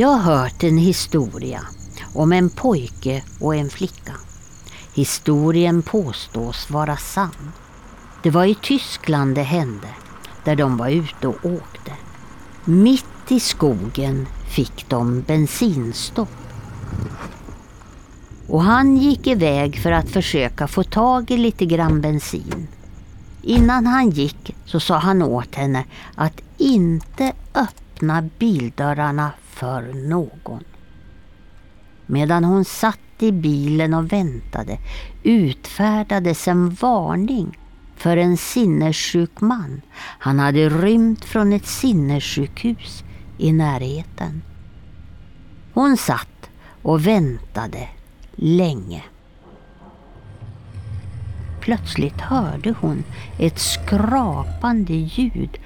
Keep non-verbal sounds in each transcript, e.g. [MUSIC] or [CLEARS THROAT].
Jag har hört en historia om en pojke och en flicka. Historien påstås vara sann. Det var i Tyskland det hände, där de var ute och åkte. Mitt i skogen fick de bensinstopp. Och han gick iväg för att försöka få tag i lite grann bensin. Innan han gick så sa han åt henne att inte öppna bildörrarna för någon. Medan hon satt i bilen och väntade utfärdades en varning för en sinnessjuk man. Han hade rymt från ett sinnessjukhus i närheten. Hon satt och väntade länge. Plötsligt hörde hon ett skrapande ljud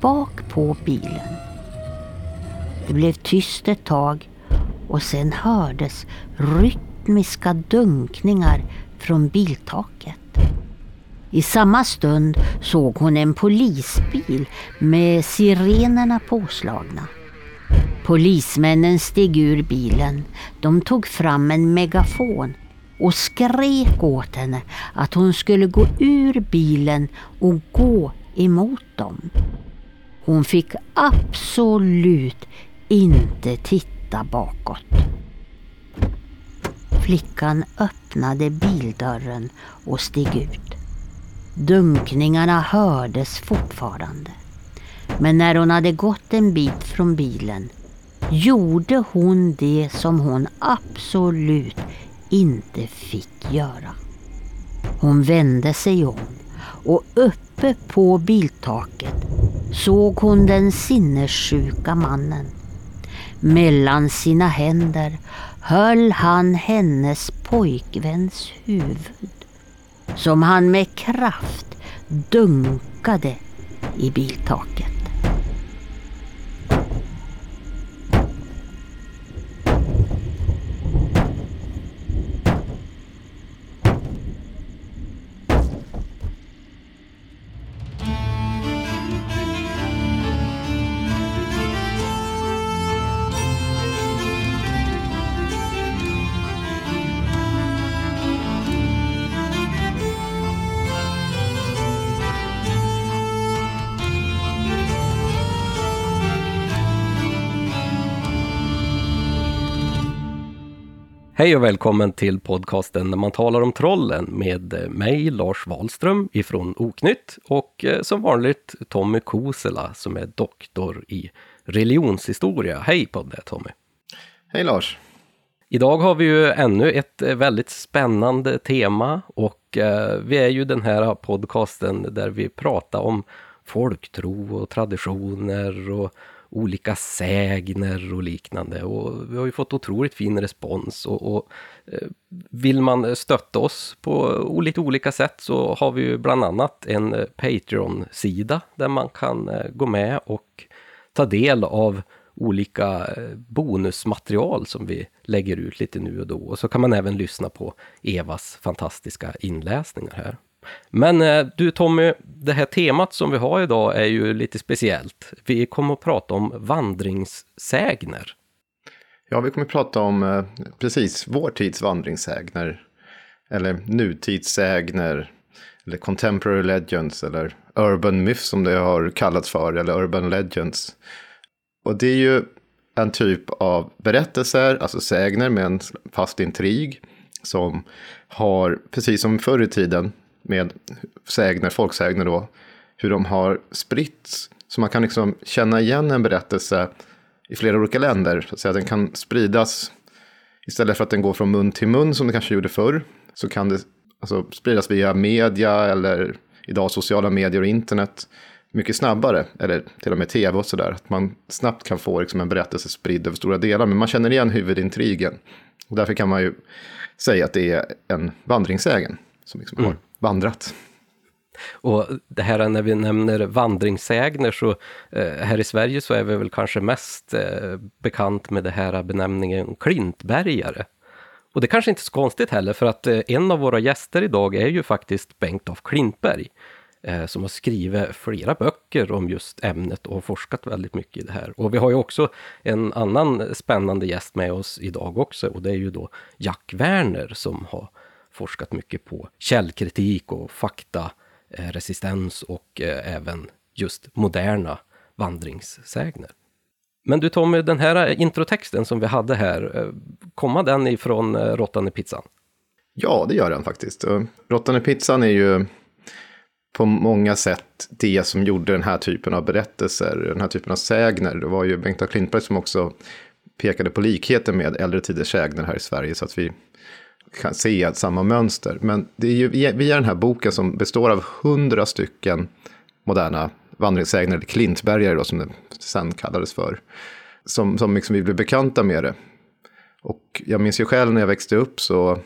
bak på bilen. Det blev tyst ett tag och sen hördes rytmiska dunkningar från biltaket. I samma stund såg hon en polisbil med sirenerna påslagna. Polismännen steg ur bilen. De tog fram en megafon och skrek åt henne att hon skulle gå ur bilen och gå emot dem. Hon fick absolut inte titta bakåt. Flickan öppnade bildörren och steg ut. Dunkningarna hördes fortfarande. Men när hon hade gått en bit från bilen gjorde hon det som hon absolut inte fick göra. Hon vände sig om och uppe på biltaket såg hon den sinnessjuka mannen. Mellan sina händer höll han hennes pojkväns huvud som han med kraft dunkade i biltaket. Hej och välkommen till podcasten när man talar om trollen med mig, Lars Wahlström ifrån Oknytt och eh, som vanligt Tommy Kosela som är doktor i religionshistoria. Hej på dig Tommy! Hej Lars! Idag har vi ju ännu ett eh, väldigt spännande tema och eh, vi är ju den här podcasten där vi pratar om folktro och traditioner och olika sägner och liknande. Och vi har ju fått otroligt fin respons. Och, och eh, vill man stötta oss på lite olika sätt så har vi ju bland annat en Patreon-sida där man kan eh, gå med och ta del av olika eh, bonusmaterial som vi lägger ut lite nu och då. Och så kan man även lyssna på Evas fantastiska inläsningar här. Men eh, du Tommy, det här temat som vi har idag är ju lite speciellt. Vi kommer att prata om vandringssägner. Ja, vi kommer att prata om eh, precis vår tids vandringssägner. Eller nutidssägner. Eller contemporary legends. Eller urban myths som det har kallats för. Eller urban legends. Och det är ju en typ av berättelser, alltså sägner med en fast intrig. Som har, precis som förr i tiden, med sägner, folksägner då, hur de har spritts. Så man kan liksom känna igen en berättelse i flera olika länder. Så att säga. Den kan spridas, istället för att den går från mun till mun som den kanske gjorde förr, så kan det alltså, spridas via media eller idag sociala medier och internet mycket snabbare, eller till och med tv och sådär. Att man snabbt kan få liksom, en berättelse spridd över stora delar, men man känner igen huvudintrigen. Och därför kan man ju säga att det är en vandringssägen som liksom mm. har vandrat. Och det här när vi nämner vandringssägner så eh, här i Sverige så är vi väl kanske mest eh, bekant med det här benämningen klintbergare. Och det kanske inte är så konstigt heller för att eh, en av våra gäster idag är ju faktiskt Bengt af Klintberg. eh, som har skrivit flera böcker om just ämnet och forskat väldigt mycket i det här. Och vi har ju också en annan spännande gäst med oss idag också och det är ju då Jack Werner som har forskat mycket på källkritik och faktaresistens och eh, även just moderna vandringssägner. Men du Tommy, den här eh, introtexten som vi hade här, eh, kommer den ifrån Råttan i pizzan? Ja, det gör den faktiskt. Råttan i pizzan är ju på många sätt det som gjorde den här typen av berättelser, den här typen av sägner. Det var ju Bengt af Klintberg som också pekade på likheten med äldre tiders sägner här i Sverige, så att vi kan se samma mönster. Men det är ju via den här boken som består av hundra stycken moderna vandringssägner, eller klintbergare då, som det sen kallades för, som, som liksom vi blev bekanta med det. Och jag minns ju själv när jag växte upp så,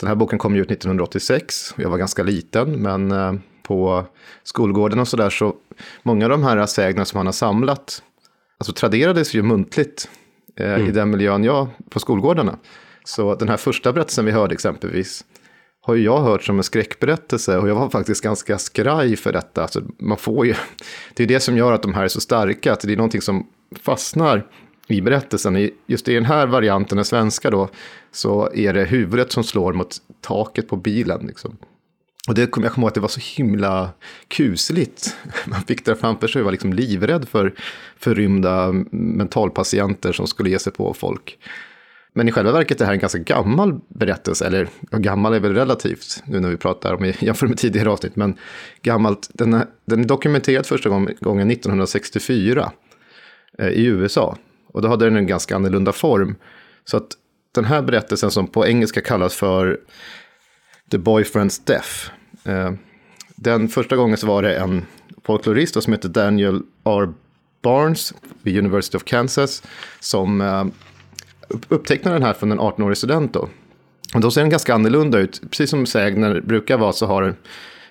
den här boken kom ju ut 1986, jag var ganska liten, men eh, på skolgården och sådär så, många av de här sägnerna som han har samlat, alltså traderades ju muntligt eh, mm. i den miljön jag, på skolgårdarna. Så den här första berättelsen vi hörde exempelvis har ju jag hört som en skräckberättelse och jag var faktiskt ganska skraj för detta. Alltså, man får ju, [LAUGHS] det är det som gör att de här är så starka, att det är någonting som fastnar i berättelsen. Just i den här varianten, den svenska då, så är det huvudet som slår mot taket på bilen. Liksom. Och det kom jag ihåg att det var så himla kusligt. [LAUGHS] Man fick det framför sig och var liksom livrädd för förrymda mentalpatienter som skulle ge sig på folk. Men i själva verket är det här en ganska gammal berättelse, eller gammal är väl relativt nu när vi pratar om [LAUGHS] jämför med tidigare avsnitt, men gammalt, den är, den är dokumenterad första gången 1964 eh, i USA. Och då hade den en ganska annorlunda form. Så att den här berättelsen som på engelska kallas för The Boyfriend's Death. Eh, den första gången så var det en folklorist som heter Daniel R. Barnes vid University of Kansas som eh, upptecknar den här från en 18-årig student då. Och då ser den ganska annorlunda ut. Precis som sägner brukar vara så har den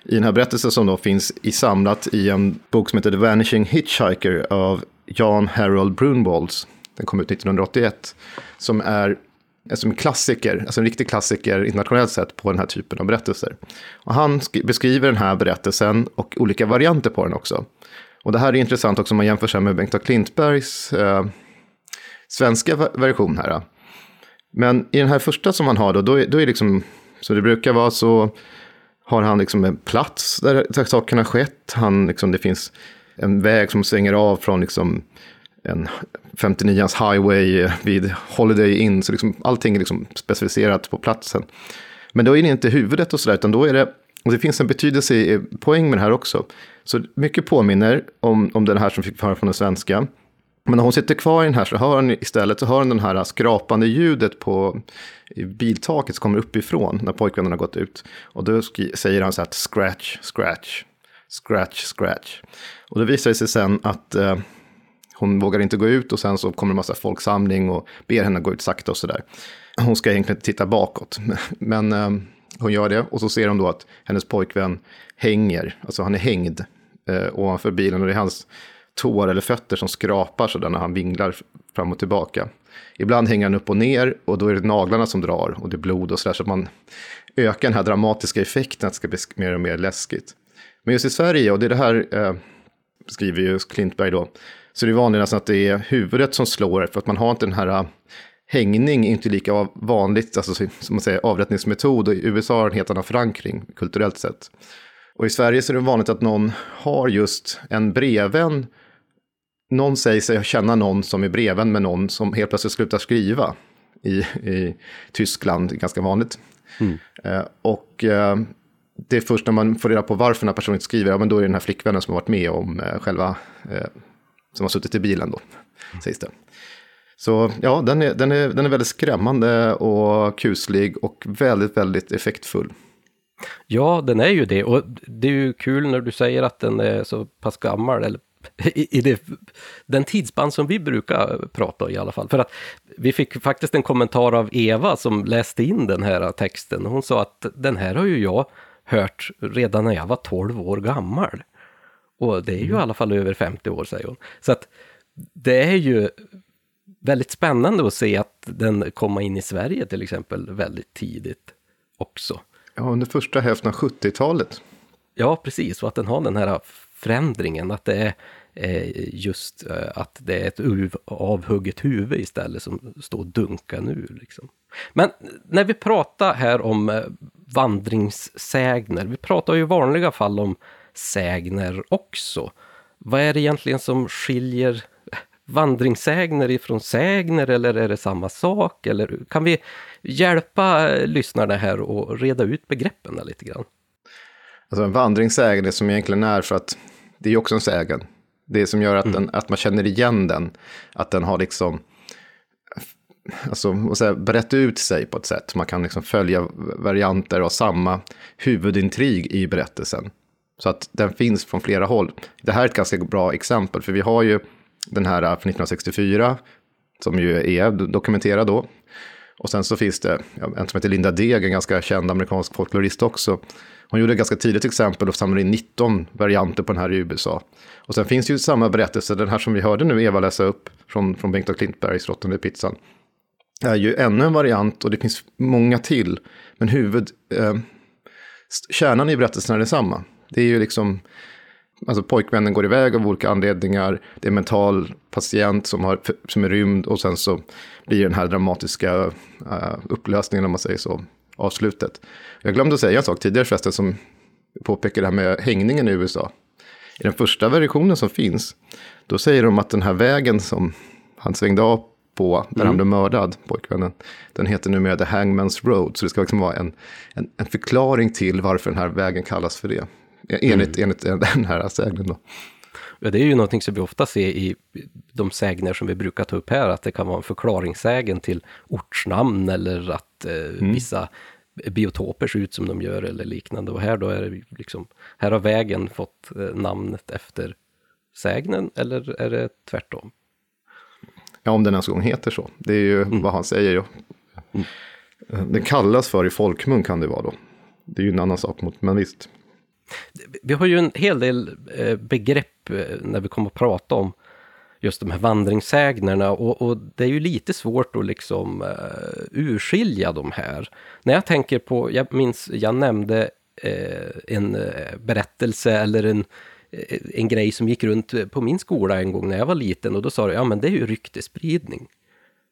i den här berättelsen som då finns i samlat i en bok som heter The Vanishing Hitchhiker av Jan Harold Brunwalds. Den kom ut 1981. Som är som en klassiker, alltså en riktig klassiker internationellt sett på den här typen av berättelser. Och han beskriver den här berättelsen och olika varianter på den också. Och det här är intressant också om man jämför sig med Bengt Klintbergs eh, svenska version här. Men i den här första som han har då, då är, då är liksom, som det brukar vara så har han liksom en plats där, där sakerna skett. Han, liksom, det finns en väg som svänger av från liksom en 59ans highway eh, vid Holiday Inn. Så liksom, allting är liksom specificerat på platsen. Men då är det inte huvudet och sådär, utan då är det, och det finns en betydelse, i poäng med det här också. Så mycket påminner om, om den här som fick höra från den svenska. Men när hon sitter kvar i den här så hör hon istället så hör hon den här skrapande ljudet på biltaket som kommer uppifrån när pojkvännen har gått ut. Och då säger han så här scratch, scratch, scratch, scratch. Och då visar det sig sen att eh, hon vågar inte gå ut och sen så kommer en massa folksamling och ber henne gå ut sakta och så där. Hon ska egentligen titta bakåt, [LAUGHS] men eh, hon gör det och så ser hon då att hennes pojkvän hänger, alltså han är hängd eh, ovanför bilen och det är hans tår eller fötter som skrapar sådär när han vinglar fram och tillbaka. Ibland hänger han upp och ner och då är det naglarna som drar och det är blod och sådär så att man ökar den här dramatiska effekten att det ska bli mer och mer läskigt. Men just i Sverige, och det är det här eh, skriver ju Klintberg då, så det är vanligt att det är huvudet som slår för att man har inte den här eh, hängning hängning inte lika vanligt, alltså som man säger avrättningsmetod och i USA har en helt annan förankring kulturellt sett. Och i Sverige så är det vanligt att någon har just en brevvän någon säger sig känna någon som är brevvän med någon som helt plötsligt slutar skriva. I, i Tyskland, ganska vanligt. Mm. Eh, och eh, det är först när man får reda på varför den här personen inte skriver, ja men då är det den här flickvännen som har varit med om eh, själva, eh, som har suttit i bilen då, mm. sägs det. Så ja, den är, den, är, den är väldigt skrämmande och kuslig och väldigt, väldigt effektfull. Ja, den är ju det. Och det är ju kul när du säger att den är så pass gammal, eller i, det, den tidsspann som vi brukar prata i alla fall. För att vi fick faktiskt en kommentar av Eva som läste in den här texten. Hon sa att den här har ju jag hört redan när jag var 12 år gammal. Och det är ju mm. i alla fall över 50 år, säger hon. Så att det är ju väldigt spännande att se att den kommer in i Sverige till exempel väldigt tidigt också. Ja, under första hälften av 70-talet. Ja, precis. Och att den har den här förändringen, att det är eh, just eh, att det är ett avhugget huvud istället som står och dunkar nu. Liksom. Men när vi pratar här om eh, vandringssägner, vi pratar ju i vanliga fall om sägner också. Vad är det egentligen som skiljer vandringssägner ifrån sägner eller är det samma sak? Eller kan vi hjälpa lyssnarna här och reda ut begreppen lite grann? Alltså en vandringssägen, det som egentligen är för att det är också en sägen. Det som gör att, mm. den, att man känner igen den, att den har liksom alltså, brett ut sig på ett sätt. Man kan liksom följa varianter av samma huvudintrig i berättelsen. Så att den finns från flera håll. Det här är ett ganska bra exempel, för vi har ju den här från 1964, som ju är dokumenterad då. Och sen så finns det en som heter Linda Deg, en ganska känd amerikansk folklorist också. Hon gjorde ett ganska tidigt exempel och samlade in 19 varianter på den här i USA. Och sen finns ju samma berättelse, den här som vi hörde nu Eva läsa upp från, från Bengt och Klintbergs Råttan pizzan. är ju ännu en variant och det finns många till. Men huvud, eh, kärnan i berättelsen är densamma. Det är ju liksom, alltså pojkvännen går iväg av olika anledningar, det är en mental patient som, har, som är rymd och sen så blir den här dramatiska uh, upplösningen, om man säger så, avslutet. Jag glömde säga en sak tidigare förresten som påpekar det här med hängningen i USA. I den första versionen som finns, då säger de att den här vägen som han svängde av på där mm. han blev mördad, pojkvännen, den heter numera The Hangman's Road. Så det ska liksom vara en, en, en förklaring till varför den här vägen kallas för det. Enligt, mm. enligt den här sägnen då. Ja, det är ju någonting som vi ofta ser i de sägner som vi brukar ta upp här, att det kan vara en förklaringssägen till ortsnamn eller att eh, mm. vissa biotoper ser ut som de gör eller liknande. Och här då är det liksom, här har vägen fått eh, namnet efter sägnen eller är det tvärtom? Ja, om den ens gång heter så. Det är ju mm. vad han säger. ju. Mm. Den kallas för i folkmun kan det vara då. Det är ju en annan sak, mot, men visst. Vi har ju en hel del eh, begrepp eh, när vi kommer att prata om just de här vandringssägnerna och, och, det är ju lite svårt att liksom uh, urskilja de här. När jag tänker på, jag minns, jag nämnde uh, en uh, berättelse eller en, en grej som gick runt på min skola en gång när jag var liten och då sa du, ja men det är ju ryktespridning.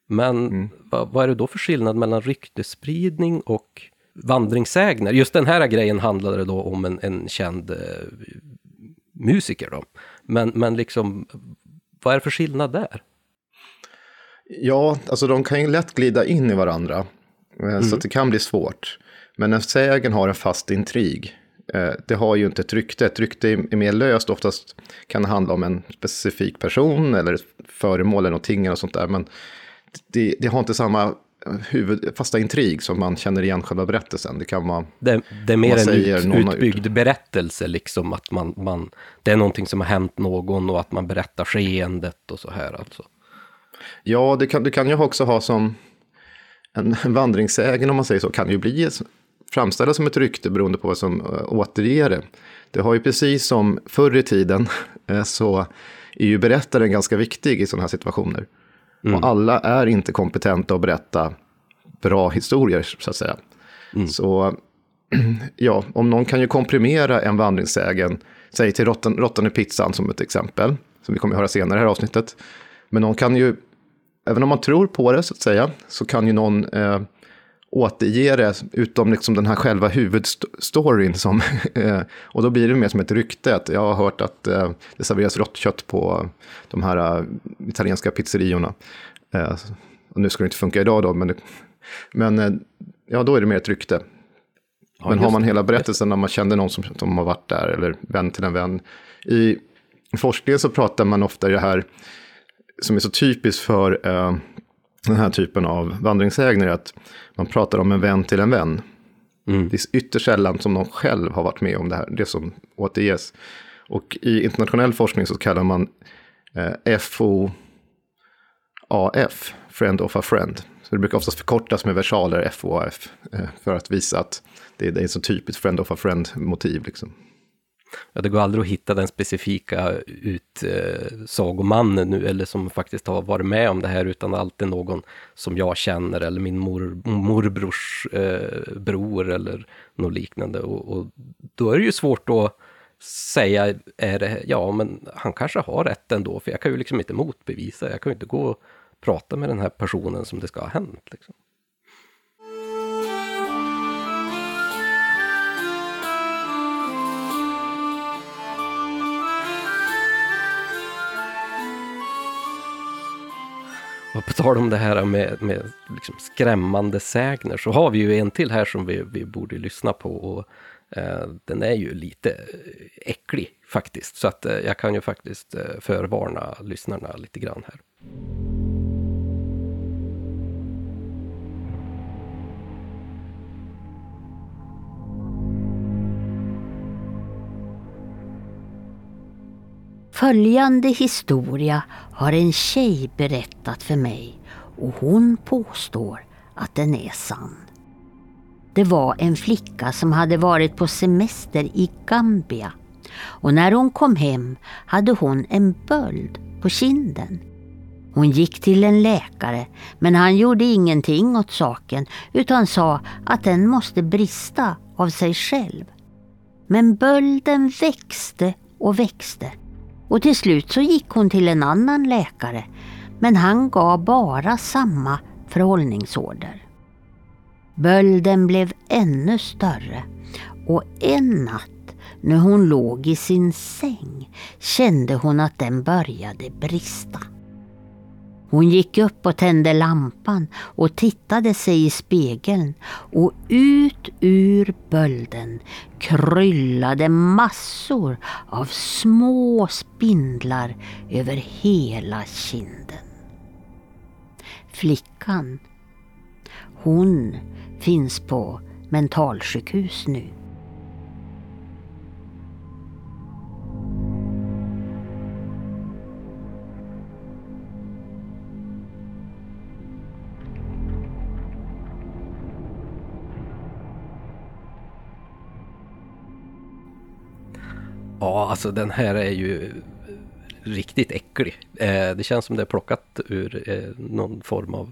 Men mm. vad, vad är det då för skillnad mellan ryktespridning och vandringssägner. Just den här grejen handlade då om en, en känd eh, musiker då. Men, men liksom, vad är det för skillnad där? Ja, alltså de kan ju lätt glida in i varandra. Eh, mm. Så det kan bli svårt. Men en sägen har en fast intrig. Eh, det har ju inte ett rykte. Ett rykte är mer löst. Oftast kan det handla om en specifik person eller ett föremål eller någonting och sånt där. Men det, det har inte samma huvud, fasta intrig som man känner igen själva berättelsen. Det kan vara... Det, det är mer en ut, utbyggd ut. berättelse, liksom att man, man, det är någonting som har hänt någon och att man berättar skeendet och så här alltså. Ja, det kan, det kan ju också ha som en, en [LAUGHS] vandringssägen om man säger så, kan ju bli framställas som ett rykte beroende på vad som äh, återger det. Det har ju precis som förr i tiden äh, [LAUGHS] så är ju berättaren ganska viktig i sådana här situationer. Mm. Och alla är inte kompetenta att berätta bra historier, så att säga. Mm. Så [CLEARS THROAT] ja, om någon kan ju komprimera en vandringssägen, säg till råttan, råttan i pizzan som ett exempel, som vi kommer att höra senare i det här avsnittet. Men någon kan ju, även om man tror på det så att säga, så kan ju någon eh, återge det, utom liksom den här själva huvudstoryn. Som, [LAUGHS] eh, och då blir det mer som ett rykte. Att jag har hört att eh, det serveras rått kött på de här uh, italienska pizzeriorna. Och nu ska det inte funka idag då, men, men uh, ja, då är det mer ett rykte. Ja, men har man hela berättelsen när man kände någon som, som har varit där, eller vän till en vän. I forskningen så pratar man ofta i det här, som är så typiskt för den här typen av vandringsägner är att man pratar om en vän till en vän. Mm. Det är ytterst sällan som någon själv har varit med om det här, det som återges. Och i internationell forskning så kallar man eh, FOAF, Friend of a Friend. Så det brukar oftast förkortas med versaler FOAF, eh, för att visa att det, det är så typiskt Friend of a Friend-motiv. Liksom. Ja, det går aldrig att hitta den specifika utsagomannen nu, eller som faktiskt har varit med om det här, utan alltid någon som jag känner, eller min mor, morbrors eh, bror, eller något liknande. Och, och, då är det ju svårt att säga, är det, ja men han kanske har rätt ändå, för jag kan ju liksom inte motbevisa, jag kan ju inte gå och prata med den här personen som det ska ha hänt. Liksom. Och på tal om det här med, med liksom skrämmande sägner så har vi ju en till här som vi, vi borde lyssna på. Och, eh, den är ju lite äcklig faktiskt, så att eh, jag kan ju faktiskt eh, förvarna lyssnarna lite grann här. Följande historia har en tjej berättat för mig och hon påstår att den är sann. Det var en flicka som hade varit på semester i Gambia och när hon kom hem hade hon en böld på kinden. Hon gick till en läkare men han gjorde ingenting åt saken utan sa att den måste brista av sig själv. Men bölden växte och växte och till slut så gick hon till en annan läkare men han gav bara samma förhållningsorder. Bölden blev ännu större och en natt när hon låg i sin säng kände hon att den började brista. Hon gick upp och tände lampan och tittade sig i spegeln och ut ur bölden kryllade massor av små spindlar över hela kinden. Flickan, hon finns på mentalsjukhus nu. Ja, alltså den här är ju riktigt äcklig. Eh, det känns som det är plockat ur eh, någon form av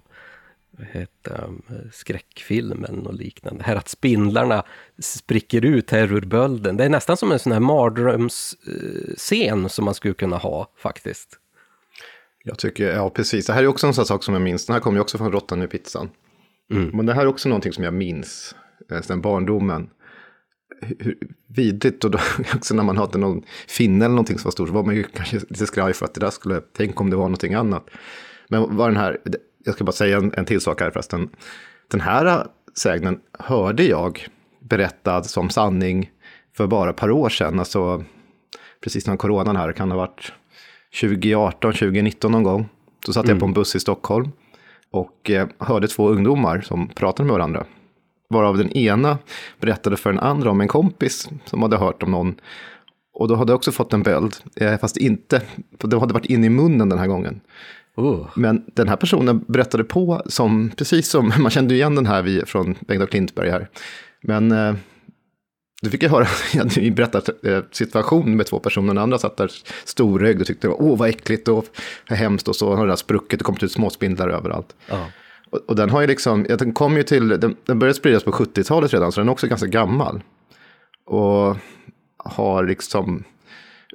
heter, skräckfilm eller något liknande. Här att spindlarna spricker ut här ur bölden. Det är nästan som en sån här mardrömsscen som man skulle kunna ha faktiskt. Jag tycker, ja precis. Det här är också en sån sak som jag minns. Den här kommer ju också från Råttan i pizzan. Mm. Men det här är också någonting som jag minns eh, sen barndomen hur vidrigt och då [LAUGHS] också när man hade någon finne eller någonting som var stor så var man ju kanske lite skraj för att det där skulle, tänk om det var någonting annat. Men var den här, jag ska bara säga en, en till sak här förresten. Den här sägnen hörde jag berättad som sanning för bara ett par år sedan, alltså precis när coronan här, kan ha varit 2018, 2019 någon gång. Så satt mm. jag på en buss i Stockholm och eh, hörde två ungdomar som pratade med varandra. Varav den ena berättade för den andra om en kompis som hade hört om någon. Och då hade jag också fått en böld, eh, fast inte, det hade varit in i munnen den här gången. Uh. Men den här personen berättade på som, precis som, [LAUGHS] man kände igen den här från Bengt och Klintberg här. Men eh, då fick jag höra [LAUGHS] en berättarsituation med två personer. Den andra satt där storögd och tyckte åh vad äckligt och hemskt och så har det där sprucket och kommit ut småspindlar överallt. Uh. Och, och, den har ju liksom, den kom ju till, den, den började spridas på 70-talet redan, så den är också ganska gammal. Och har liksom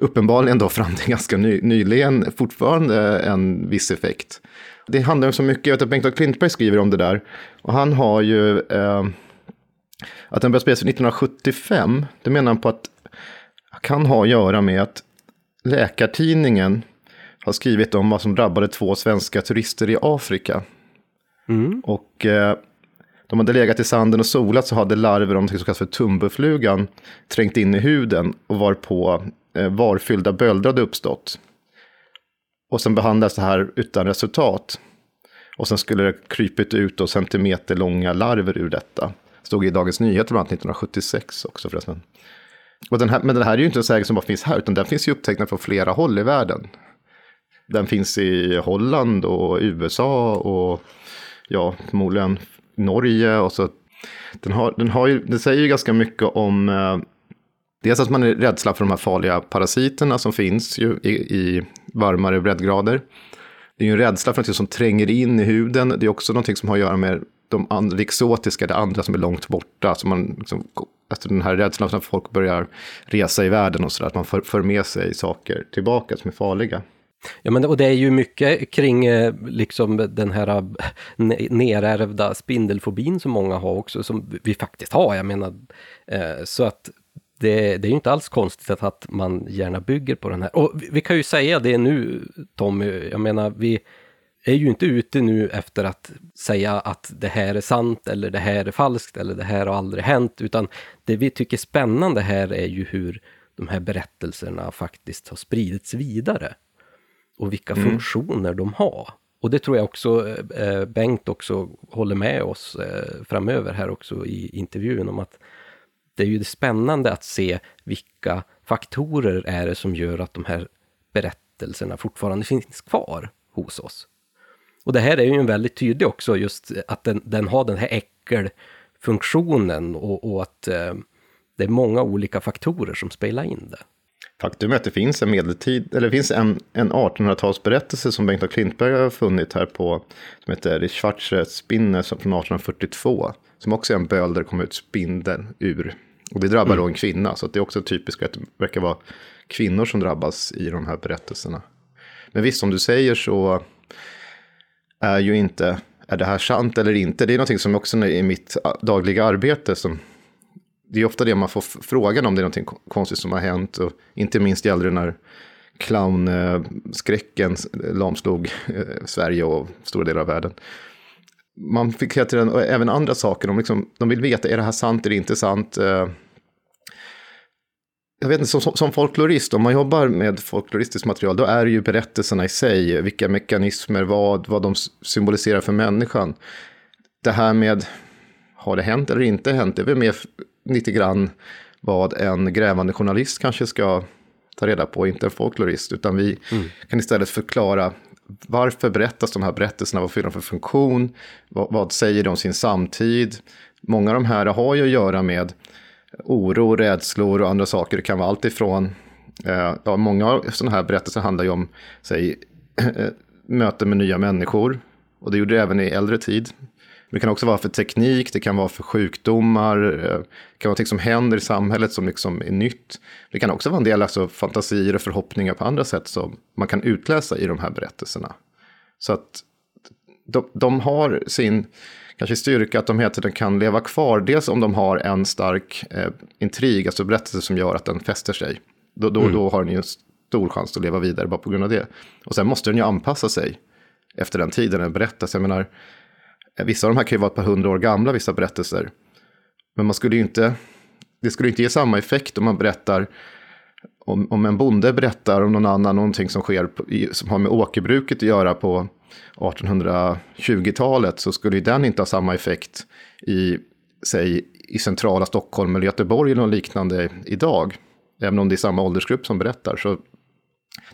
uppenbarligen då fram till ganska ny, nyligen fortfarande en viss effekt. Det handlar om så mycket, jag vet att Bengt Klintberg skriver om det där. Och han har ju, eh, att den började spridas 1975, det menar han på att kan ha att göra med att Läkartidningen har skrivit om vad som drabbade två svenska turister i Afrika Mm. Och eh, de hade legat i sanden och solat så hade larver om så som kallas för tumbuflugan trängt in i huden och var på eh, varfyllda bölder hade uppstått. Och sen behandlades det här utan resultat. Och sen skulle det krypit ut och centimeterlånga larver ur detta. Stod i Dagens Nyheter bland annat 1976 också förresten. Och den här, men den här är ju inte en sägen som bara finns här, utan den finns ju upptecknad från flera håll i världen. Den finns i Holland och USA och ja, förmodligen Norge och så. Den, har, den, har ju, den säger ju ganska mycket om, eh, Dels att man är rädsla för de här farliga parasiterna som finns ju i, i varmare breddgrader. Det är ju en rädsla för något som tränger in i huden. Det är också någonting som har att göra med de andra, exotiska, det andra som är långt borta. Så man, liksom, efter den här rädslan för att folk börjar resa i världen och sådär, att man för, för med sig saker tillbaka som är farliga. Ja, men och det är ju mycket kring eh, liksom den här eh, nerärvda spindelfobin som många har också, som vi faktiskt har. Jag menar, eh, så att det, det, är ju inte alls konstigt att man gärna bygger på den här. Och vi kan ju säga det nu, Tommy, jag menar, vi är ju inte ute nu efter att säga att det här är sant eller det här är falskt eller det här har aldrig hänt, utan det vi tycker är spännande här är ju hur de här berättelserna faktiskt har spridits vidare och vilka mm. funktioner de har. Och det tror jag också eh, Bengt också håller med oss eh, framöver här också i intervjun om att det är ju spännande att se vilka faktorer är det som gör att de här berättelserna fortfarande finns kvar hos oss. Och det här är ju en väldigt tydlig också, just att den, den har den här äckelfunktionen och, och att eh, det är många olika faktorer som spelar in det. Faktum är att det finns en medeltid, eller det finns en, en 1800-talsberättelse som Bengt av Klintberg har funnit här på, som heter Schwarze Spinne från 1842, som också är en böld där det kommer ut spindel ur. Och det drabbar mm. då en kvinna, så det är också typiskt att det verkar vara kvinnor som drabbas i de här berättelserna. Men visst, som du säger så är ju inte, är det här sant eller inte? Det är någonting som också i mitt dagliga arbete som det är ofta det man får frågan om det är någonting konstigt som har hänt. Och inte minst gällde det när clownskräcken lamslog eh, Sverige och stora delar av världen. Man fick hela tiden, och även andra saker, de, liksom, de vill veta, är det här sant eller inte sant? Eh, jag vet inte, som, som folklorist, om man jobbar med folkloristiskt material, då är det ju berättelserna i sig, vilka mekanismer, vad, vad de symboliserar för människan. Det här med, har det hänt eller inte hänt, det är väl mer lite grann vad en grävande journalist kanske ska ta reda på, inte en folklorist, utan vi mm. kan istället förklara varför berättas de här berättelserna, vad fyller de för funktion, vad, vad säger de om sin samtid. Många av de här har ju att göra med oro, rädslor och andra saker. Det kan vara allt ifrån, eh, ja, många av sådana här berättelser handlar ju om, säg, [CLEARS THROAT] möten med nya människor. Och det gjorde det även i äldre tid. Det kan också vara för teknik, det kan vara för sjukdomar, eh, det kan vara något som händer i samhället som liksom är nytt. Det kan också vara en del alltså, fantasier och förhoppningar på andra sätt som man kan utläsa i de här berättelserna. Så att de, de har sin kanske styrka att de hela tiden kan leva kvar. Dels om de har en stark eh, intrig, alltså berättelse som gör att den fäster sig. Då, då, mm. då har den ju stor chans att leva vidare bara på grund av det. Och sen måste den ju anpassa sig efter den tiden den berättas. Jag menar, Vissa av de här kan ju vara ett par hundra år gamla, vissa berättelser. Men man skulle ju inte, det skulle inte ge samma effekt om man berättar, om, om en bonde berättar om någon annan någonting som sker, på, som har med åkerbruket att göra på 1820-talet, så skulle ju den inte ha samma effekt i, säg, i centrala Stockholm eller Göteborg eller något liknande idag. Även om det är samma åldersgrupp som berättar. Så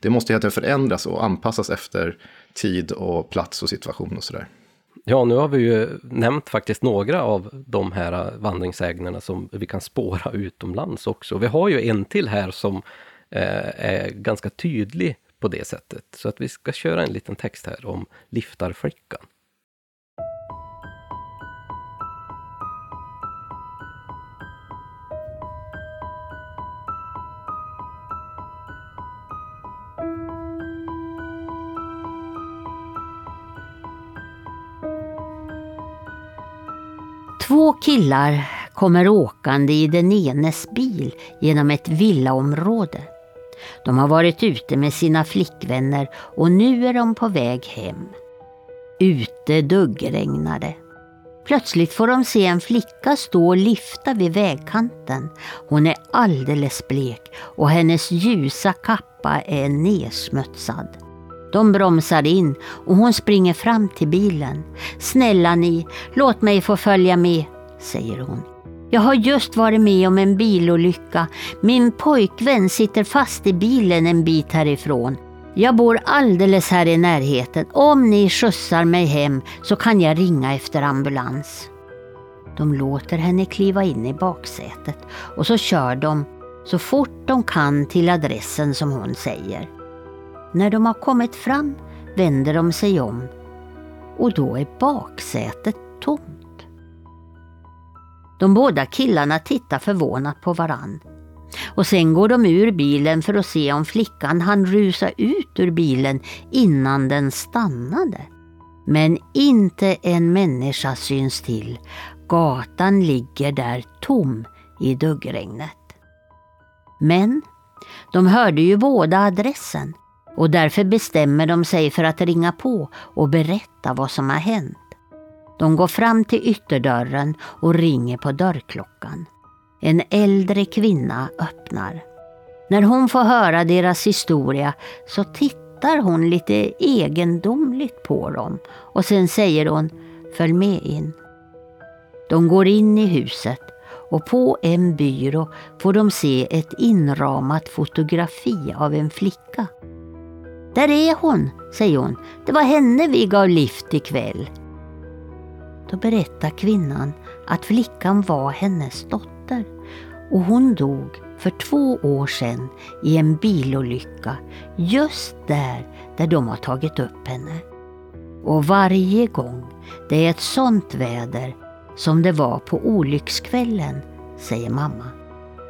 det måste helt enkelt förändras och anpassas efter tid och plats och situation och sådär. Ja, nu har vi ju nämnt faktiskt några av de här vandringsägnerna som vi kan spåra utomlands också. Vi har ju en till här som eh, är ganska tydlig på det sättet. Så att vi ska köra en liten text här om liftarflickan. Två killar kommer åkande i den enes bil genom ett villaområde. De har varit ute med sina flickvänner och nu är de på väg hem. Ute duggregnar det. Plötsligt får de se en flicka stå och lifta vid vägkanten. Hon är alldeles blek och hennes ljusa kappa är nedsmutsad. De bromsar in och hon springer fram till bilen. Snälla ni, låt mig få följa med, säger hon. Jag har just varit med om en bilolycka. Min pojkvän sitter fast i bilen en bit härifrån. Jag bor alldeles här i närheten. Om ni skjutsar mig hem så kan jag ringa efter ambulans. De låter henne kliva in i baksätet och så kör de så fort de kan till adressen som hon säger. När de har kommit fram vänder de sig om och då är baksätet tomt. De båda killarna tittar förvånat på varann. Och sen går de ur bilen för att se om flickan hann rusa ut ur bilen innan den stannade. Men inte en människa syns till. Gatan ligger där tom i duggregnet. Men de hörde ju båda adressen och därför bestämmer de sig för att ringa på och berätta vad som har hänt. De går fram till ytterdörren och ringer på dörrklockan. En äldre kvinna öppnar. När hon får höra deras historia så tittar hon lite egendomligt på dem och sen säger hon Följ med in. De går in i huset och på en byrå får de se ett inramat fotografi av en flicka. Där är hon, säger hon. Det var henne vi gav lift ikväll. Då berättar kvinnan att flickan var hennes dotter och hon dog för två år sedan i en bilolycka just där, där de har tagit upp henne. Och varje gång det är ett sånt väder som det var på olyckskvällen, säger mamma.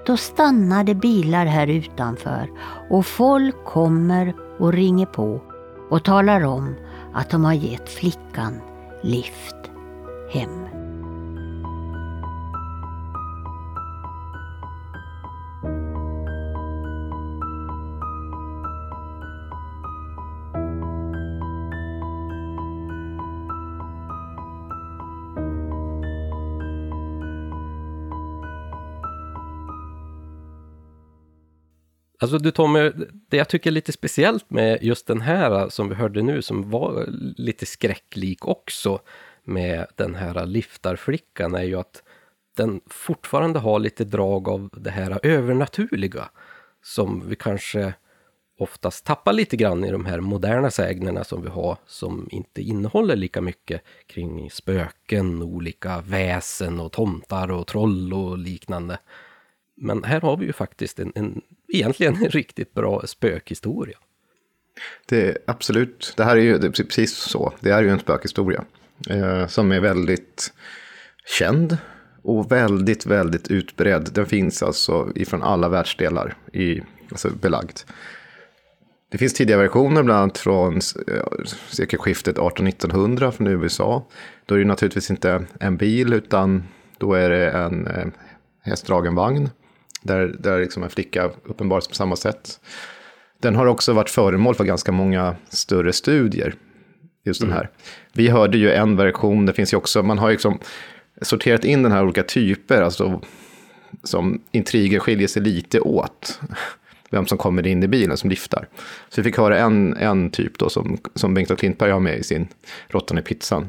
Då stannar det bilar här utanför och folk kommer och ringer på och talar om att de har gett flickan lift hem. Alltså du Tommy, det jag tycker är lite speciellt med just den här äh, som vi hörde nu, som var lite skräcklik också med den här liftarflickan, är ju att den fortfarande har lite drag av det här övernaturliga som vi kanske oftast tappar lite grann i de här moderna sägnerna som vi har som inte innehåller lika mycket kring spöken, olika väsen och tomtar och troll och liknande. Men här har vi ju faktiskt en, en egentligen en riktigt bra spökhistoria. Det är absolut, det här är ju det är precis så. Det är ju en spökhistoria eh, som är väldigt känd och väldigt, väldigt utbredd. Den finns alltså ifrån alla världsdelar i, alltså belagd. Det finns tidiga versioner, bland annat från eh, sekelskiftet 1800-1900 från USA. Då är det naturligtvis inte en bil, utan då är det en eh, hästdragen vagn där, där liksom en flicka uppenbaras på samma sätt. Den har också varit föremål för ganska många större studier, just den mm. här. Vi hörde ju en version, det finns ju också, man har liksom sorterat in den här olika typer, alltså som intriger skiljer sig lite åt. [LAUGHS] Vem som kommer in i bilen som liftar. Så vi fick höra en, en typ då som, som Bengt och Klintberg har med i sin Råttan i pizzan.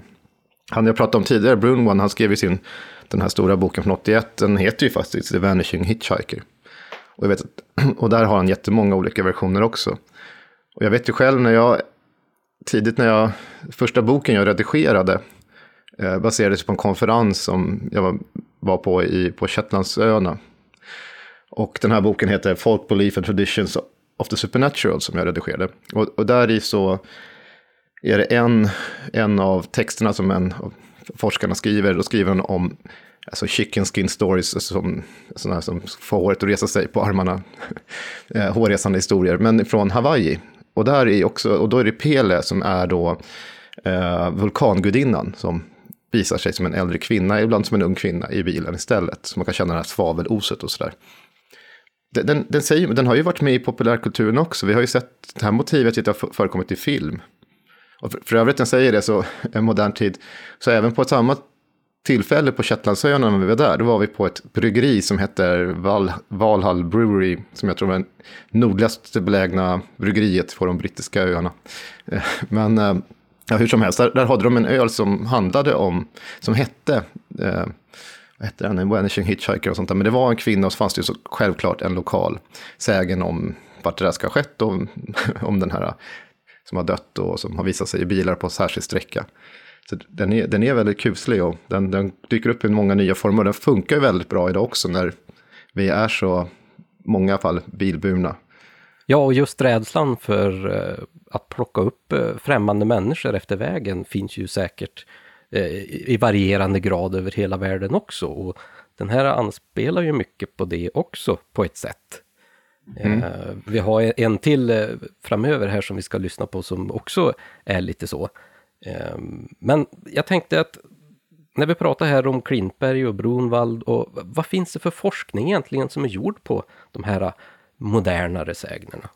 Han jag pratade om tidigare, Brun One, han skrev i sin den här stora boken från 81, den heter ju faktiskt The Vanishing Hitchhiker. Och, jag vet, [CLEARS THROAT] och där har han jättemånga olika versioner också. Och jag vet ju själv när jag, tidigt när jag, första boken jag redigerade, eh, baserades på en konferens som jag var, var på i, på Shetlandsöarna. Och den här boken heter Folk Belief and Traditions of the Supernatural som jag redigerade. Och, och där i så är det en, en av texterna som en forskarna skriver, då skriver han om alltså chicken skin stories, som, sådana som får håret att resa sig på armarna. [LAUGHS] Eh, hårresande historier, men från Hawaii. Och, där är också, och då är det Pele som är då eh, vulkangudinnan som visar sig som en äldre kvinna, ibland som en ung kvinna i bilen istället. Så man kan känna det här svaveloset och sådär. Den, den, säger, den har ju varit med i populärkulturen också. Vi har ju sett det här motivet har förekommit i film. Och för, för övrigt, jag säger det så, en modern tid, så även på ett samma tillfälle på Shetlandsöarna när vi var där, då var vi på ett bryggeri som heter Val, Valhall Brewery, som jag tror är nordligast belägna bryggeriet på de brittiska öarna. Eh, men eh, ja, hur som helst, där, där hade de en öl som handlade om, som hette, eh, vad hette den, en Vanishing Hitchhiker och sånt där, men det var en kvinna och så fanns det ju så självklart en lokal sägen om vart det där ska ha skett och om den här som har dött och som har visat sig i bilar på särskild sträcka. Så den, är, den är väldigt kuslig och den, den dyker upp i många nya former. Den funkar väldigt bra idag också när vi är så många fall bilburna. Ja, och just rädslan för eh, att plocka upp eh, främmande människor efter vägen finns ju säkert eh, i varierande grad över hela världen också. Och den här anspelar ju mycket på det också på ett sätt. Mm. Vi har en till framöver här som vi ska lyssna på som också är lite så. Men jag tänkte att när vi pratar här om Klintberg och Brunwald och vad finns det för forskning egentligen som är gjord på de här modernare sägnerna?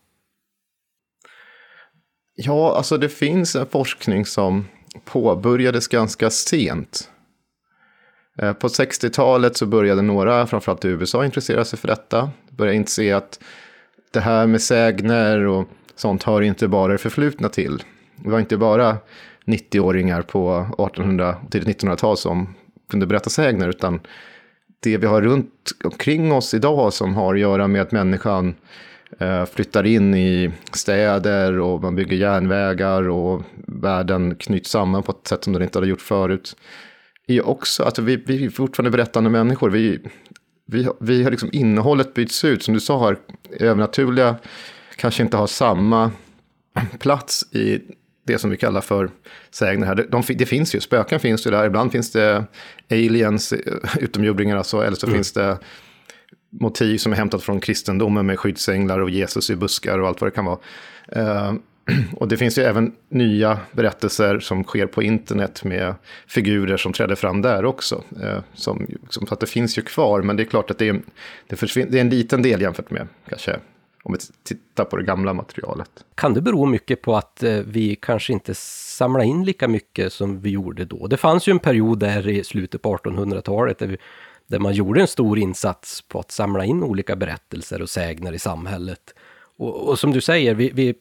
Ja, alltså det finns en forskning som påbörjades ganska sent. Eh, på 60-talet så började några, framförallt i USA, intressera sig för detta börjar inse att det här med sägner och sånt hör inte bara det förflutna till. Det var inte bara 90-åringar på 1800-1900-tal som kunde berätta sägner, utan det vi har runt omkring oss idag som har att göra med att människan eh, flyttar in i städer och man bygger järnvägar och världen knyts samman på ett sätt som den inte hade gjort förut. Är också, att vi, vi är fortfarande berättande människor. Vi, vi, vi har liksom innehållet byts ut, som du sa här, övernaturliga kanske inte har samma plats i det som vi kallar för sägner här. De, det finns ju, spöken finns ju där, ibland finns det aliens, eh, utomjordingar alltså, eller så mm. finns det motiv som är hämtat från kristendomen med skyddsänglar och Jesus i buskar och allt vad det kan vara. [CLEARS THROAT] Och det finns ju även nya berättelser som sker på internet med figurer som träder fram där också. Eh, som, som, så att det finns ju kvar, men det är klart att det är, det, det är en liten del jämfört med kanske om vi tittar på det gamla materialet. Kan det bero mycket på att eh, vi kanske inte samlar in lika mycket som vi gjorde då? Det fanns ju en period där i slutet på 1800-talet där, där man gjorde en stor insats på att samla in olika berättelser och sägner i samhället. Och, och som du säger, vi, vi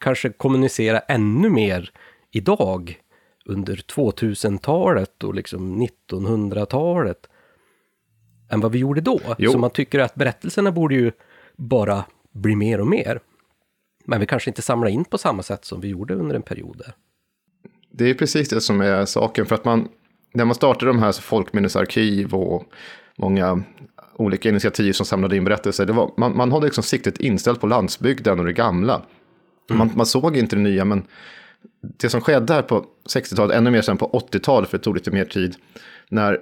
kanske kommunicerar ännu mer idag under 2000-talet och liksom 1900-talet än vad vi gjorde då. Jo. Så man tycker att berättelserna borde ju bara blir mer och mer. Men vi kanske inte samlar in på samma sätt som vi gjorde under en period där. Det är precis det som är saken. För att man, när man startade de här folkminnesarkiv och många olika initiativ som samlade in berättelser. Det var, man, man hade liksom siktet inställt på landsbygden och det gamla. Mm. Man, man, såg inte det nya, men det som skedde här på 60-talet, ännu mer sen på 80-talet, för det tog lite mer tid, när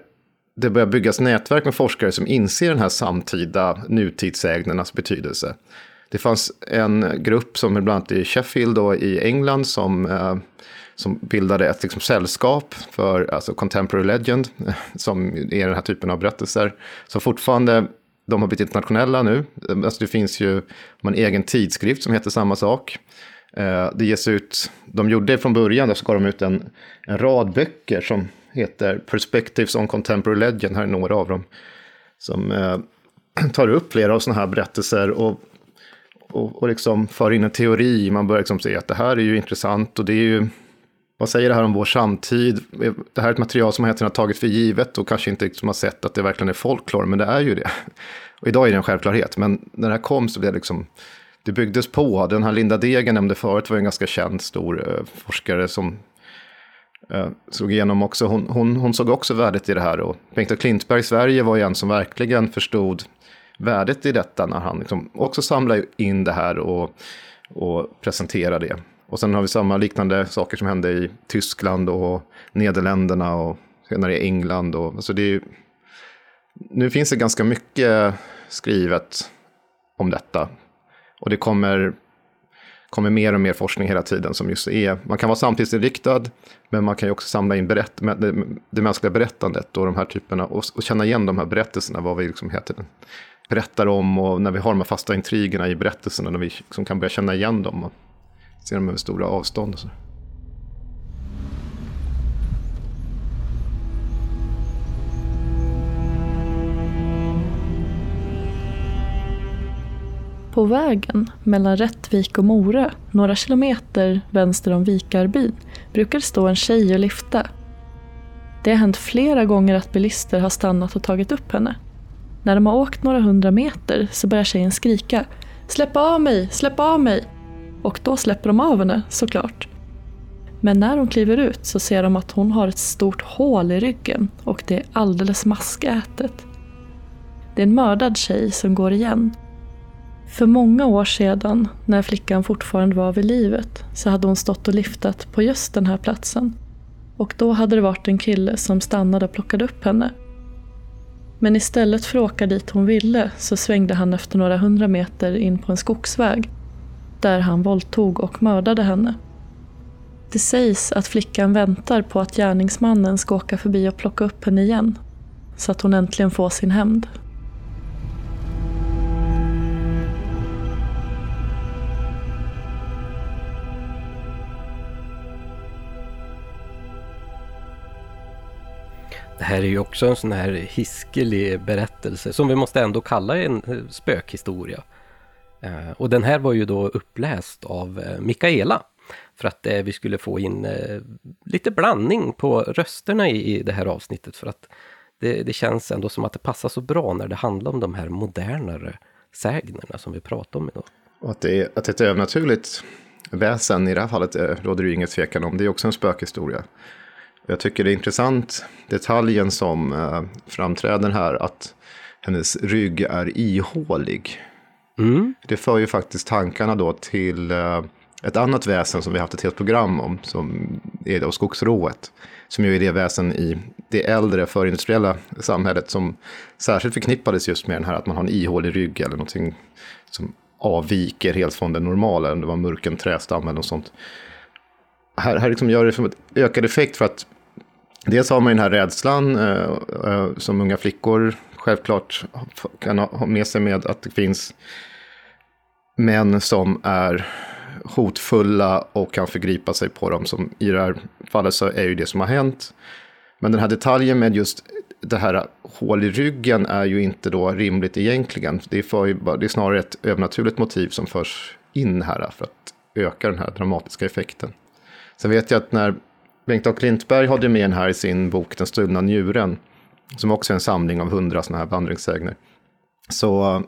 det börjar byggas nätverk med forskare som inser den här samtida nutidsägnernas betydelse. Det fanns en grupp som bland annat i Sheffield och i England som, eh, som bildade ett liksom, sällskap för alltså, contemporary legend, [LAUGHS] som är den här typen av berättelser. Så fortfarande, de har blivit internationella nu. Alltså, det finns ju en egen tidskrift som heter samma sak. Eh, det ges ut, de gjorde från början, så gav de ut en, en rad böcker som heter Perspectives on Contemporary Legend, här är några av dem. Som eh, [CLEARS THROAT] tar upp flera av sådana här berättelser och, och, och liksom för in en teori. Man börjar liksom se att det här är ju intressant och det är ju, vad säger det här om vår samtid? Det här är ett material som man har tagit för givet och kanske inte liksom har sett att det verkligen är folklor, men det är ju det. [LAUGHS] Och idag är det en självklarhet, men när det här kom så blev det liksom, det byggdes på. Den här Linda Degen nämnde förut var en ganska känd stor eh, forskare som eh, såg igenom också, hon, hon, hon, såg också värdet i det här. Och Bengt Klintberg i Sverige var ju en som verkligen förstod värdet i detta när han liksom också samlade in det här och, och presenterade det. Och sen har vi samma liknande saker som hände i Tyskland och Nederländerna och senare i England. Och, alltså det är, nu finns det ganska mycket skrivet om detta. Och det kommer kommer mer och mer forskning hela tiden som just är, man kan vara samtidsinriktad, men man kan ju också samla in berätt, det, det mänskliga berättandet och de här typerna och, och känna igen de här berättelserna, vad vi liksom heter berättar om och när vi har de här fasta intrigerna i berättelserna, när vi liksom kan börja känna igen dem Ser dem över stora avstånd. Och så. På vägen mellan Rättvik och Mora, några kilometer vänster om Vikarbyn, brukar det stå en tjej och lifta. Det har hänt flera gånger att bilister har stannat och tagit upp henne. När de har åkt några hundra meter så börjar tjejen skrika ”Släpp av mig! Släpp av mig!” Och då släpper de av henne, såklart. Men när hon kliver ut så ser de att hon har ett stort hål i ryggen och det är alldeles maskätet. Det är en mördad tjej som går igen För många år sedan, när flickan fortfarande var vid livet, så hade hon stått och lyftat på just den här platsen. Och då hade det varit en kille som stannade och plockade upp henne. Men istället för att åka dit hon ville så svängde han efter några hundra meter in på en skogsväg där han våldtog och mördade henne. Det sägs att flickan väntar på att gärningsmannen ska åka förbi och plocka upp henne igen så att hon äntligen får sin hämnd. Det här är ju också en sån här hiskelig berättelse som vi måste ändå kalla en eh, spökhistoria. Eh, och den här var ju då uppläst av eh, Mikaela för att eh, vi skulle få in eh, lite blandning på rösterna i det här avsnittet för att det, det känns ändå som att det passar så bra när det handlar om de här modernare sägnerna som vi pratar om idag. Och att det är, att ett övernaturligt väsen i det här fallet eh, råder det ju inget tvekan om. Det är också en spökhistoria. Jag tycker det är intressant detaljen som eh, framträder här, att hennes rygg är ihålig. Mm. Det för ju faktiskt tankarna då till eh, ett annat väsen som vi haft ett helt program om, som är då skogsrået. Som ju är det väsen i det äldre förindustriella samhället som särskilt förknippades just med den här att man har en ihålig rygg eller någonting som avviker helt från det normala, om det var mörken trästam eller något sånt. Här, här liksom gör det som ett ökad effekt för att Dels har man den här rädslan eh, eh, som unga flickor självklart kan ha med sig med att det finns män som är hotfulla och kan förgripa sig på dem. Som I det här fallet så är ju det som har hänt. Men den här detaljen med just det här hål i ryggen är ju inte då rimligt egentligen. Det är, för, det är snarare ett övernaturligt motiv som förs in här för att öka den här dramatiska effekten. Sen vet jag att när Bengt A. Klintberg hade med den här i sin bok Den stulna njuren. Som också är en samling av hundra sådana här vandringssägner. Så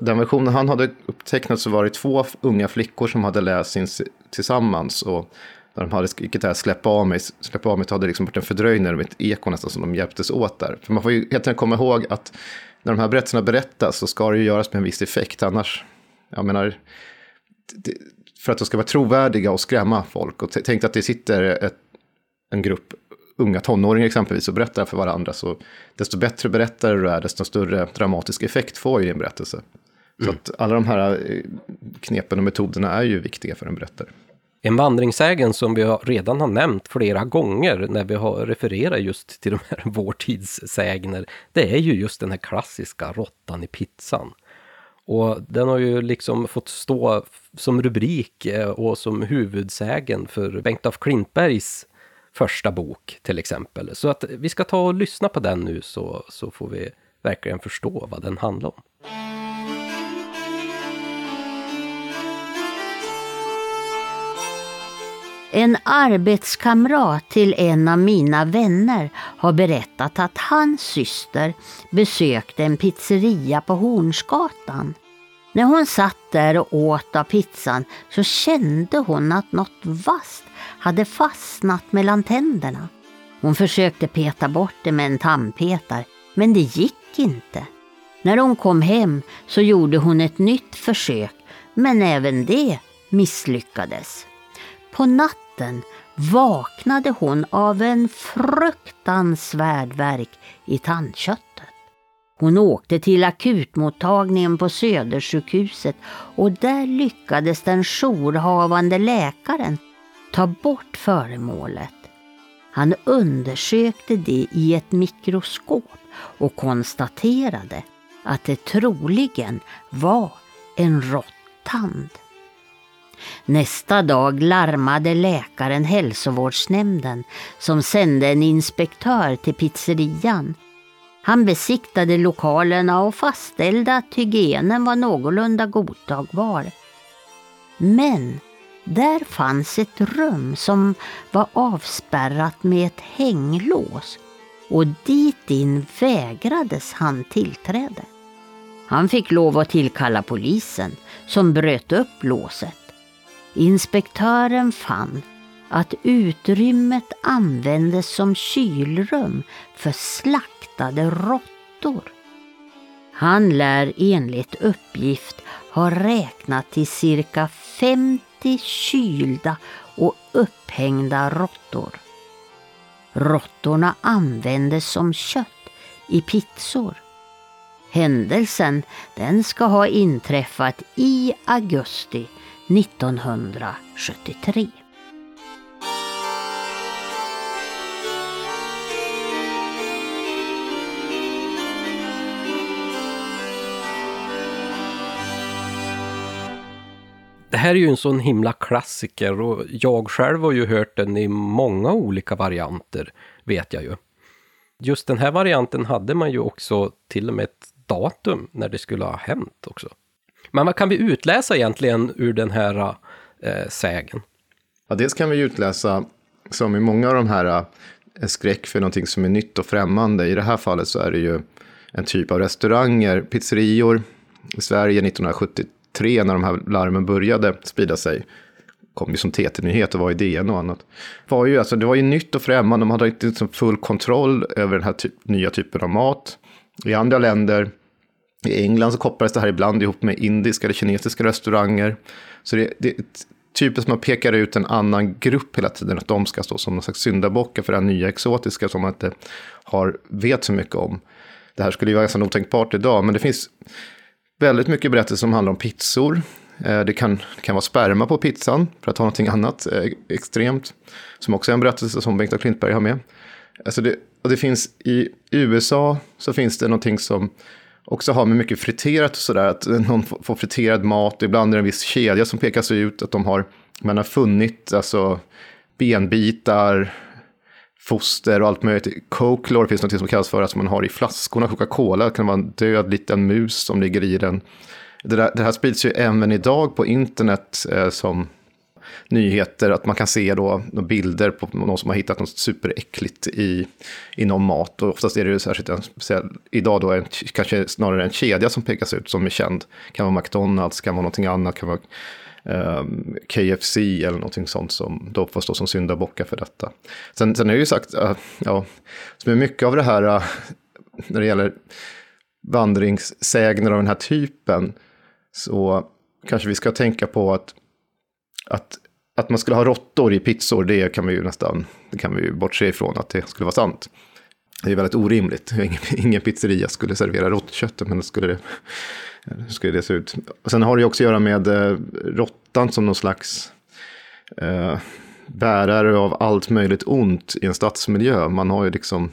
den versionen han hade upptecknat så var det två unga flickor som hade läst sin tillsammans. Och när de hade skrikit det här släpp av mig, släpp av mig, hade det liksom varit en fördröjning, ett eko nästan som de hjälptes åt där. För man får ju helt enkelt komma ihåg att när de här berättelserna berättas så ska det ju göras med en viss effekt, annars, jag menar, för att de ska vara trovärdiga och skrämma folk. Och tänk att det sitter ett, en grupp unga tonåringar exempelvis och berättar för varandra. Så desto bättre berättare du är, desto större dramatisk effekt får ju din berättelse. Mm. Så att alla de här eh, knepen och metoderna är ju viktiga för en berättare. En vandringssägen som vi redan har nämnt flera gånger när vi har refererat just till de här [LAUGHS] vårtidssägner, det är ju just den här klassiska råttan i pizzan. Och den har ju liksom fått stå som rubrik eh, och som huvudsägen för Bengt af Klintbergs första bok till exempel. Så att vi ska ta och lyssna på den nu så, så får vi verkligen förstå vad den handlar om. En arbetskamrat till en av mina vänner har berättat att hans syster besökte en pizzeria på Hornsgatan. När hon satt där och åt av pizzan så kände hon att något vasst hade fastnat mellan tänderna. Hon försökte peta bort det med en tandpetare, men det gick inte. När hon kom hem så gjorde hon ett nytt försök, men även det misslyckades. På natten vaknade hon av en fruktansvärd värk i tandköttet. Hon åkte till akutmottagningen på Södersjukhuset och där lyckades den jourhavande läkaren ta bort föremålet. Han undersökte det i ett mikroskop och konstaterade att det troligen var en råttand. Nästa dag larmade läkaren hälsovårdsnämnden som sände en inspektör till pizzerian. Han besiktade lokalerna och fastställde att hygienen var någorlunda godtagbar. Men där fanns ett rum som var avspärrat med ett hänglås och dit in vägrades han tillträde. Han fick lov att tillkalla polisen som bröt upp låset. Inspektören fann att utrymmet användes som kylrum för slaktade råttor. Han lär enligt uppgift har räknat till cirka 50 kylda och upphängda råttor. Råttorna användes som kött i pizzor. Händelsen den ska ha inträffat i augusti 1973. Det här är ju en sån himla klassiker och jag själv har ju hört den i många olika varianter, vet jag ju. Just den här varianten hade man ju också till och med ett datum när det skulle ha hänt också. Men vad kan vi utläsa egentligen ur den här eh, sägen? Ja, dels kan vi utläsa, som i många av de här, eh, skräck för någonting som är nytt och främmande. I det här fallet så är det ju en typ av restauranger, pizzerior i Sverige 1970, tre när de här larmen började sprida sig kom ju som TT-nyhet och var i DN och annat. Var ju, alltså, det var ju nytt och främmande, de hade inte liksom full kontroll över den här ty nya typen av mat. I andra länder, i England så kopplades det här ibland ihop med indiska eller kinesiska restauranger. Så det, det är typiskt man pekar ut en annan grupp hela tiden, att de ska stå som någon slags syndabockar för det här nya exotiska som man inte har, vet så mycket om. Det här skulle ju vara nästan otänkbart idag, men det finns väldigt mycket berättelser som handlar om pizzor. Eh, det kan, kan vara sperma på pizzan, för att ta någonting annat eh, extremt. Som också är en berättelse som Bengt Klintberg har med. Alltså det, och det finns i USA så finns det någonting som också har med mycket friterat och sådär. Att någon får friterad mat, ibland är det en viss kedja som pekas ut. Att de har, man har funnit alltså, benbitar, foster och allt möjligt. Cokelore finns något som kallas för att man har i flaskorna. Coca-Cola det kan vara en död liten mus som ligger i den. Det, där, det här sprids ju även idag på internet eh, som nyheter, att man kan se då bilder på någon som har hittat något superäckligt i, i någon mat. Och oftast är det ju särskilt en speciell, idag då en, kanske snarare en kedja som pekas ut som är känd. Kan vara McDonalds, kan vara någonting annat, kan vara Ehm, um, KFC eller någonting sånt som då får stå som syndabockar för detta. Sen, sen är det ju sagt, uh, ja, som är mycket av det här uh, när det gäller vandringssägner av den här typen, så kanske vi ska tänka på att, att, att man skulle ha råttor i pizzor, det kan vi ju nästan det kan vi ju bortse ifrån att det skulle vara sant. Det är väldigt orimligt. [LAUGHS] Ingen, ingen pizzeria skulle servera råttkött, men skulle det, hur skulle det se ut? Och sen har det ju också att göra med eh, råttan som någon slags eh, bärare av allt möjligt ont i en stadsmiljö. Man har ju liksom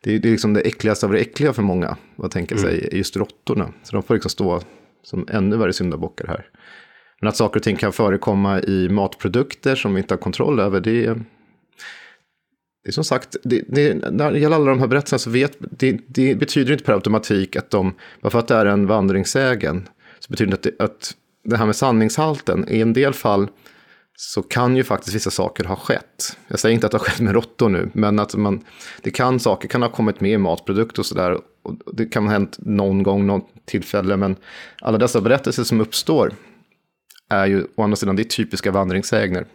det är, det är liksom det äckligaste av det äckliga för många, vad tänker mm. sig, just råttorna. Så de får liksom stå som ännu värre syndabockar här. Men att saker och ting kan förekomma i matprodukter som vi inte har kontroll över, det är, det är som sagt, det, det, när det gäller alla de här berättelserna så vet, det, det betyder inte per automatik att de, bara för att det är en vandringssägen, så betyder det att, det att det här med sanningshalten, i en del fall så kan ju faktiskt vissa saker ha skett. Jag säger inte att det har skett med råttor nu, men att man, det kan saker kan ha kommit med i matprodukter och sådär. Det kan ha hänt någon gång, något tillfälle, men alla dessa berättelser som uppstår är ju å andra sidan det är typiska vandringssägner.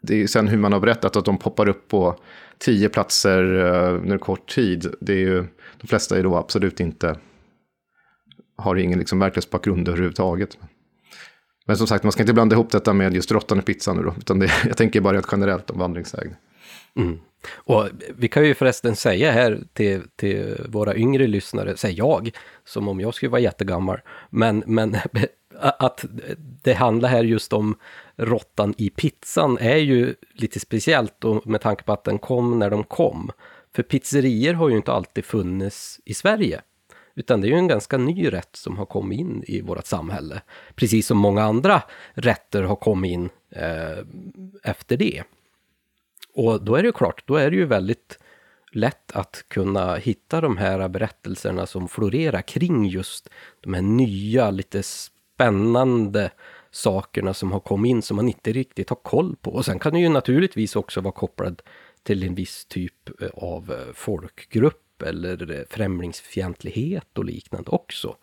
Det är sen hur man har berättat att de poppar upp på tio platser eh, under kort tid. Det är ju, de flesta är då absolut inte, har ingen liksom verklighetsbakgrund överhuvudtaget. Men som sagt, man ska inte blanda ihop detta med just råttan i pizzan nu då. Utan det, [LAUGHS] jag tänker bara rent generellt om vandringssägner. Mm. Och vi kan ju förresten säga här till, till våra yngre lyssnare, säger jag, som om jag skulle vara jättegammal, men, men [LAUGHS] att det handlar här just om råttan i pizzan är ju lite speciellt och med tanke på att den kom när de kom. För pizzerier har ju inte alltid funnits i Sverige. Utan det är ju en ganska ny rätt som har kommit in i vårt samhälle. Precis som många andra rätter har kommit in eh, efter det. Och då är det ju klart, då är det ju väldigt lätt att kunna hitta de här berättelserna som florerar kring just de här nya, lite spännande sakerna som har kommit in som man inte riktigt har koll på. Och sen kan det ju naturligtvis också vara kopplad till en viss typ eh, av eh, folkgrupp eller eh, främlingsfientlighet och liknande också.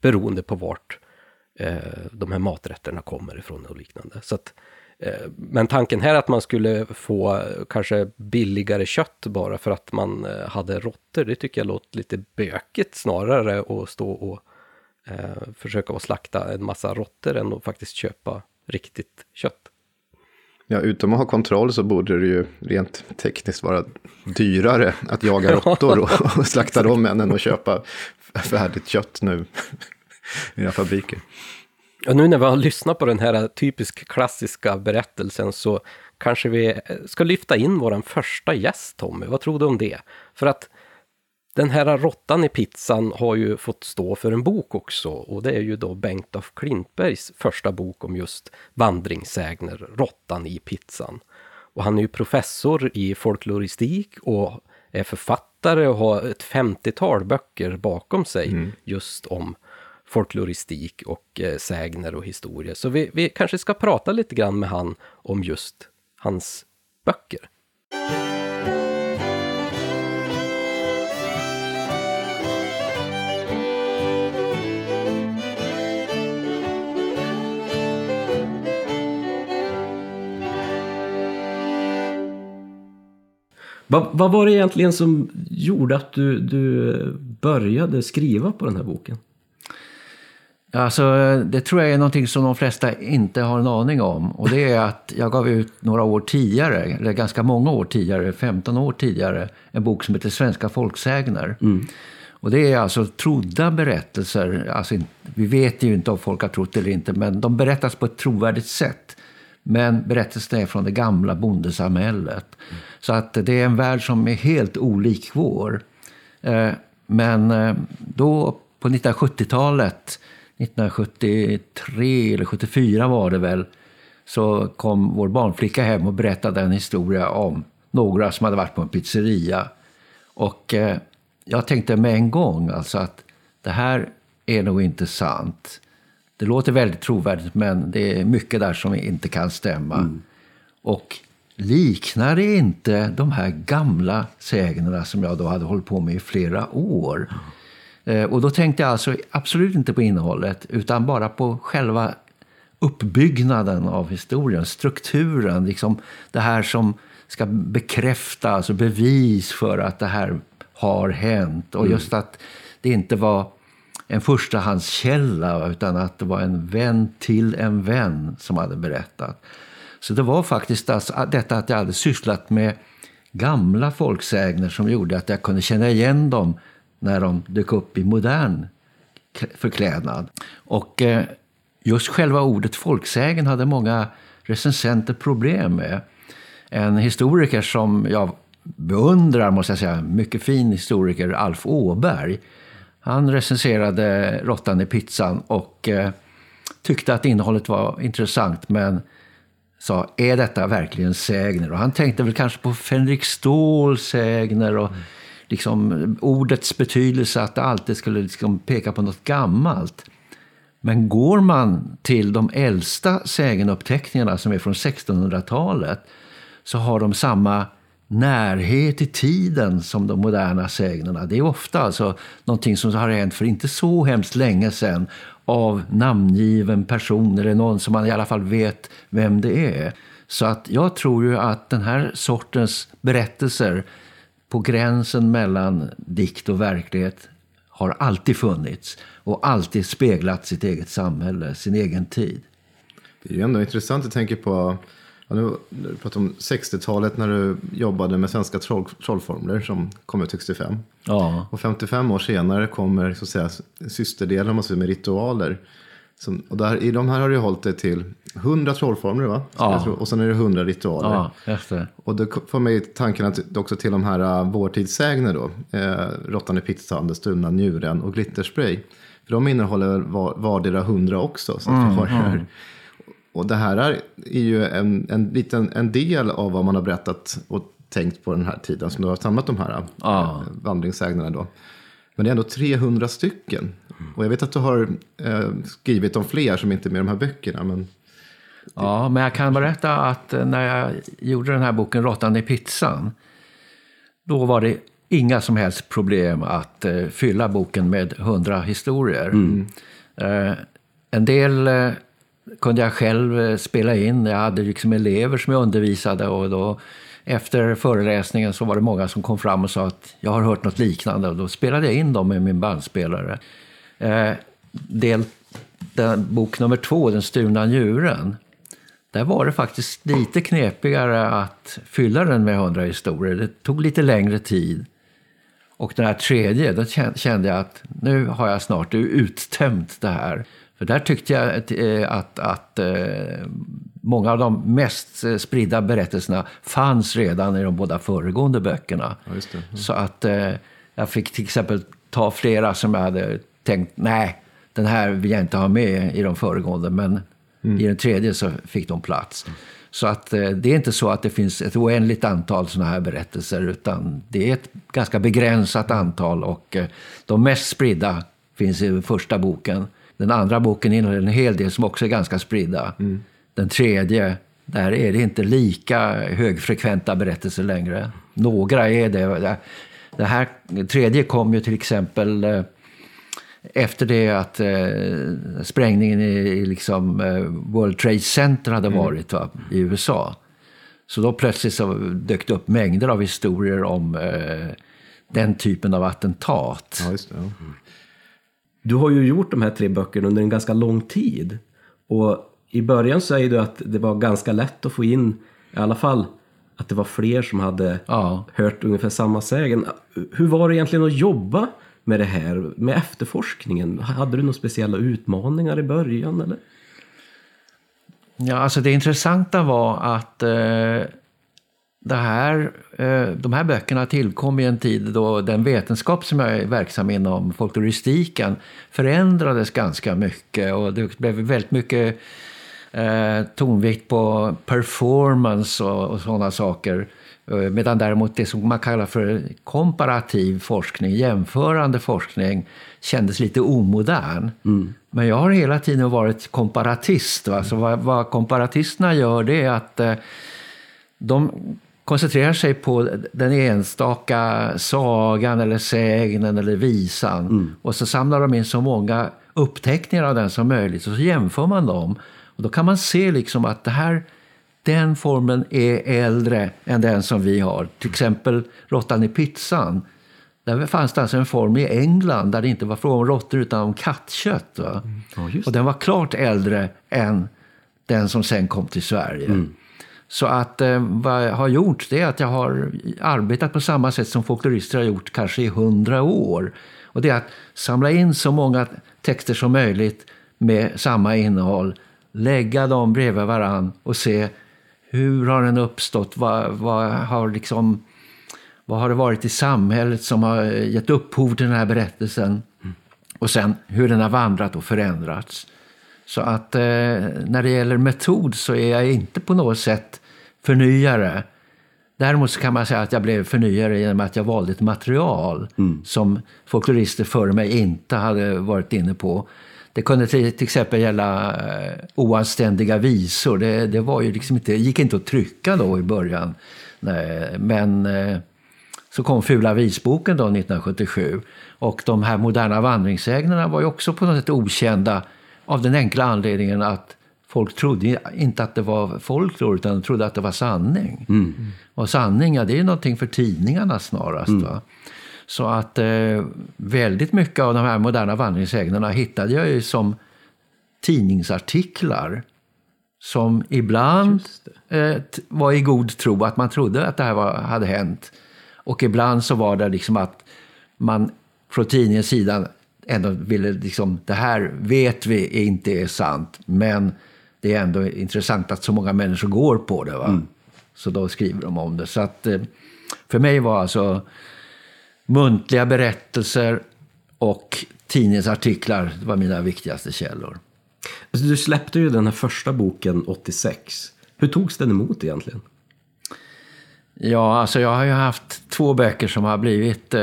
Beroende på vart eh, de här maträtterna kommer ifrån och liknande. Så att Eh, men tanken här att man skulle få kanske billigare kött bara för att man hade råttor, det tycker jag låter lite bökigt snarare att stå och eh, försöka att slakta en massa råttor än att faktiskt köpa riktigt kött. Ja, utom att ha kontroll så borde det ju rent tekniskt vara dyrare att jaga [LAUGHS] råttor och, och slakta dem än att köpa färdigt kött nu [LAUGHS] i era fabriker. Och nu när vi har lyssnat på den här typisk klassiska berättelsen så kanske vi ska lyfta in vår första gäst, Tommy. Vad tror du om det? För att den här råttan i pizzan har ju fått stå för en bok också och det är ju då Bengt af Klintbergs första bok om just vandringssägner, Råttan i pizzan. Och han är ju professor i folkloristik och är författare och har ett 50-tal böcker bakom sig mm. just om folkloristik och eh, sägner och historier. Så vi, vi kanske ska prata lite grann med han om just hans böcker. Vad, vad, var det egentligen som gjorde att du, du började skriva på den här boken? Alltså, det tror jag är någonting som de flesta inte har en aning om. Och det är att jag gav ut några år tidigare, eller ganska många år tidigare, 15 år tidigare, en bok som heter Svenska folksägner. Mm. Och det är alltså trodda berättelser. Alltså, vi vet ju inte om folk har trott eller inte, men de berättas på ett trovärdigt sätt. Men berättelsen är från det gamla bondesamhället. Mm. Så att det är en värld som är helt olik vår. Eh, men eh, då på 1970-talet 1973 eller 74 var det väl, så kom vår barnflicka hem och berättade en historia om några som hade varit på en pizzeria. Och eh, jag tänkte med en gång alltså att det här är nog inte sant. Det låter väldigt trovärdigt men det är mycket där som inte kan stämma. Mm. Och liknar det inte de här gamla sägnerna som jag då hade hållit på med i flera år? Mm. Och då tänkte jag alltså absolut inte på innehållet utan bara på själva uppbyggnaden av historien, strukturen, liksom det här som ska bekräfta, alltså bevis för att det här har hänt. Och mm. just att det inte var en förstahandskälla utan att det var en vän till en vän som hade berättat. Så det var faktiskt alltså detta att jag hade sysslat med gamla folksägner som gjorde att jag kunde känna igen dem när de dök upp i modern förklädnad. Och eh, just själva ordet folksägen hade många recensenter problem med. En historiker som jag beundrar, måste jag säga, mycket fin historiker, Alf Åberg. Han recenserade Råttan i pizzan och eh, tyckte att innehållet var intressant men sa, är detta verkligen sägner? Och han tänkte väl kanske på Fänrik Ståls sägner och mm liksom, ordets betydelse, att det alltid skulle liksom peka på något gammalt. Men går man till de äldsta sägenuppteckningarna som är från 1600-talet så har de samma närhet i tiden som de moderna sägnerna. Det är ofta alltså någonting som har hänt för inte så hemskt länge sedan av namngiven person eller någon som man i alla fall vet vem det är. Så att jag tror ju att den här sortens berättelser på gränsen mellan dikt och verklighet har alltid funnits och alltid speglat sitt eget samhälle, sin egen tid. Det är ju ändå intressant att tänka på, ja, nu, du pratar om 60-talet när du jobbade med svenska troll, trollformler som kom ut 65. Ja. Och 55 år senare kommer så att säga, systerdelen med ritualer som, och där, I de här har du hållit dig till 100 trollformler va? Ja. Och sen är det 100 ritualer. Ja, det. Och det får mig tanken att också till de här uh, vårtidssägner då. Eh, Råttan i pizzan, Den stulna njuren och glitterspray. För de innehåller var, vardera 100 också. Så mm, har mm. Och det här är, är ju en, en, liten, en del av vad man har berättat och tänkt på den här tiden som du har samlat de här ja. vandringssägnerna då. Men det är ändå 300 stycken. Och jag vet att du har eh, skrivit om fler som inte är med i de här böckerna. Men... Ja, men jag kan berätta att eh, när jag gjorde den här boken Råttan i pizzan. Då var det inga som helst problem att eh, fylla boken med hundra historier. Mm. Eh, en del eh, kunde jag själv eh, spela in. Jag hade liksom elever som jag undervisade och då efter föreläsningen så var det många som kom fram och sa att jag har hört något liknande och då spelade jag in dem med min bandspelare. Eh, del, den, bok nummer två, Den stulna djuren, där var det faktiskt lite knepigare att fylla den med hundra historier. Det tog lite längre tid. Och den här tredje, då kände jag att nu har jag snart uttömt det här. För där tyckte jag att, eh, att, att eh, många av de mest eh, spridda berättelserna fanns redan i de båda föregående böckerna. Ja, mm. Så att jag fick till exempel ta flera som jag hade tänkt, nej, den här vill jag inte ha med i de föregående. Men mm. i den tredje så fick de plats. Så att det är inte så att det finns ett oändligt antal sådana här berättelser, utan det är ett ganska begränsat antal och de mest spridda finns i första boken. Den andra boken innehåller en hel del som också är ganska spridda. Mm. Den tredje, där är det inte lika högfrekventa berättelser längre. Några är det. Det här tredje kom ju till exempel eh, efter det att eh, sprängningen i liksom, eh, World Trade Center hade mm. varit va, i USA. Så då plötsligt så dök det upp mängder av historier om eh, den typen av attentat. Ja, det, ja. Du har ju gjort de här tre böckerna under en ganska lång tid. Och i början säger du att det var ganska lätt att få in, i alla fall att det var fler som hade ja. hört ungefär samma sägen. Hur var det egentligen att jobba med det här, med efterforskningen? Hade du några speciella utmaningar i början? Eller? Ja, alltså det intressanta var att eh, det här, eh, de här böckerna tillkom i en tid då den vetenskap som jag är verksam inom, folkloristiken, förändrades ganska mycket. Och det blev väldigt mycket eh, tonvikt på performance och, och sådana saker. Eh, medan däremot det som man kallar för komparativ forskning, jämförande forskning, kändes lite omodern. Mm. Men jag har hela tiden varit komparatist. Va? Så vad, vad komparatisterna gör det är att de koncentrerar sig på den enstaka sagan eller sägnen eller visan. Mm. Och så samlar de in så många uppteckningar av den som möjligt och så jämför man dem. Och då kan man se liksom att det här, den formen är äldre än den som vi har. Till exempel råttan i pizzan. Där fanns det alltså en form i England där det inte var fråga om råttor utan om kattkött. Mm. Ja, och den var klart äldre än den som sen kom till Sverige. Mm. Så att eh, vad jag har gjort det är att jag har arbetat på samma sätt som folklorister har gjort kanske i hundra år. Och det är att samla in så många texter som möjligt med samma innehåll, lägga dem bredvid varann och se hur har den uppstått, vad, vad, har liksom, vad har det varit i samhället som har gett upphov till den här berättelsen och sen hur den har vandrat och förändrats. Så att eh, när det gäller metod så är jag inte på något sätt förnyare. Däremot kan man säga att jag blev förnyare genom att jag valde ett material mm. som folklorister före mig inte hade varit inne på. Det kunde till, till exempel gälla uh, oanständiga visor. Det, det, var ju liksom inte, gick inte att trycka då i början. Nej, men uh, så kom Fula visboken då 1977. Och de här moderna vandringsägnerna var ju också på något sätt okända av den enkla anledningen att folk trodde inte att det var folklore utan trodde att det var sanning. Mm. Och sanning, ja, det är någonting för tidningarna snarast. Mm. Va? Så att eh, väldigt mycket av de här moderna vandringsägnerna hittade jag ju som tidningsartiklar som ibland eh, var i god tro, att man trodde att det här var, hade hänt. Och ibland så var det liksom att man från tidningens sida ändå ville liksom, det här vet vi inte är sant, men det är ändå intressant att så många människor går på det. Va? Mm. Så då skriver de om det. Så att, eh, för mig var alltså muntliga berättelser och tidningsartiklar det var mina viktigaste källor. Alltså, du släppte ju den här första boken 86. Hur togs den emot egentligen? Ja, alltså jag har ju haft två böcker som har blivit eh,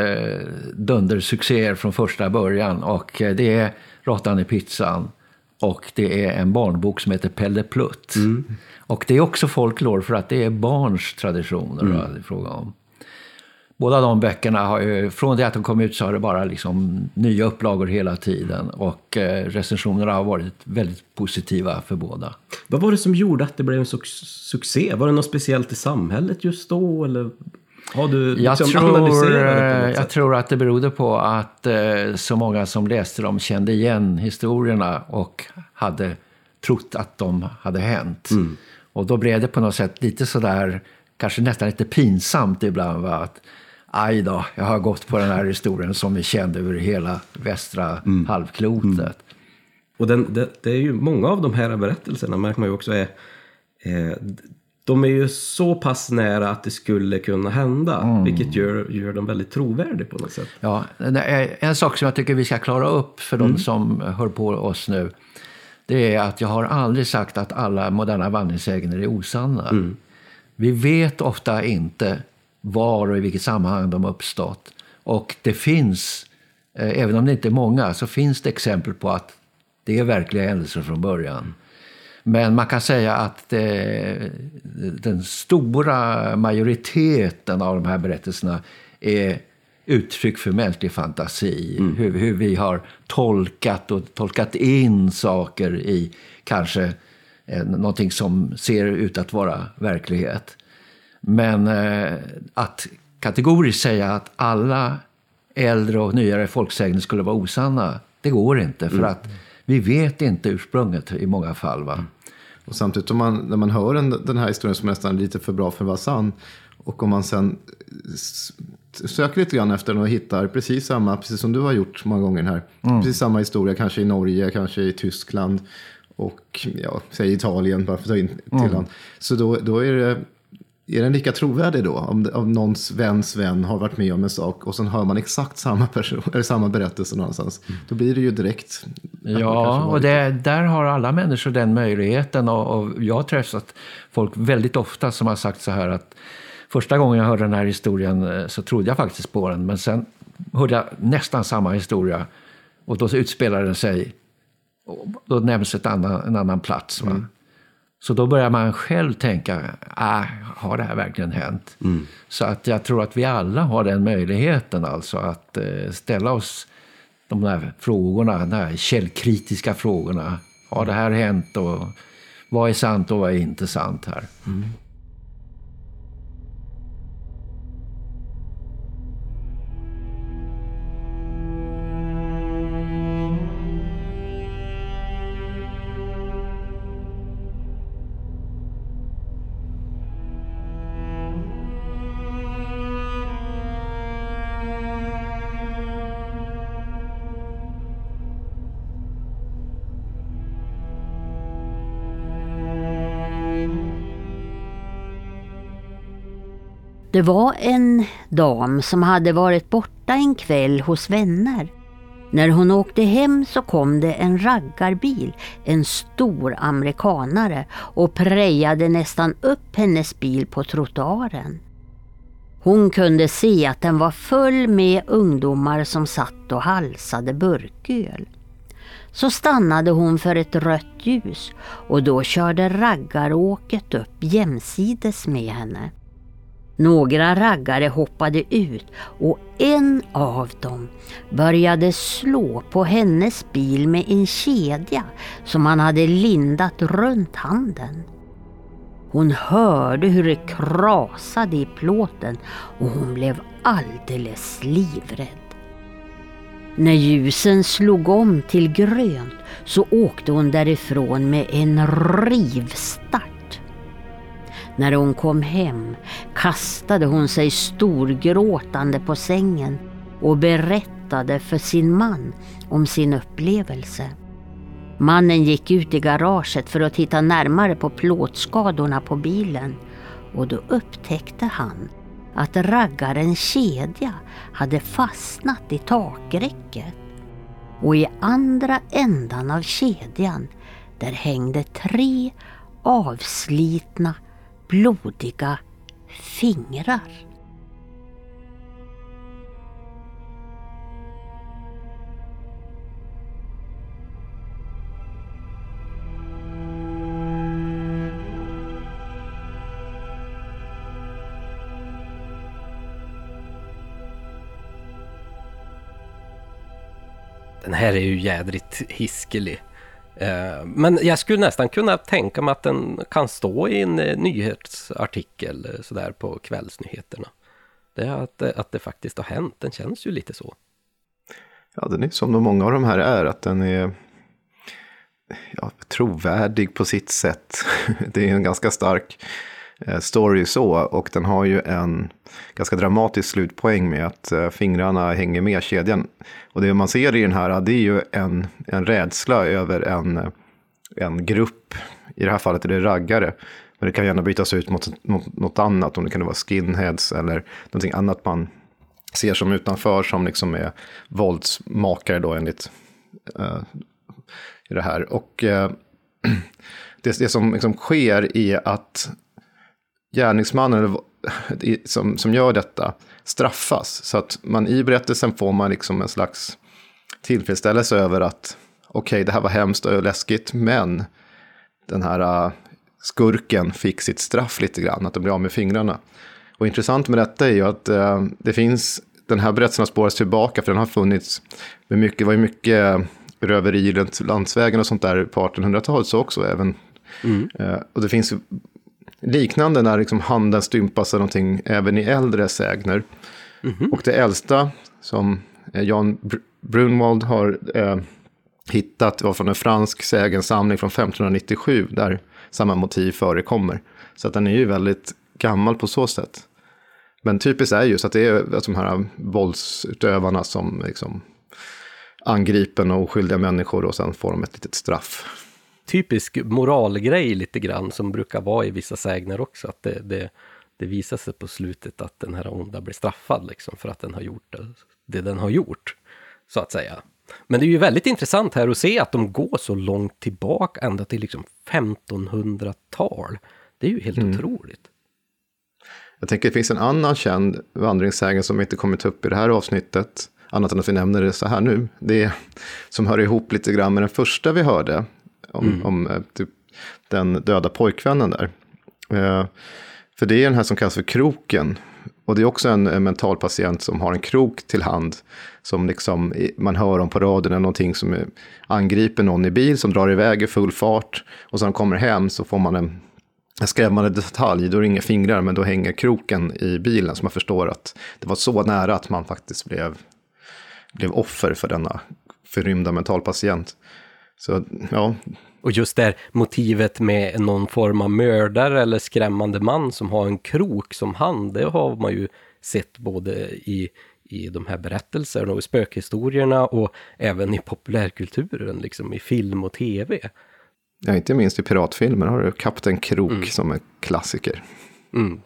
dundersuccéer från första början. Och eh, det är Råttan i pizzan och det är en barnbok som heter Pelle Plutt. Mm. Och det är också folklore för att det är barns traditioner mm. det fråga om. båda de böckerna har från det att de kom ut så har det bara liksom nya upplagor hela tiden. Och eh, recensionerna har varit väldigt positiva för båda. Vad var det som gjorde att det blev en su succé? Var det något speciellt i samhället just då? Eller har du liksom jag, tror, eh, jag tror att det berodde på att eh, så många som läste dem kände igen historierna och hade trott att de hade hänt. Mm. Och då blev det på något sätt lite sådär, kanske nästan lite pinsamt ibland. Va? Att, Aj då, jag har gått på den här historien som vi kände över hela västra mm. halvklotet. Mm. Och den, det, det, är ju många av de här berättelserna märker man ju också är eh, de är ju så pass nära att det skulle kunna hända, mm. vilket gör, gör dem väldigt trovärdiga på något sätt. Ja, en sak som jag tycker vi ska klara upp för mm. de som hör på oss nu, det är att jag har aldrig sagt att alla moderna vandringssägner är osanna. Mm. Vi vet ofta inte var och i vilket sammanhang de uppstått. Och det finns, eh, även om det inte är många, så finns det exempel på att det är verkliga händelser från början. Men man kan säga att det, den stora majoriteten av de här berättelserna är uttryck för mänsklig fantasi. Mm. Hur, hur, vi har tolkat och tolkat in saker i kanske eh, någonting som ser ut att vara verklighet. Men eh, att kategoriskt säga att alla äldre och nyare folksägner skulle vara osanna, det går inte. För mm. att vi vet inte ursprunget i många fall. Va? Och samtidigt om man, när man hör en, den här historien som nästan är lite för bra för att vara sann. Och om man sen söker lite grann efter den och hittar precis samma, precis som du har gjort många gånger här. Mm. Precis samma historia, kanske i Norge, kanske i Tyskland och ja, säg Italien, bara för att ta in till mm. Så då, då är det är den lika trovärdig då? Om, om någons väns vän har varit med om en sak och sen hör man exakt samma, person, eller samma berättelse någonstans. Mm. Då blir det ju direkt... Ja, och det, där har alla människor den möjligheten. Och, och jag har träffat folk väldigt ofta som har sagt så här att första gången jag hörde den här historien eh, så trodde jag faktiskt på den. Men sen hörde jag nästan samma historia och då utspelade den sig då nämns ett annan, en annan plats. Va? Mm. Så då börjar man själv tänka, ah, har det här verkligen hänt? Mm. Så att jag tror att vi alla har den möjligheten alltså att eh, ställa oss de där frågorna, de här källkritiska frågorna. Har det här hänt och vad är sant och vad är inte sant här? Mm. Det var en dam som hade varit borta en kväll hos vänner. När hon åkte hem så kom det en raggarbil, en stor amerikanare och prejade nästan upp hennes bil på trottoaren. Hon kunde se att den var full med ungdomar som satt och halsade burköl. Så stannade hon för ett rött ljus och då körde raggaråket upp jämsides med henne. Några raggare hoppade ut och en av dem började slå på hennes bil med en kedja som han hade lindat runt handen. Hon hörde hur det krasade i plåten och hon blev alldeles livrädd. När ljusen slog om till grönt så åkte hon därifrån med en rivstart när hon kom hem kastade hon sig storgråtande på sängen och berättade för sin man om sin upplevelse. Mannen gick ut i garaget för att titta närmare på plåtskadorna på bilen och då upptäckte han att raggarens kedja hade fastnat i takräcket. Och i andra ändan av kedjan där hängde tre avslitna blodiga fingrar. Den här är ju jädrigt hiskelig. Eh, men jag skulle nästan kunna tänka mig att den kan stå i en eh, nyhetsartikel eh, sådär på kvällsnyheterna. Det är att, att det faktiskt har hänt, den känns ju lite så. Ja, den är som de många av de här är, att den är ja, trovärdig på sitt sätt. [LAUGHS] Det är en ganska stark Eh, story så, och den har ju en ganska dramatisk slutpoäng med att eh, fingrarna hänger med kedjan. Och det man ser i den här, det är ju en, en rädsla över en, en grupp. I det här fallet är det raggare. Men det kan gärna bytas ut mot, mot något annat, om det kan vara skinheads eller någonting annat man ser som utanför som liksom är våldsmakare då enligt uh, i det här. Och uh, [CLEARS THROAT] det, det som liksom sker är att gärningsmannen [LAUGHS] som, som gör detta straffas. Så att man i berättelsen får man liksom en slags tillfredsställelse över att okej, okay, det här var hemskt och läskigt, men den här uh, skurken fick sitt straff lite grann, att de blev av med fingrarna. Och intressant med detta är ju att uh, det finns, den här berättelsen har spårats tillbaka, för den har funnits, med mycket, det var ju mycket röveri runt landsvägen och sånt där på 1800-talet så också även. Mm. Uh, och det finns liknande när liksom handen stympas eller någonting även i äldre sägner. Mm -hmm. Och det äldsta som eh, Jan Brunwald har eh, hittat var från en fransk sägensamling från 1597 där samma motiv förekommer. Så att den är ju väldigt gammal på så sätt. Men typiskt är just att det är de här våldsutövarna som liksom angriper oskyldiga människor och sen får de ett litet straff typisk moralgrej lite grann som brukar vara i vissa sägner också. Att det, det, det visar sig på slutet att den här onda blir straffad liksom för att den har gjort det, det den har gjort. Så att säga. Men det är ju väldigt intressant här att se att de går så långt tillbaka, ända till liksom 1500-tal. Det är ju helt mm. otroligt. Jag tänker det finns en annan känd vandringssägen som inte kommit upp i det här avsnittet, annat än att vi nämner det så här nu. Det är, som hör ihop lite grann med den första vi hörde, om, mm. om eh, typ, den döda pojkvännen där. Eh, för det är den här som kallas för kroken. Och det är också en, en mental patient som har en krok till hand. Som liksom, man hör om på radion eller någonting som angriper någon i bil som drar iväg i full fart. Och sen kommer hem så får man en, en skrämmande detalj. Då är det inga fingrar men då hänger kroken i bilen. Så man förstår att det var så nära att man faktiskt blev, blev offer för denna förrymda mentalpatient. Så ja. Och just det motivet med någon form av mördare eller skrämmande man som har en krok som hand, det har man ju sett både i, i de här berättelserna och spökhistorierna och även i populärkulturen, liksom i film och tv. Ja, inte minst i piratfilmer har du Kapten Krok mm. som är klassiker. Mm.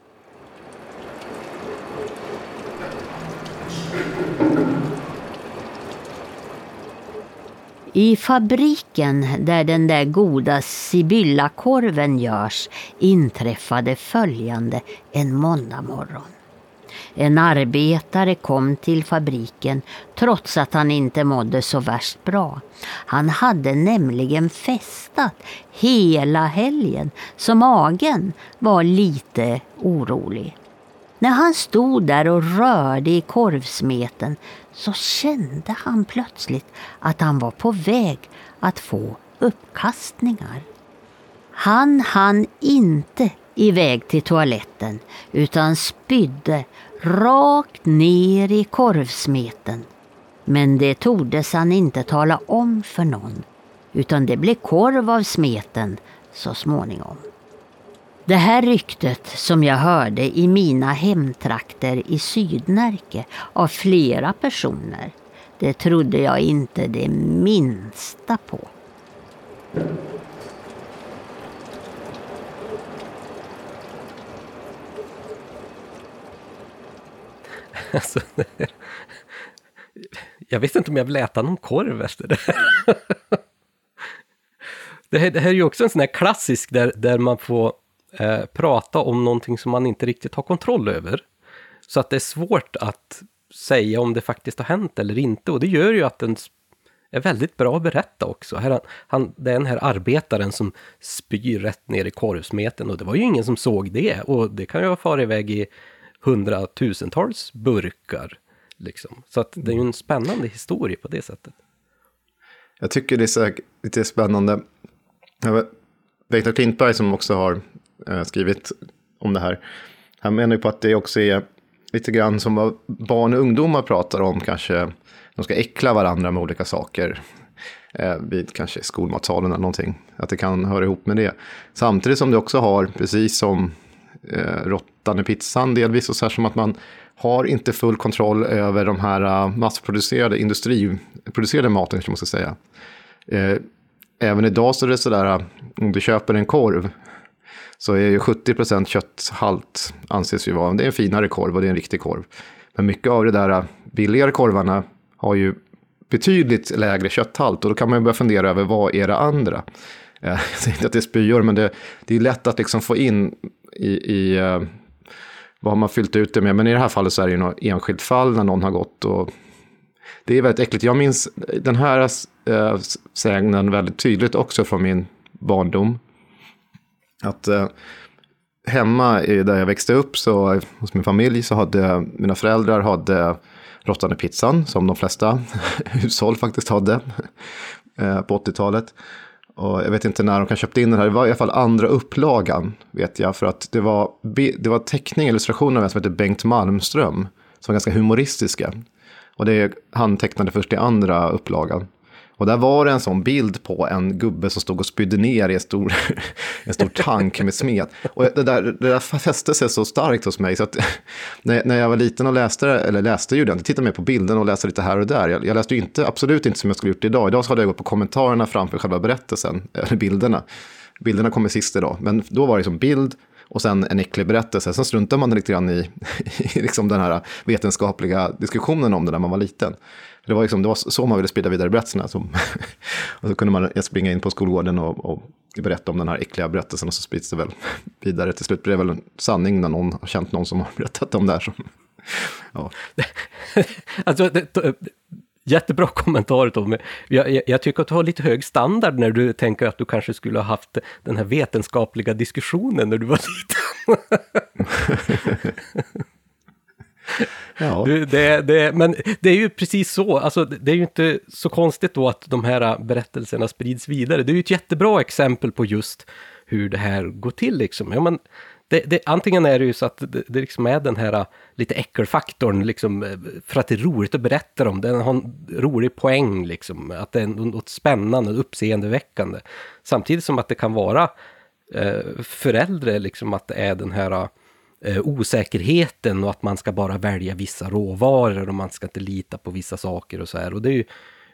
I fabriken där den där goda Sibyllakorven görs inträffade följande en måndagmorgon. En arbetare kom till fabriken trots att han inte mådde så värst bra. Han hade nämligen festat hela helgen så magen var lite orolig. När han stod där och rörde i korvsmeten så kände han plötsligt att han var på väg att få uppkastningar. Han hann inte iväg till toaletten utan spydde rakt ner i korvsmeten. Men det tordes han inte tala om för någon utan det blev korv av smeten så småningom. Det här ryktet som jag hörde i mina hemtrakter i Sydnärke av flera personer, det trodde jag inte det minsta på. [LAUGHS] Alltså, jag visste inte om jag ville äta någon korv efter det. [LAUGHS] Det här, det här är ju också en sån här klassisk där, där man får eh, prata om någonting som man inte riktigt har kontroll över. Så att det är svårt att säga om det faktiskt har hänt eller inte och det gör ju att den är väldigt bra att berätta också. Här, han, det är den här arbetaren som spyr rätt ner i korvsmeten och det var ju ingen som såg det och det kan ju ha farit iväg i hundratusentals burkar. Liksom. Så att det är ju en spännande historia på det sättet. Jag tycker det är lite spännande. Viktor Klintberg som också har Eh, skrivit om det här. Han menar ju på att det också är lite grann som vad barn och ungdomar pratar om kanske. De ska äckla varandra med olika saker. Eh, vid kanske skolmatsalen eller någonting. Att det kan höra ihop med det. Samtidigt som det också har, precis som eh, råttan i pizzan delvis, och så här som att man har inte full kontroll över de här eh, massproducerade, industriproducerade maten, kanske man ska säga. Eh, även idag så är det sådär, där. Eh, om du köper en korv, så är ju 70% kötthalt anses ju vara, det är en finare korv och det är en riktig korv. Men mycket av det där billigare korvarna har ju betydligt lägre kötthalt och då kan man ju börja fundera över vad är det andra? Eh, [LAUGHS] jag säger inte att det är spyor, men det, det är lätt att liksom få in i, i eh, vad har man fyllt ut det med? Men i det här fallet så är det ju något enskilt fall när någon har gått och det är väldigt äckligt. Jag minns den här äh, sägnen väldigt tydligt också från min barndom. Att eh, hemma där jag växte upp så hos min familj så hade mina föräldrar hade råttan i pizzan som de flesta [LAUGHS] hushåll faktiskt hade eh, på 80-talet. Och jag vet inte när de kan köpt in den här, det var i alla fall andra upplagan vet jag. För att det var, det var teckning, illustrationer av en som heter Bengt Malmström. Som var ganska humoristiska. Och det, han tecknade först i andra upplagan. Och där var det en sån bild på en gubbe som stod och spydde ner i en stor, [LAUGHS] en stor tank med smet. Och det där, det där fäste sig så starkt hos mig så att [LAUGHS] när, när jag var liten och läste eller läste ju den, tittade mer på bilden och läste lite här och där. Jag, jag läste ju inte, absolut inte som jag skulle gjort idag. Idag så hade jag gått på kommentarerna framför själva berättelsen, [LAUGHS] eller bilderna. Bilderna kommer sist idag, men då var det som bild och sen en äcklig berättelse. Sen struntar man lite grann i, i liksom den här vetenskapliga diskussionen om det när man var liten. Det var, liksom, det var så man ville sprida vidare berättelserna. Som, [LAUGHS] och så kunde man springa in på skolgården och, och berätta om den här äckliga berättelsen och så sprids det väl [LAUGHS] vidare. Till slut blir det väl en sanning när någon har känt någon som har [LAUGHS] berättat om det här. Som, ja. alltså, det, Jättebra kommentar Tommy. Jag, jag, jag, tycker att du har lite hög standard när du tänker att du kanske skulle ha haft den här vetenskapliga diskussionen när du var liten. Ja. Det, det, men det är ju precis så, alltså, det är ju inte så konstigt då att de här berättelserna sprids vidare. Det är ju ett jättebra exempel på just hur det här går till. Liksom. Ja, men det, det, antingen är det ju så att det, det liksom är den här äh, lite äckelfaktorn, liksom, äh, för att det är roligt att berätta om. Den har en rolig poäng, liksom, att det är något spännande, uppseendeväckande. Samtidigt som att det kan vara äh, eh, för äldre, liksom, att det är den här Eh, osäkerheten och att man ska bara välja vissa råvaror och man ska inte lita på vissa saker och så här. Och det är ju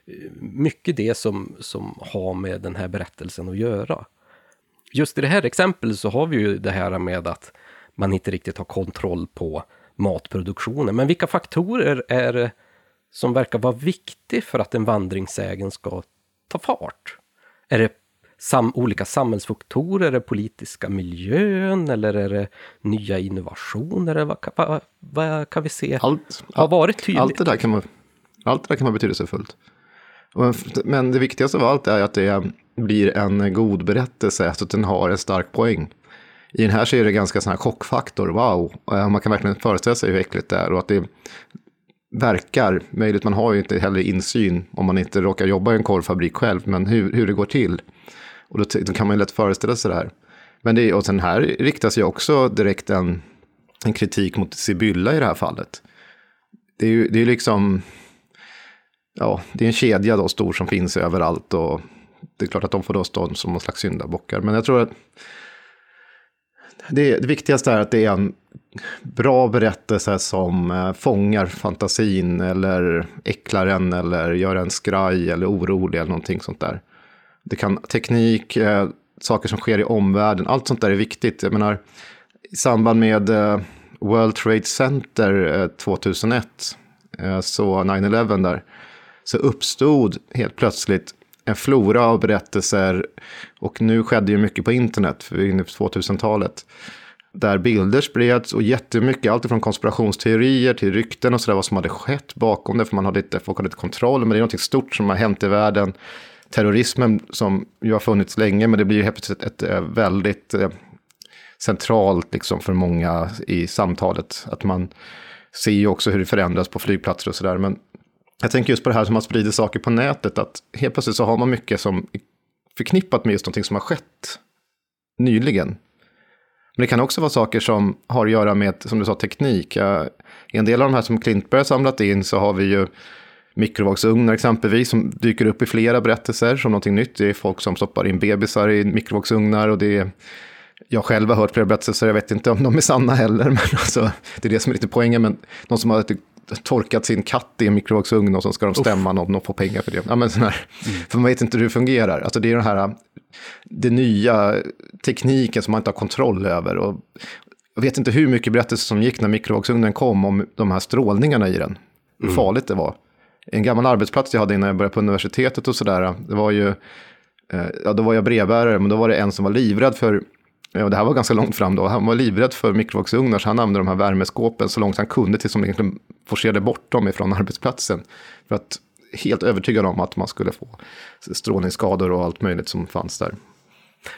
eh, mycket det som, som har med den här berättelsen att göra. Just i det här exemplet så har vi ju det här med att man inte riktigt har kontroll på matproduktionen. Men vilka faktorer är det som verkar vara viktiga för att en vandringssägen ska ta fart? Är det sam olika samhällsfaktorer, är det politiska miljön eller är det nya innovationer? Vad, vad, vad kan vi se allt, har varit tydligt? Allt det där kan, man, allt det där kan vara betydelsefullt. Men det viktigaste av allt är att det blir en god berättelse, så att den har en stark poäng. I den här så är det ganska sån här chockfaktor, wow. Man kan verkligen föreställa sig hur äckligt det är och att det verkar, möjligt man har ju inte heller insyn om man inte råkar jobba i en korvfabrik själv, men hur, hur det går till. Och då, då kan man ju lätt föreställa sig det här. Men det, och sen här riktas ju också direkt en, en kritik mot Sibylla i det här fallet. Det är ju det är liksom, ja, det är en kedja då stor som finns överallt och det är klart att de får då stå som någon slags syndabockar. Men jag tror att det, det viktigaste är att det är en bra berättelse som eh, fångar fantasin eller äcklar en eller gör en skraj eller orolig eller någonting sånt där. Det kan teknik, eh, saker som sker i omvärlden, allt sånt där är viktigt. Jag menar, i samband med eh, World Trade Center eh, 2001, eh, så 9-11 där, så uppstod helt plötsligt en flora av berättelser. Och nu skedde ju mycket på internet, för vi är inne på 2000-talet. Där bilder spreds och jättemycket, allt från konspirationsteorier till rykten och sådär, vad som hade skett bakom det. För man hade inte, folk hade inte kontroll, men det är något stort som har hänt i världen terrorismen som ju har funnits länge, men det blir ju helt plötsligt ett, ett, väldigt eh, centralt liksom för många i samtalet. Att man ser ju också hur det förändras på flygplatser och sådär. Men Jag tänker just på det här som man sprider saker på nätet, att helt plötsligt så har man mycket som är förknippat med just någonting som har skett nyligen. Men det kan också vara saker som har att göra med, som du sa, teknik. I en del av de här som Klintberg har samlat in så har vi ju mikrovågsugnar exempelvis som dyker upp i flera berättelser som någonting nytt. Det är folk som stoppar in bebisar i mikrovågsugnar och det är jag själv har hört flera berättelser, jag vet inte om de är sanna heller, [LAUGHS] men alltså, det är det som är lite poängen. Men någon som har torkat sin katt i en mikrovågsugn och så ska de stämma någon och få pengar för det. Ja, men sån här, mm. För man vet inte hur det fungerar. Alltså det är den här det nya tekniken som man inte har kontroll över. Och jag vet inte hur mycket berättelser som gick när mikrovågsugnen kom om de här strålningarna i den. Hur mm. farligt det var. En gammal arbetsplats jag hade innan jag började på universitetet och sådär, det var ju, eh, ja då var jag brevbärare, men då var det en som var livrädd för eh, och det här var ganska långt fram då. Han var livrädd för mikrovågsugnar så han använde de här värmeskåpen så långt han kunde tills de egentligen forcerade bort dem ifrån [LAUGHS] arbetsplatsen. För att helt övertygad om att man skulle få strålningsskador och allt möjligt som fanns där.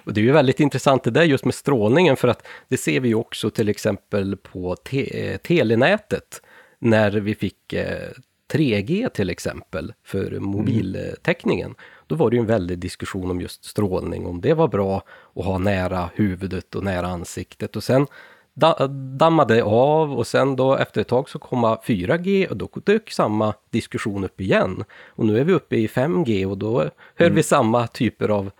Och det är ju väldigt intressant det där just med strålningen för att det ser vi ju också till exempel på te eh, telenätet när vi fick eh, 3G till exempel för mobiltäckningen. Då var det ju en väldig diskussion om just strålning, om det var bra att ha nära huvudet och nära ansiktet. Och sen dammade av och sen då efter ett tag så kom 4G och då dök samma diskussion upp igen. Och nu är vi uppe i 5G och då hör mm. vi samma typer av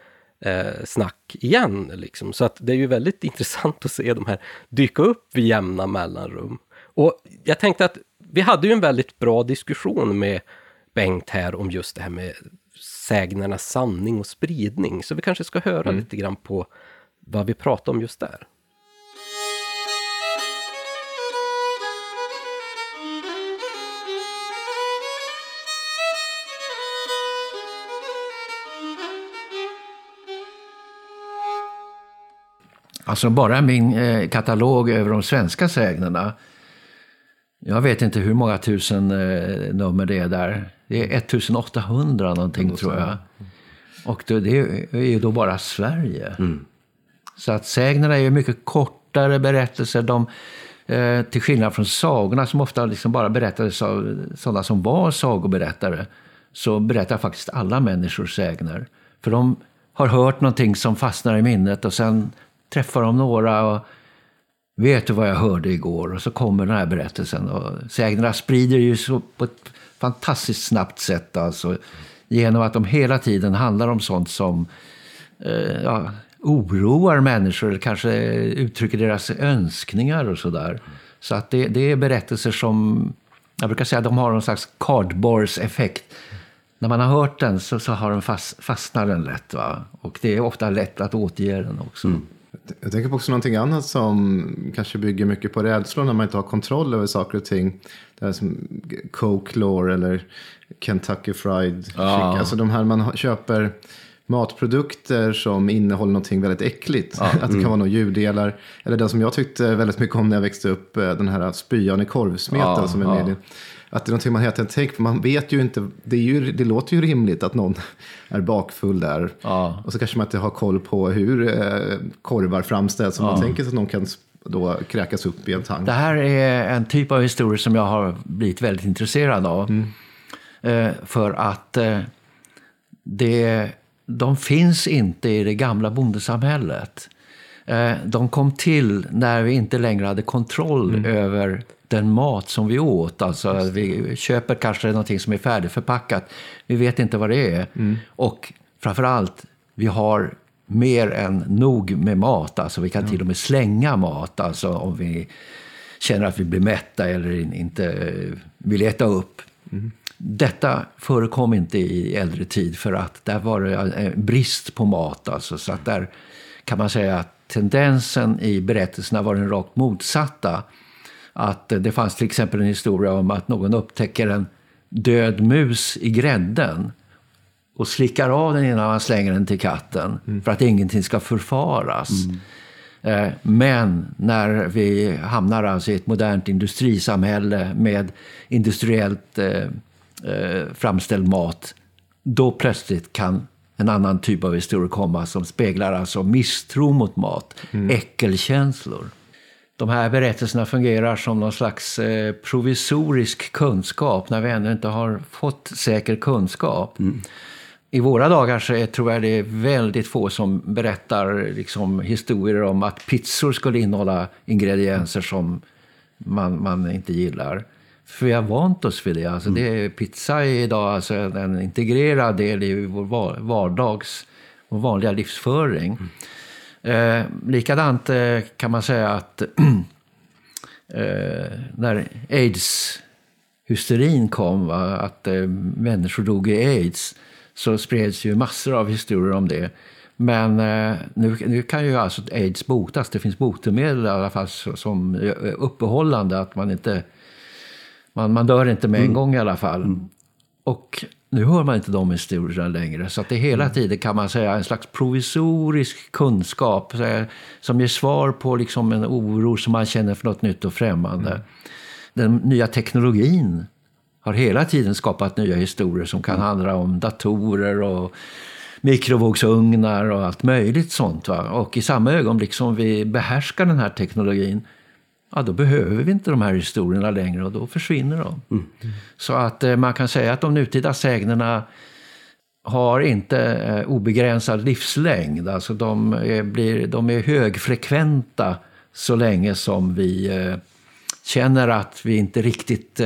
eh, snack igen. Liksom. Så att det är ju väldigt [LAUGHS] intressant att se de här dyka upp vid jämna mellanrum. Och jag tänkte att vi hade ju en väldigt bra diskussion med Bengt här om just det här med sägnernas sanning och spridning. Så vi kanske ska höra mm. lite grann på vad vi pratade om just där. Alltså bara min eh, katalog över de svenska sägnerna. Jag vet inte hur många tusen eh, nummer det är där. Det är 1800 någonting tror jag. Och det, det är ju då bara Sverige. Mm. Så att sägnerna är ju mycket kortare berättelser. De, eh, till skillnad från sagorna som ofta liksom bara berättades av sådana som var sagoberättare. Så berättar faktiskt alla människor sägner. För de har hört någonting som fastnar i minnet och sen träffar de några och vet du vad jag hörde igår? Och så kommer den här berättelsen. Och sägnerna sprider ju så på ett fantastiskt snabbt sätt. Alltså, genom att de hela tiden handlar om sånt som eh, ja, oroar människor, kanske uttrycker deras önskningar och sådär. Så att det, det är berättelser som, jag brukar säga att de har någon slags cardboards-effekt. När man har hört den så, så har den fast, fastnar den lätt. Va? Och det är ofta lätt att återge den också. Mm. Jag tänker på också någonting annat som kanske bygger mycket på rädslor när man inte har kontroll över saker och ting. Det här som Coke Lore eller Kentucky Fried Chicken. Alltså de här man köper matprodukter som innehåller någonting väldigt äckligt. Ja, att det kan vara några djurdelar. Eller den som jag tyckte väldigt mycket om när jag växte upp, eh, den här spyan i korvsmeten ja, som är med i att det är någonting man hela tiden tänker på. Man vet ju inte, det, är ju, det låter ju rimligt att någon [LAUGHS] är bakfull där. Ja. Och så kanske man inte har koll på hur eh, korvar framställs. Så ja. man tänker sig att någon kan då kräkas upp i en tank. Det här är en typ av historia som jag har blivit väldigt intresserad av. Mm. Eh, för att eh, det, de finns inte i det gamla bondesamhället. Eh, de kom till när vi inte längre hade kontroll mm. över den mat som vi åt. Alltså vi köper kanske någonting som är färdigförpackat. Vi vet inte vad det är. Mm. Och framförallt, vi har mer än nog med mat. Alltså vi kan till och med slänga mat alltså om vi känner att vi blir mätta eller inte vill äta upp. Mm. Detta förekom inte i äldre tid för att där var det en brist på mat. Alltså, så att där kan man säga att tendensen i berättelserna var den rakt motsatta. Att det fanns till exempel en historia om att någon upptäcker en död mus i grädden och slickar av den innan man slänger den till katten mm. för att ingenting ska förfaras. Mm. Eh, men när vi hamnar alltså i ett modernt industrisamhälle med industriellt eh, eh, framställd mat, då plötsligt kan en annan typ av historia komma som speglar alltså misstro mot mat, mm. äckelkänslor. De här berättelserna fungerar som någon slags eh, provisorisk kunskap när vi ännu inte har fått säker kunskap. Mm. I våra dagar så är, tror jag det är väldigt få som berättar liksom, historier om att pizzor skulle innehålla ingredienser som man, man inte gillar. För vi har vant oss vid det. Alltså mm. det pizza är idag alltså en integrerad del i vår vardags, vår vanliga livsföring. Mm. Eh, likadant eh, kan man säga att [CLEARS THROAT] eh, när aids-hysterin kom, va, att eh, människor dog i aids, så spreds ju massor av historier om det. Men eh, nu, nu kan ju alltså aids botas. Det finns botemedel i alla fall som uppehållande, att man inte man, man dör inte med en mm. gång i alla fall. Mm. Och nu hör man inte de historierna längre. Så att det hela mm. tiden kan man säga en slags provisorisk kunskap som ger svar på liksom en oro som man känner för något nytt och främmande. Mm. Den nya teknologin har hela tiden skapat nya historier som kan mm. handla om datorer och mikrovågsugnar och allt möjligt sånt. Va? Och i samma ögonblick som vi behärskar den här teknologin ja, då behöver vi inte de här historierna längre och då försvinner de. Mm. Så att eh, man kan säga att de nutida sägnerna har inte eh, obegränsad livslängd. Alltså de är, blir, de är högfrekventa så länge som vi eh, känner att vi inte riktigt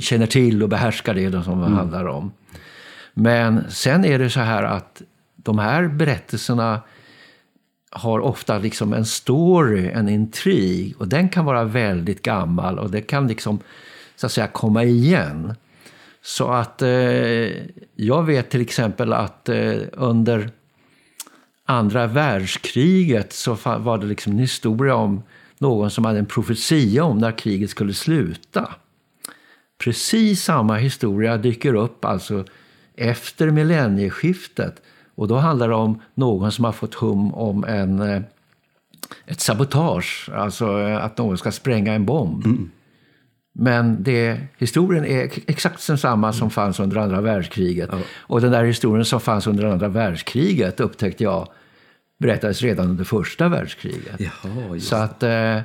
känner till och behärskar det som det mm. handlar om. Men sen är det så här att de här berättelserna har ofta liksom en story, en intrig. Och den kan vara väldigt gammal och det kan liksom så att säga komma igen. Så att eh, jag vet till exempel att eh, under andra världskriget så var det liksom en historia om någon som hade en profetia om när kriget skulle sluta. Precis samma historia dyker upp alltså efter millennieskiftet och då handlar det om någon som har fått hum om en, eh, ett sabotage, alltså eh, att någon ska spränga en bomb. Mm. Men det, historien är exakt densamma som fanns under andra världskriget. Ja. Och den där historien som fanns under andra världskriget upptäckte jag berättades redan under första världskriget. Jaha, Så att eh,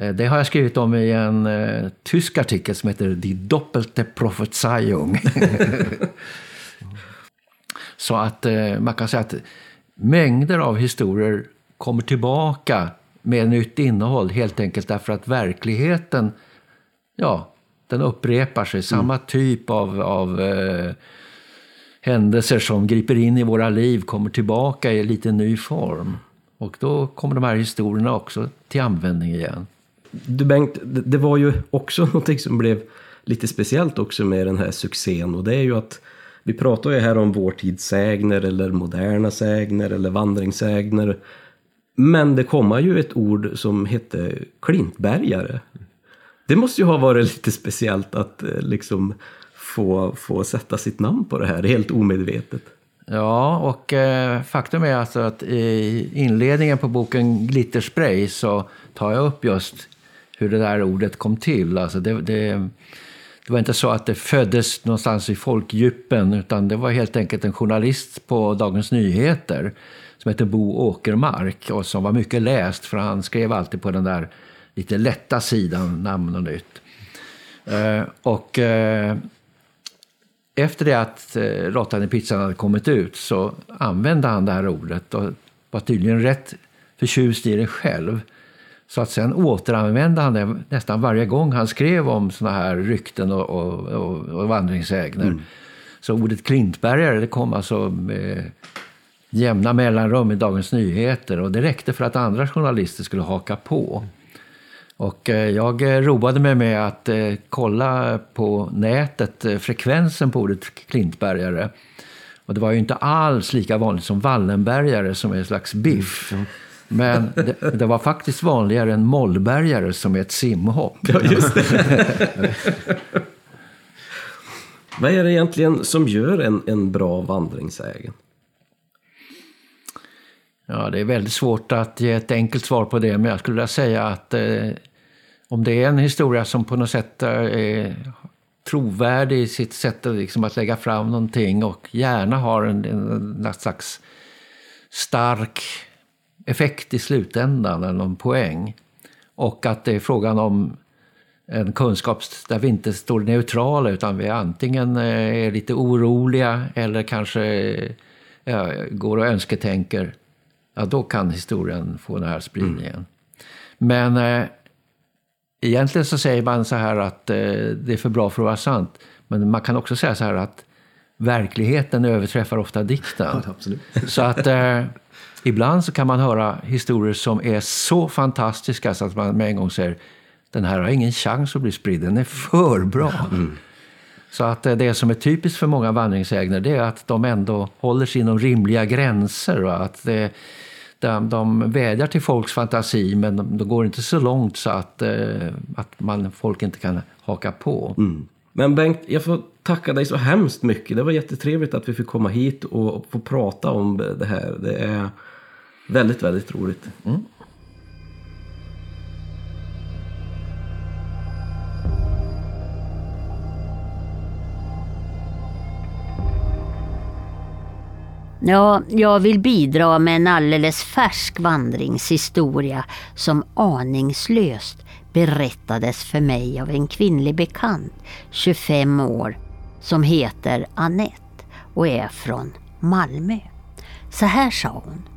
eh, det har jag skrivit om i en eh, tysk artikel som heter Die Doppelte Prophezeiung. [LAUGHS] Så att eh, man kan säga att mängder av historier kommer tillbaka med nytt innehåll helt enkelt därför att verkligheten, ja, den upprepar sig. Samma mm. typ av, av eh, händelser som griper in i våra liv kommer tillbaka i lite ny form. Och då kommer de här historierna också till användning igen. Du Bengt, det var ju också [LAUGHS] någonting som blev lite speciellt också med den här succén och det är ju att vi pratar ju här om vår tids sägner eller moderna sägner eller vandringssägner. Men det kommer ju ett ord som hette klintbergare. Det måste ju ha varit lite speciellt att eh, liksom få, få sätta sitt namn på det här, helt omedvetet. Ja, och eh, faktum är alltså att i inledningen på boken Glitterspray så tar jag upp just hur det där ordet kom till. Alltså det, det det var inte så att det föddes någonstans i folkdjupen utan det var helt enkelt en journalist på Dagens Nyheter som hette Bo Åkermark och som var mycket läst för han skrev alltid på den där lite lätta sidan Namn och nytt. Eh, och eh, efter det att eh, Råttan i pizzan hade kommit ut så använde han det här ordet och var tydligen rätt förtjust i det själv. Så att sen återanvände han det nästan varje gång han skrev om såna här rykten och, och, och, och vandringsägner. Mm. Så ordet klintbergare det kom alltså med jämna mellanrum i Dagens Nyheter och det räckte för att andra journalister skulle haka på. Och eh, jag roade mig med att eh, kolla på nätet eh, frekvensen på ordet klintbergare. Och det var ju inte alls lika vanligt som Wallenbergare som är en slags biff. Mm. Men det, det, var faktiskt vanligare än mollbergare som är ett simhopp. Ja, just det. Vad är det egentligen som gör en, en bra vandringsägen? Ja, det är väldigt svårt att ge ett enkelt svar på det, men jag skulle vilja säga att eh, om det är en historia som på något sätt är trovärdig i sitt sätt att, liksom, att lägga fram någonting och gärna har en, en, en slags stark effekt i slutändan eller någon poäng. Och att det är frågan om en kunskap där vi inte står neutrala utan vi antingen eh, är lite oroliga eller kanske ja, går och önsketänker. Ja, då kan historien få den här spridningen. Mm. Men eh, egentligen så säger man så här att eh, det är för bra för att vara sant. Men man kan också säga så här att verkligheten överträffar ofta dikten. [LAUGHS] absolut. Så att eh, ibland så kan man höra historier som är så fantastiska så att man med en gång säger den här har ingen chans att bli spridd, den är för bra. [LAUGHS] Mm. Så att eh, det som är typiskt för många vandringsägner det är att de ändå håller sig inom rimliga gränser. Och att det, de, de vädjar till folks fantasi men de, de går inte så långt så att, eh, att man, folk inte kan haka på. Mm. Men Bengt, jag får tacka dig så hemskt mycket. Det var jättetrevligt att vi fick komma hit och få prata om det här. Det är väldigt, väldigt roligt. Mm. Ja, jag vill bidra med en alldeles färsk vandringshistoria som aningslöst berättades för mig av en kvinnlig bekant, 25 år, som heter Annette och är från Malmö. Så här sa hon.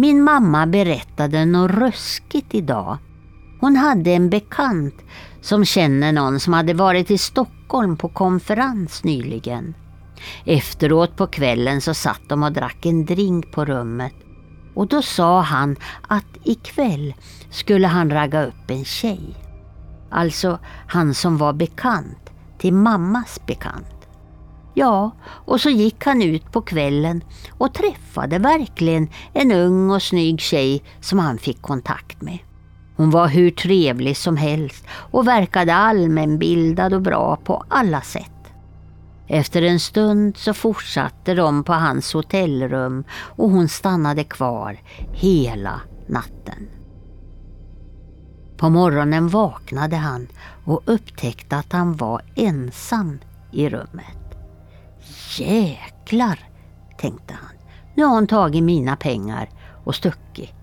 Min mamma berättade något ruskigt idag. Hon hade en bekant som känner någon som hade varit i Stockholm på konferens nyligen. Efteråt på kvällen så satt de och drack en drink på rummet och då sa han att ikväll skulle han ragga upp en tjej. Alltså han som var bekant till mammas bekant. Ja, och så gick han ut på kvällen och träffade verkligen en ung och snygg tjej som han fick kontakt med. Hon var hur trevlig som helst och verkade allmänbildad och bra på alla sätt. Efter en stund så fortsatte de på hans hotellrum och hon stannade kvar hela natten. På morgonen vaknade han och upptäckte att han var ensam i rummet. Jäklar, tänkte han. Nu har hon tagit mina pengar och stuckit.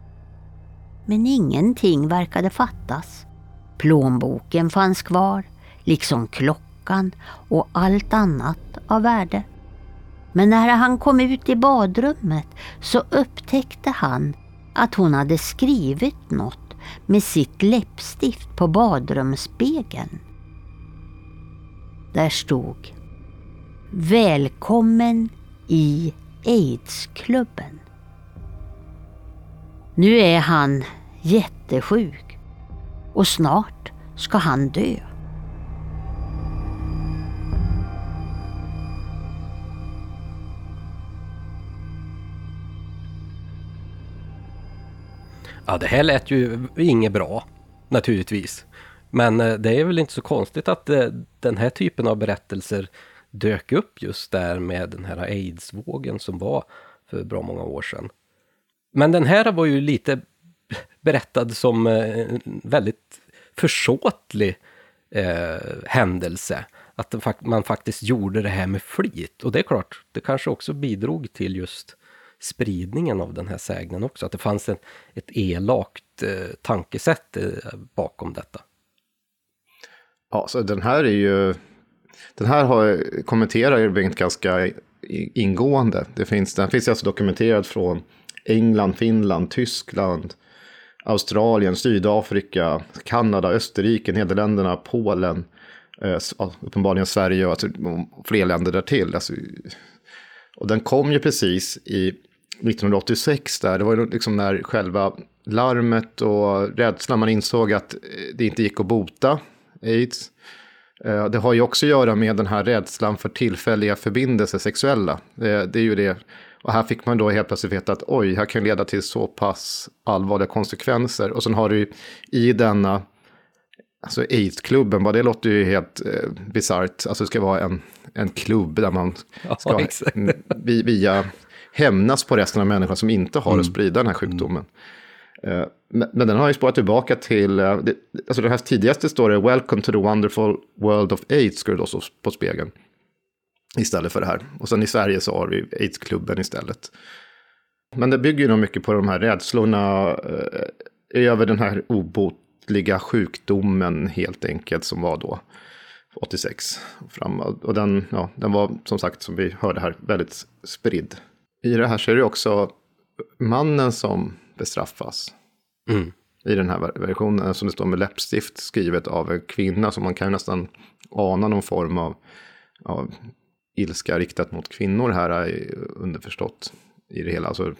Men ingenting verkade fattas. Plånboken fanns kvar, liksom klockan och allt annat av värde. Men när han kom ut i badrummet så upptäckte han att hon hade skrivit något med sitt läppstift på badrumsspegeln. Där stod Välkommen i Aidsklubben. Nu är han jättesjuk och snart ska han dö. Ja, det här lät ju inget bra naturligtvis. Men eh, det är väl inte så konstigt att eh, den här typen av berättelser dök upp just där med den här aidsvågen som var för bra många år sedan. Men den här var ju lite berättad som eh, en väldigt försåtlig eh, händelse. Att man faktiskt gjorde det här med flit. Och det är klart, det kanske också bidrog till just spridningen av den här sägnen också. Att det fanns en, ett elakt eh, tankesätt eh, bakom detta. Ja, så den här är ju... Den här har, kommenterar Bengt ganska ingående. Det finns, den finns alltså dokumenterad från England, Finland, Tyskland, Australien, Sydafrika, Kanada, Österrike, Nederländerna, Polen, eh, uppenbarligen Sverige och alltså, fler länder därtill. Alltså, och den kom ju precis i 1986 där, det var ju liksom när själva larmet och rädslan, man insåg att eh, det inte gick att bota aids. Eh, det har ju också att göra med den här rädslan för tillfälliga förbindelser, sexuella. Det, det är ju det. Och här fick man då helt plötsligt veta att oj, här kan leda till så pass allvarliga konsekvenser. Och sen har du i denna, alltså AIDS-klubben, det låter ju helt eh, bisarrt. Alltså det ska vara en, en klubb där man ska [LAUGHS] ja, via hämnas på resten av människan som inte har mm. att sprida den här sjukdomen. Mm. Men, den har ju spårat tillbaka till, eh, det, alltså det här tidigaste står det Welcome to the wonderful world of AIDS, skulle det då på spegeln. Istället för det här. Och sen i Sverige så har vi aidsklubben istället. Men det bygger ju nog mycket på de här rädslorna eh, över den här obotliga sjukdomen helt enkelt som var då 86 fram. Och den, ja, den var som sagt, som vi hörde här, väldigt spridd. I det här så är det också mannen som bestraffas. Mm. I den här versionen, som det står med läppstift skrivet av en kvinna. Så man kan nästan ana någon form av, av ilska riktat mot kvinnor här underförstått i det hela. Alltså,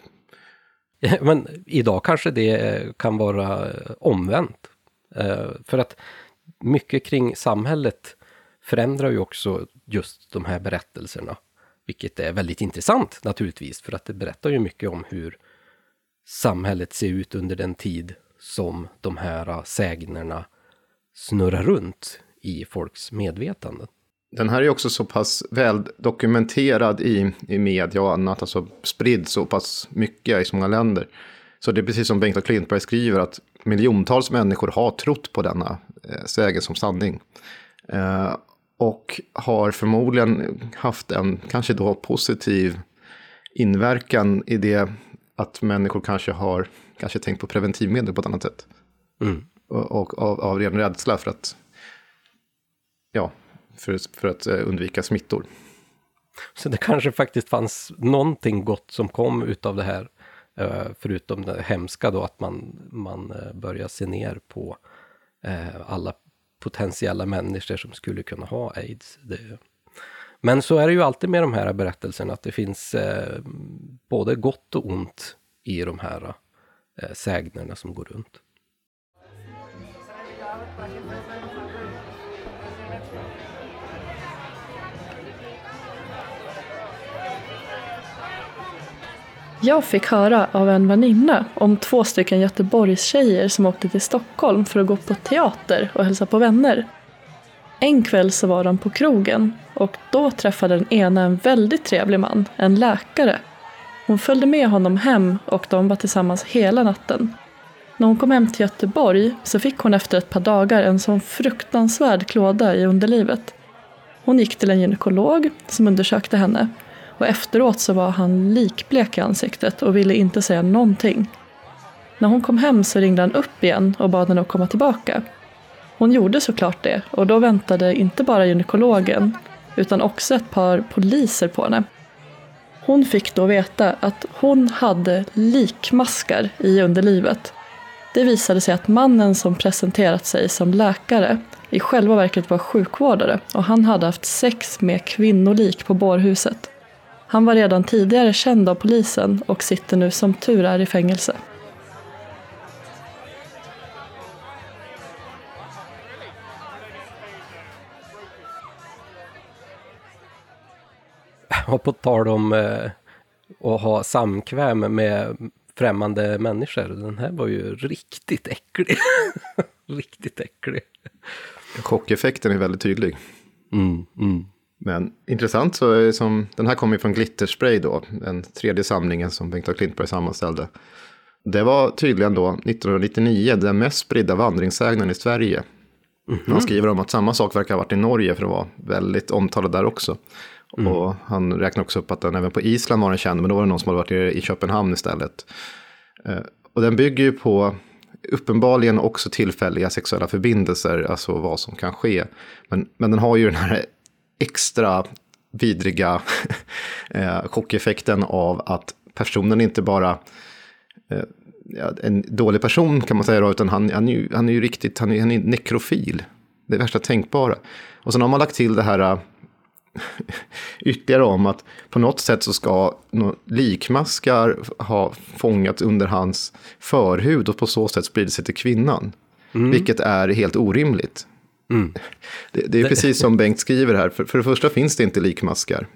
[LAUGHS] Men idag kanske det kan vara omvänt. Eh, för att mycket kring samhället förändrar ju också just de här berättelserna. Vilket är väldigt intressant naturligtvis, för att det berättar ju mycket om hur samhället se ut under den tid som de här sägnerna snurrar runt i folks medvetande. Den här är också så pass väl dokumenterad i, i media och annat, alltså spridd så pass mycket i så många länder. Så det är precis som Bengt Klintberg skriver att miljontals människor har trott på denna eh, sägen som sanning. Eh, och har förmodligen haft en kanske då positiv inverkan i det att människor kanske har kanske tänkt på preventivmedel på ett annat sätt. Mm. Och, och av, av ren rädsla för att, ja, för, för att eh, undvika smittor. Så det kanske faktiskt fanns någonting gott som kom utav det här. Eh, förutom det hemska då att man, man eh, börjar se ner på alla potentiella människor som skulle kunna ha aids. Det... Men så är det ju alltid med de här berättelserna, att det finns eh, både gott och ont i de här eh, sägnerna som går runt. Jag fick höra av en väninna om två stycken Göteborgstjejer som åkte till Stockholm för att gå på teater och hälsa på vänner. En kväll så var de på krogen och då träffade den ena en väldigt trevlig man, en läkare. Hon följde med honom hem och de var tillsammans hela natten. När hon kom hem till Göteborg så fick hon efter ett par dagar en sån fruktansvärd klåda i underlivet. Hon gick till en gynekolog som undersökte henne och efteråt så var han likblek i ansiktet och ville inte säga någonting. När hon kom hem så ringde han upp igen och bad henne att komma tillbaka. Hon gjorde såklart det och då väntade inte bara gynekologen utan också ett par poliser på henne. Hon fick då veta att hon hade likmaskar i underlivet. Det visade sig att mannen som presenterat sig som läkare i själva verket var sjukvårdare och han hade haft sex med kvinnolik på bårhuset. Han var redan tidigare känd av polisen och sitter nu som tur är i fängelse. [LAUGHS] Och på tal om eh, att ha samkväm med främmande människor. Den här var ju riktigt äcklig. [LAUGHS] riktigt äcklig. Chockeffekten är väldigt tydlig. Mm, mm. Men intressant så är som, den här kommer från Glitterspray då, den tredje samlingen som Bengt af Klintberg sammanställde. Det var tydligen då 1999 den mest spridda vandringssägnen i Sverige. Mm -hmm. Han skriver om att samma sak verkar ha varit i Norge för att vara väldigt omtalad där också. Mm. Och han räknar också upp att den även på Island var den känd, men då var det någon som hade varit i Köpenhamn istället. Eh, och den bygger ju på uppenbarligen också tillfälliga sexuella förbindelser, alltså vad som kan ske. Men, men den har ju den här extra vidriga [LAUGHS] eh, chockeffekten av att personen inte bara eh, en dålig person kan man säga då, utan han, han, är, ju, han är ju riktigt, han är, han är nekrofil. Det är värsta tänkbara. Och sen har man lagt till det här [LAUGHS] ytterligare om att på något sätt så ska likmaskar ha fångats under hans förhud och på så sätt spridit sig till kvinnan. Mm. Vilket är helt orimligt. Mm. [LAUGHS] Det, det, är precis som Bengt skriver här, för, för det första finns det inte likmaskar.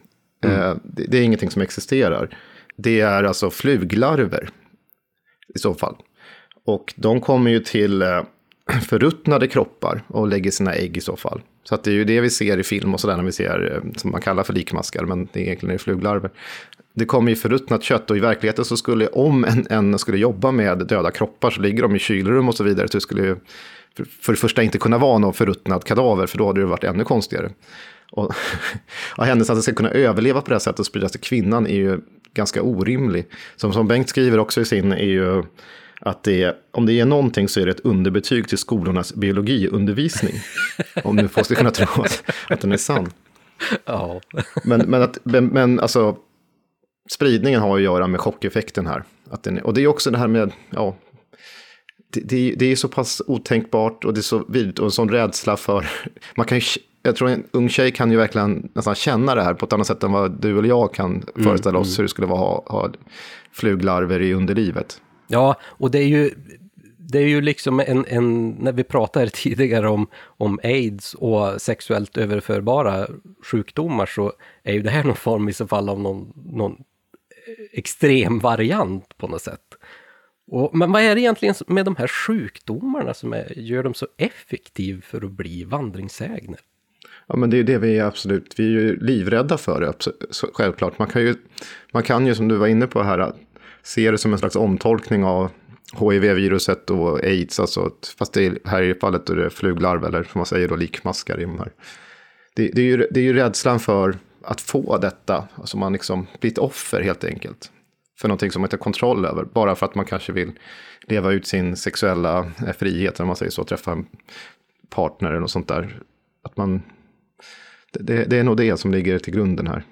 Mm. Eh, det, det, är ingenting som existerar. Det är alltså fluglarver i så fall. Och de kommer ju till eh, [CLEARS THROAT] förruttnade kroppar och lägger sina ägg i så fall. Så att det är ju det vi ser i film och sådär när vi ser, eh, som man kallar för likmaskar, men det är egentligen fluglarver. Det kommer ju förruttnat kött och i verkligheten så skulle, om en, en skulle jobba med döda kroppar så ligger de i kylrum och så vidare. Så det skulle ju för, för det första inte kunna vara någon förruttnad kadaver, för då hade det varit ännu konstigare. Och, [LAUGHS] och händelsen att det ska kunna överleva på det här sättet och spridas till kvinnan är ju ganska orimlig. Som, som Bengt skriver också i sin, är ju att det är, om det är någonting så är det ett underbetyg till skolornas biologiundervisning. [LAUGHS] om nu folk ska kunna tro att, att den är sann. Ja. Men, men, att, men, men alltså, spridningen har att göra med chockeffekten här. Att den, och det är också det här med, ja, det, det, det är så pass otänkbart och det är så vidigt och en sån rädsla för, man kan ju, jag tror en ung tjej kan ju verkligen nästan känna det här på ett annat sätt än vad du eller jag kan föreställa oss hur det skulle vara att ha, ha fluglarver i underlivet. Ja, och det är ju, det är ju liksom en, en, när vi pratade [LAUGHS] tidigare om, om aids och sexuellt överförbara sjukdomar så är ju det här [LAUGHS] någon form i så fall av någon, någon extrem variant på något sätt. Och, men vad är det egentligen med de här sjukdomarna som är, gör dem så effektiv för att bli vandringssägner? Ja, men det är det vi är absolut, vi är ju livrädda för det, självklart. Man kan ju, man kan ju som du var inne på här, Ser det som en slags omtolkning av HIV-viruset och aids, alltså, fast det är, här i fallet då det fluglarv eller som man säger då likmaskar i de här. Det, det, är ju, det är ju rädslan för att få detta, alltså man liksom blir ett offer helt enkelt. För någonting som man inte har kontroll över, bara för att man kanske vill leva ut sin sexuella eh, frihet, om man säger så, träffa en partner eller något sånt där. Att man, det, det är nog det som ligger till grunden här.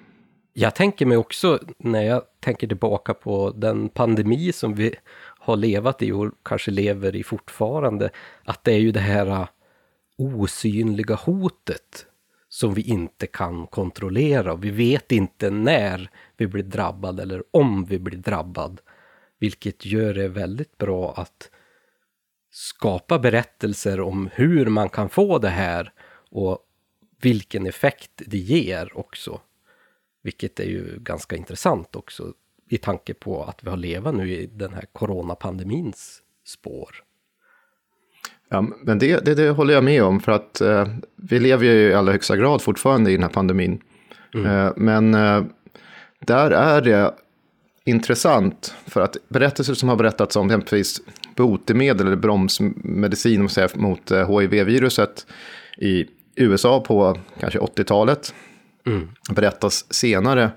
Jag tänker mig också, när jag tänker tillbaka på den pandemi som vi har levat i och kanske lever i fortfarande, att det är ju det här äh, osynliga hotet som vi inte kan kontrollera. Vi vet inte när vi blir drabbad eller om vi blir drabbad. Vilket gör det väldigt bra att skapa berättelser om hur man kan få det här och vilken effekt det ger också. Vilket är ju ganska intressant också i tanke på att vi har levat nu i den här coronapandemins spår. Ja, men det, det, det håller jag med om, för att eh, vi lever ju i allra högsta grad fortfarande i den här pandemin. Mm. Eh, men eh, där är det intressant, för att berättelser som har berättats om exempelvis botemedel eller bromsmedicin mot HIV-viruset eh, i USA på kanske 80-talet mm. berättas senare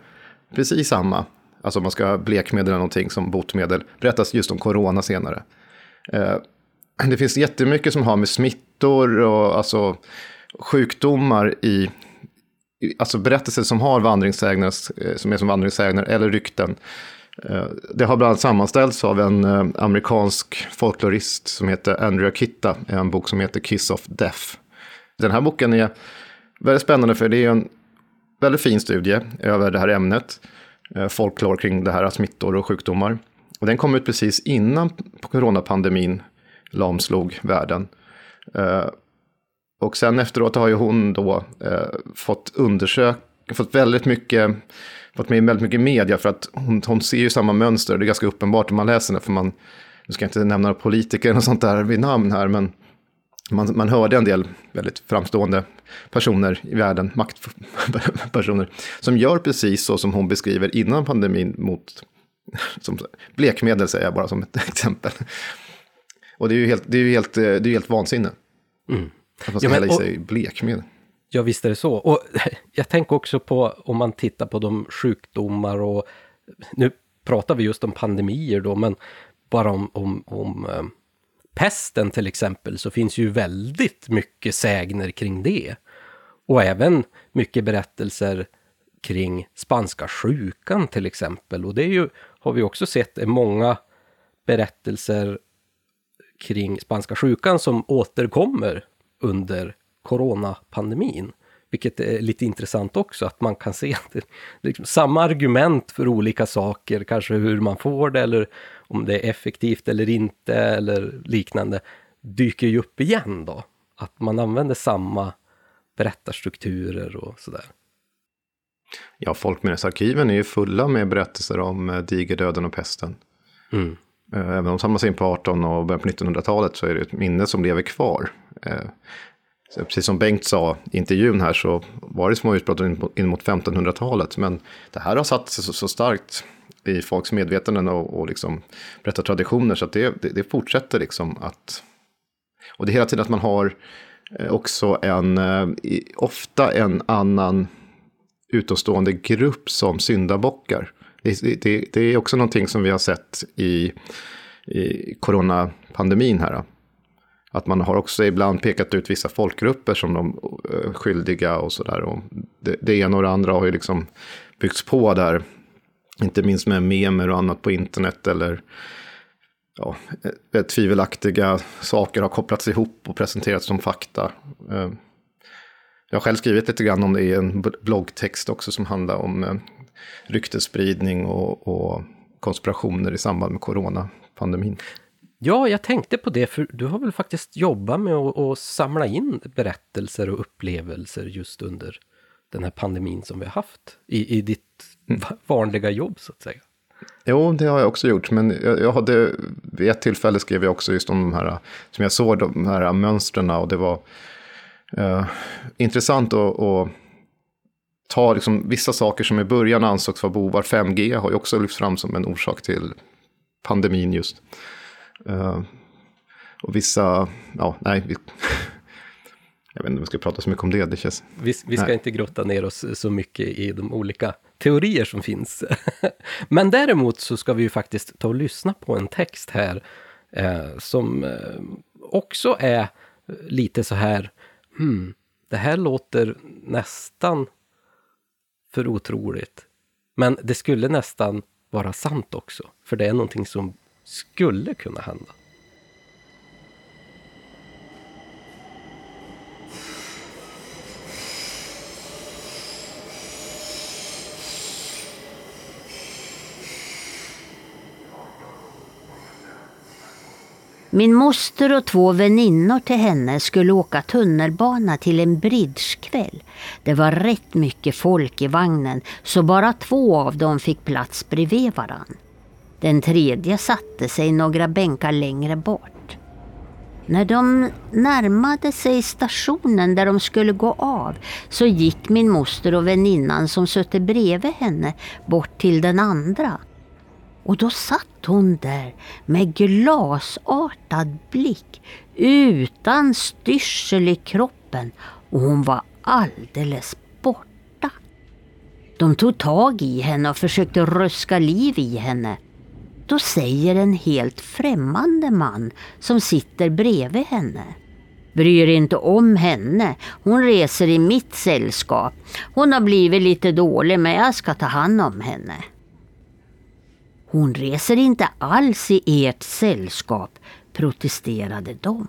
precis samma alltså om man ska ha blekmedel eller någonting som botemedel, berättas just om corona senare. Eh, det finns jättemycket som har med smittor och alltså sjukdomar i, alltså berättelser som har vandringssägner, eh, som är som vandringssägner eller rykten. Eh, det har bland annat sammanställts av en eh, amerikansk folklorist som heter Andrea Kitta, en bok som heter Kiss of Death. Den här boken är väldigt spännande för det är en väldigt fin studie över det här ämnet. folklor folklore kring det här, smittor och sjukdomar. Och den kom ut precis innan coronapandemin lamslog världen. Eh, och sen efteråt har ju hon då eh, fått undersöka, fått väldigt mycket, fått med väldigt mycket media för att hon, hon ser ju samma mönster. Det är ganska uppenbart om man läser det, för man, nu ska jag inte nämna politiker och sånt där vid namn här, men man, man hörde en del väldigt framstående personer i världen, maktpersoner, [LAUGHS] som gör precis så som hon beskriver innan pandemin mot [LAUGHS] som blekmedel, säger jag bara som ett [LAUGHS] exempel. Och det är ju helt, det är helt, det är helt vansinne. Mm. Att man ska ja, men, hälla i sig blekmedel. Ja, visst är det så. Och jag tänker också på om man tittar på de sjukdomar och nu pratar vi just om pandemier då, men bara om, om, om eh, pesten till exempel så finns ju väldigt mycket sägner kring det. Och även mycket berättelser kring spanska sjukan till exempel. Och det är ju, har vi också sett, är många berättelser kring spanska sjukan som återkommer under coronapandemin. Vilket är lite intressant också, att man kan se att det är liksom samma argument för olika saker, kanske hur man får det eller om det är effektivt eller inte eller liknande, dyker ju upp igen då. Att man använder samma berättarstrukturer och sådär. Ja, folkminnesarkiven är ju fulla med berättelser om eh, digerdöden och pesten. Mm. Eh, även om de samlas in på 18 och början på 1900-talet så är det ett minne som lever kvar. Eh, så precis som Bengt sa i intervjun här så var det små utbrott in mot 1500-talet. Men det här har satt sig så, så starkt i folks medvetanden och, och liksom berättartraditioner så att det, det, det, fortsätter liksom att... Och det är hela tiden att man har Eh, också en, eh, ofta en annan utomstående grupp som syndabockar. Det, det, det, är också någonting som vi har sett i i coronapandemin här. Att man har också ibland pekat ut vissa folkgrupper som de eh, skyldiga och sådär. Det, det ena och det andra har ju liksom byggts på där. Inte minst med memer och annat på internet eller ja, tvivelaktiga saker har kopplats ihop och presenterats som fakta. Uh, jag har själv skrivit lite grann om det i en bloggtext också som handlar om ryktesspridning och, och konspirationer i samband med coronapandemin. Ja, jag tänkte på det, för du har väl faktiskt jobbat med att, att samla in berättelser och upplevelser just under den här pandemin som vi har haft i, i ditt mm. vanliga jobb, så att säga. Jo, det har jag också gjort, men jag, jag hade, vid ett tillfälle skrev jag också just om de här, som jag såg de här mönstren och det var eh, intressant att, att ta liksom vissa saker som i början ansågs vara bovar. 5G har ju också lyfts fram som en orsak till pandemin just. Uh, och vissa, ja, nej, vi, [LAUGHS] jag vet inte om vi ska prata så mycket om det. det känns, vi, vi ska nej. inte grotta ner oss så mycket i de olika teorier som finns. [LAUGHS] Men däremot så ska vi ju faktiskt ta och lyssna på en text här eh, som eh, också är lite så här, hmm, det här låter nästan för otroligt. Men det skulle nästan vara sant också, för det är någonting som skulle kunna hända. Min moster och två väninnor till henne skulle åka tunnelbana till en bridgekväll. Det var rätt mycket folk i vagnen så bara två av dem fick plats bredvid varann. Den tredje satte sig några bänkar längre bort. När de närmade sig stationen där de skulle gå av så gick min moster och väninnan som suttit bredvid henne bort till den andra. Och då satt hon där med glasartad blick utan styrsel i kroppen och hon var alldeles borta. De tog tag i henne och försökte röska liv i henne då säger en helt främmande man som sitter bredvid henne. Bryr inte om henne. Hon reser i mitt sällskap. Hon har blivit lite dålig men jag ska ta hand om henne. Hon reser inte alls i ert sällskap, protesterade de.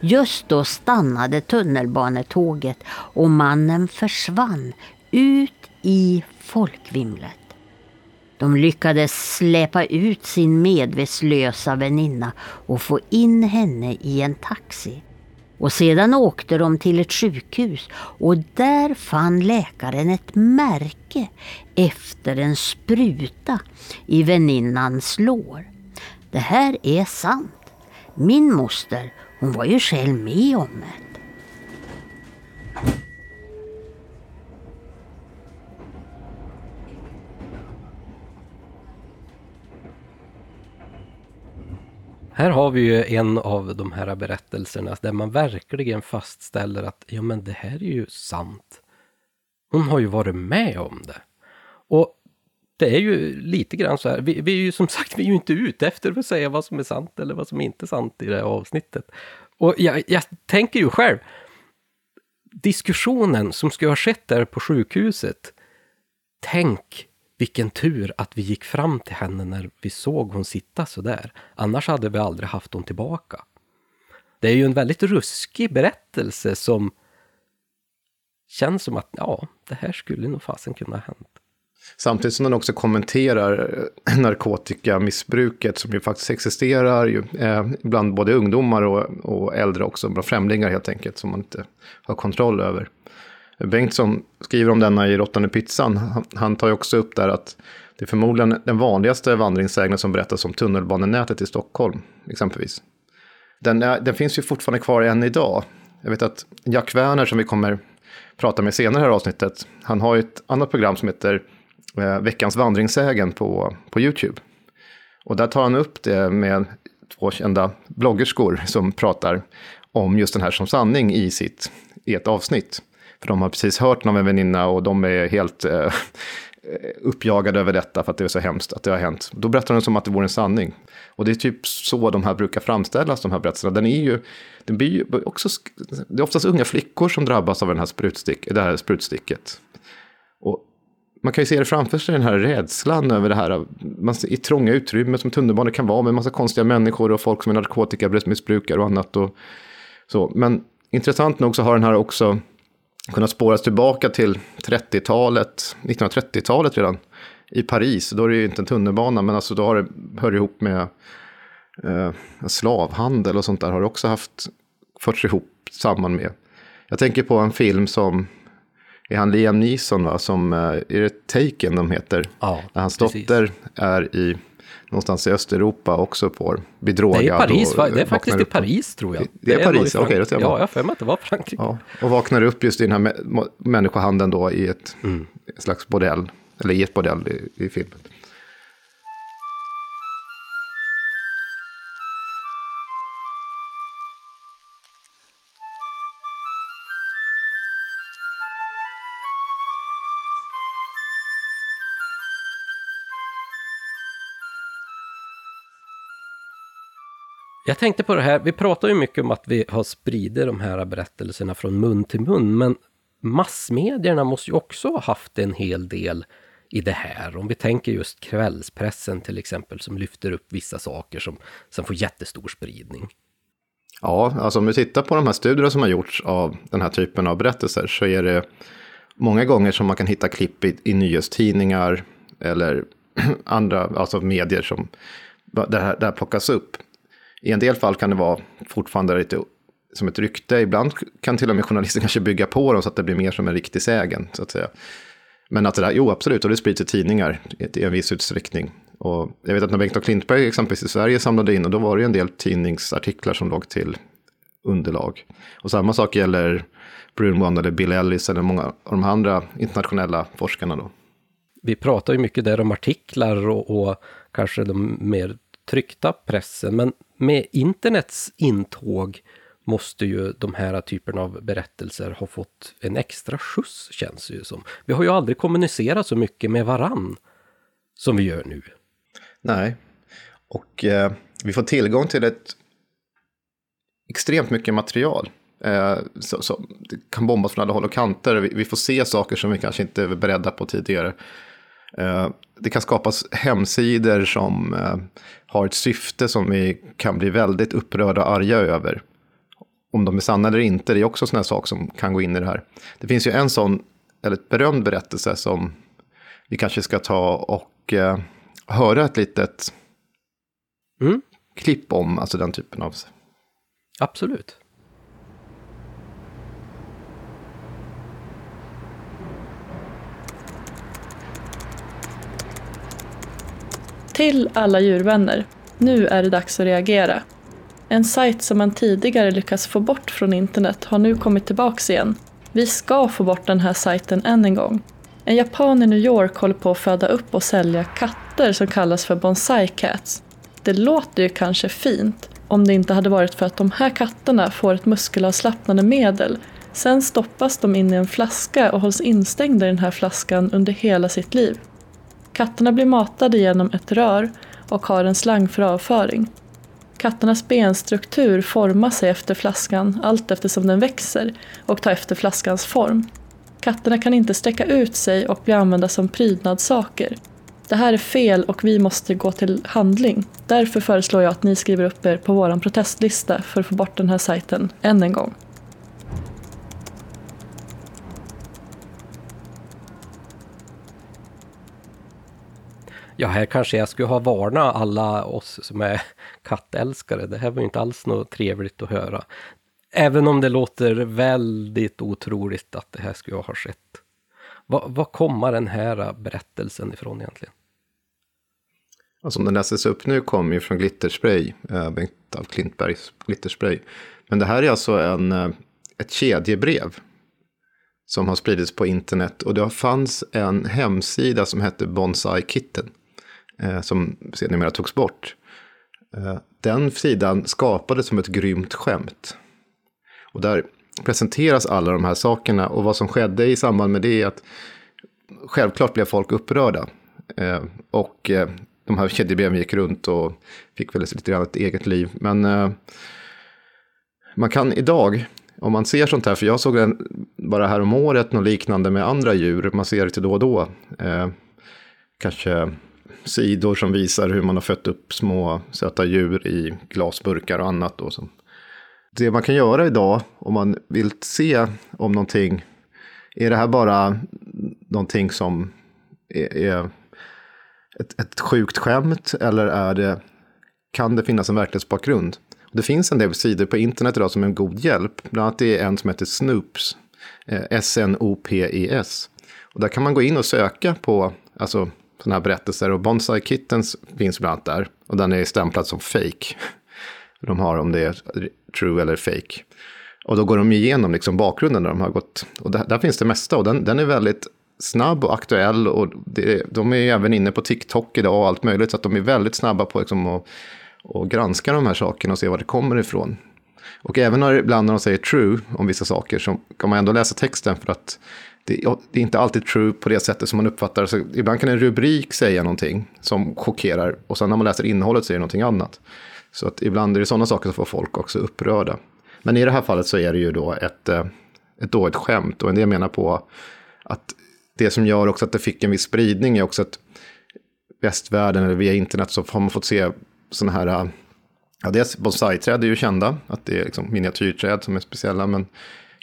Just då stannade tunnelbanetåget och mannen försvann ut i folkvimlet. De lyckades släpa ut sin medvetslösa väninna och få in henne i en taxi. Och sedan åkte de till ett sjukhus och där fann läkaren ett märke efter en spruta i väninnans lår. Det här är sant. Min moster, hon var ju själv med om det. Här har vi ju en av de här berättelserna där man verkligen fastställer att ja men det här är ju sant. Hon har ju varit med om det. Och det är ju lite grann så här, vi, vi är ju som sagt, vi är ju inte ute efter att säga vad som är sant eller vad som inte är sant i det här avsnittet. Och jag, jag tänker ju själv, diskussionen som skulle ha skett där på sjukhuset, tänk vilken tur att vi gick fram till henne när vi såg hon sitta så där. Annars hade vi aldrig haft hon tillbaka. Det är ju en väldigt ruskig berättelse som känns som att ja, det här skulle nog fasen kunna ha hänt. Samtidigt som den också kommenterar eh, [CLEARS THROAT] narkotikamissbruket som ju faktiskt existerar ju, eh, bland både ungdomar och, och äldre också, bland främlingar helt enkelt, som man inte har kontroll över. Bengtsson skriver om denna i Råttande pizzan. Han, han tar ju också upp där att det är förmodligen den vanligaste vandringssägnen som berättas om tunnelbanenätet i Stockholm, exempelvis. Den, är, den finns ju fortfarande kvar än idag. Jag vet att Jack Werner, som vi kommer prata med senare i det här avsnittet, han har ju ett annat program som heter eh, Veckans vandringssägen på, på YouTube. Och där tar han upp det med två kända bloggerskor som pratar om just den här som sanning i sitt i ett avsnitt. För de har precis hört någon väninna och de är helt eh, eh, uppjagade över detta för att det är så hemskt att det har hänt. Då berättar de som att det vore en sanning. Och det är typ så de här brukar framställas, de här berättelserna. Den är ju, den blir ju också, det är oftast unga flickor som drabbas av den här sprutstick, det här sprutsticket. Och man kan ju se det framför sig, den här rädslan över det här man, i trånga utrymmen som tunnelbanor kan vara med massa konstiga människor och folk som är narkotikamissbrukare och annat. Och så. Men intressant nog så har den här också kunnat spåras tillbaka till 30-talet, 1930-talet redan, i Paris. Då är det ju inte en tunnelbana, men alltså då har det, hör ihop med eh, slavhandel och sånt där har det också haft, förts ihop samman med. Jag tänker på en film som, är han Liam Neeson va, som, eh, är det Taken de heter? Ja, Där hans dotter är i någonstans i Östeuropa också får bli drogad. Det är, Paris, och det är faktiskt i. Paris tror jag. Det är Paris, nog i okej, Frank- då jag Ja, bara. jag har för mig att det var Frankrike. Ja, och vaknar upp just i den här mä- människohandeln då i ett slags bordell, eller i ett bordell i, i filmen. Jag tänkte på det här, vi pratar ju mycket om att vi har spridit de här berättelserna från mun till mun, men massmedierna måste ju också ha haft en hel del i det här. Om vi tänker just kvällspressen till exempel, som lyfter upp vissa saker som sen får jättestor spridning. Ja, alltså om vi tittar på de här studierna som har gjorts av den här typen av berättelser så är det många gånger som man kan hitta klipp i, i nyhetstidningar eller [CLEARS THROAT] andra alltså medier som det här, det här plockas upp. I en del fall kan det vara fortfarande lite som ett rykte. Ibland kan till och med journalister [LAUGHS] kanske bygga på dem så att det blir mer som en riktig sägen, så att säga. Men att det där, jo absolut, och det sprids i tidningar i, en viss utsträckning. Och jag vet att när Bengt och Klintberg exempelvis i Sverige samlade in, och då var det ju en del tidningsartiklar som låg till underlag. Och samma sak gäller Brunwand eller Bill Ellis eller många av de andra internationella forskarna då. Vi pratar ju mycket där om artiklar och, och kanske de mer tryckta pressen, men med internets intåg måste ju de här typerna av berättelser ha fått en extra skjuts, känns det ju som. Vi har ju aldrig kommunicerat så mycket med varann som vi gör nu. Nej, och eh, vi får tillgång till ett extremt mycket material. Eh, så, så, det kan bombas från alla håll och kanter. Vi, vi får se saker som vi kanske inte var beredda på tidigare. Eh, det kan skapas hemsidor som eh, har ett syfte som vi kan bli väldigt upprörda och arga över. Om de är sanna eller inte, det är också sådana saker som kan gå in i det här. Det finns ju en sån väldigt berömd berättelse som vi kanske ska ta och eh, höra ett litet Mm, klipp om, alltså den typen av... absolut. Till alla djurvänner. Nu är det dags att reagera. En sajt som man tidigare lyckats få bort från internet har nu kommit tillbaks igen. Vi ska få bort den här sajten än en gång. En japan i New York håller på att föda upp och sälja katter som kallas för bonsai cats. Det låter ju kanske fint om det inte hade varit för att de här katterna får ett muskelavslappnande medel. Sen stoppas de in i en flaska och hålls instängda i den här flaskan under hela sitt liv. Katterna blir matade genom ett rör och har en slang för avföring. Katternas benstruktur formar sig efter flaskan allt eftersom den växer och tar efter flaskans form. Katterna kan inte sträcka ut sig och bli använda som prydnadssaker. Det här är fel och vi måste gå till handling. Därför föreslår jag att ni skriver upp er på vår protestlista för att få bort den här sajten än en gång. Ja, här kanske jag skulle ha varnat alla oss som är kattälskare. Det här var ju inte alls något trevligt att höra. Även om det låter väldigt otroligt att det här skulle ha skett. Vad, vad kommer den här berättelsen ifrån egentligen? Alltså, Och som den läses upp nu kommer ju från Glitterspray, eh, Bengt af Klintbergs Glitterspray. Men det här är alltså en, eh, ett kedjebrev som har spridits på internet. Och det fanns en hemsida som hette Bonsai Kitten, eh, som sedermera togs bort. Eh, den sidan skapades som ett grymt skämt. Och där presenteras alla de här sakerna. Och vad som skedde i samband med det är att självklart blev folk upprörda. Eh, och eh, de här [LAUGHS] kedjebreven gick runt och fick väl lite grann ett eget liv. Men eh, man kan idag, om man ser sånt här, för jag såg den bara här om året, något liknande med andra djur, man ser det till då och då. Eh, kanske sidor som visar hur man har fött upp små söta djur i glasburkar och annat. Då. Det man kan göra idag om man vill se om någonting, är det här bara någonting som är, är ett, ett sjukt skämt eller är det, kan det finnas en verklighetsbakgrund? Det finns en del sidor på internet idag som är en god hjälp. Bland annat är en som heter Snoops, eh, S-N-O-P-E-S. Och där kan man gå in och söka på alltså, sådana här berättelser. Och Bonsai Kittens finns bland annat där. Och den är stämplad som fake. [LAUGHS] De har om det är true eller fake. Och då går de igenom liksom bakgrunden där de har gått. Och där, där finns det mesta. Och den, den är väldigt snabb och aktuell. Och det, de är även inne på TikTok idag och allt möjligt. Så att de är väldigt snabba på liksom att och granska de här sakerna och se var det kommer ifrån. Och även när, ibland när de säger true om vissa saker så kan man ändå läsa texten för att det, det är inte alltid true på det sättet som man uppfattar så Ibland kan en rubrik säga någonting som chockerar och sen när man läser innehållet så är det någonting annat. Så att ibland är det sådana saker som får folk också upprörda. Men i det här fallet så är det ju då ett, eh, ett dåligt skämt och en del menar på att det som gör också att det fick en viss spridning är också att västvärlden eller via internet så har man fått se sådana här, eh, ja dels bonsai-träd är ju kända, att det är liksom miniatyrträd som är speciella, men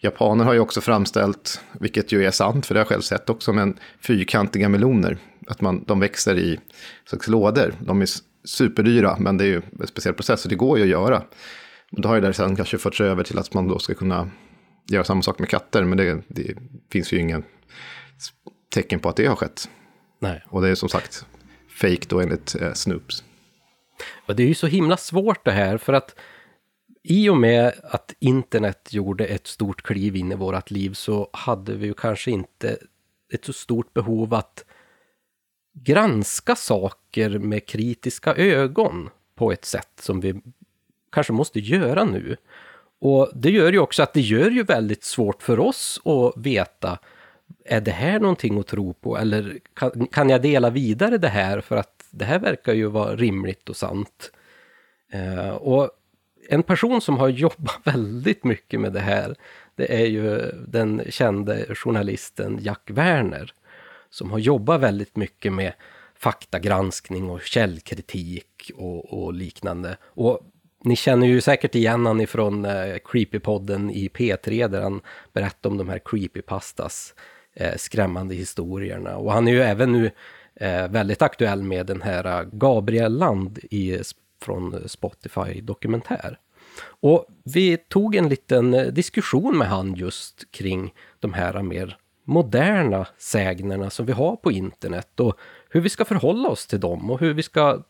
japaner har ju också framställt, vilket ju är sant, för det har jag själv sett också, men fyrkantiga meloner, att man, de växer i slags lådor. De är superdyra, men det är ju en speciell process, så det går ju att göra. Då har ju det sen kanske förts över till att man då ska kunna göra samma sak med katter, men det, det finns ju ingen tecken på att det har skett. Nej. Och det är som sagt fake då enligt eh, Snoops. Och det är ju så himla svårt det här för att i och med att internet gjorde ett stort kliv in i vårt liv så hade vi ju kanske inte ett så stort behov att granska saker med kritiska ögon på ett sätt som vi kanske måste göra nu. Och det gör ju också att det gör ju väldigt svårt för oss att veta är det här någonting att tro på eller kan, kan jag dela vidare det här för att det här verkar ju vara rimligt och sant. Eh, och en person som har jobbat [LAUGHS] väldigt mycket med det här, det är ju den kände journalisten Jack Werner, som har jobbat väldigt mycket med faktagranskning och källkritik och, och liknande. Och ni känner ju säkert igen han ifrån eh, Creepypodden i P3 där han berättar om de här creepypastas eh, skrämmande historierna. Och han är ju även nu eh, väldigt aktuell med den här eh, Gabriel Land i, från Spotify dokumentär. Och vi tog en liten eh, diskussion med han just kring de här mer moderna sägnerna som vi har på internet och hur vi ska förhålla oss till dem och hur vi ska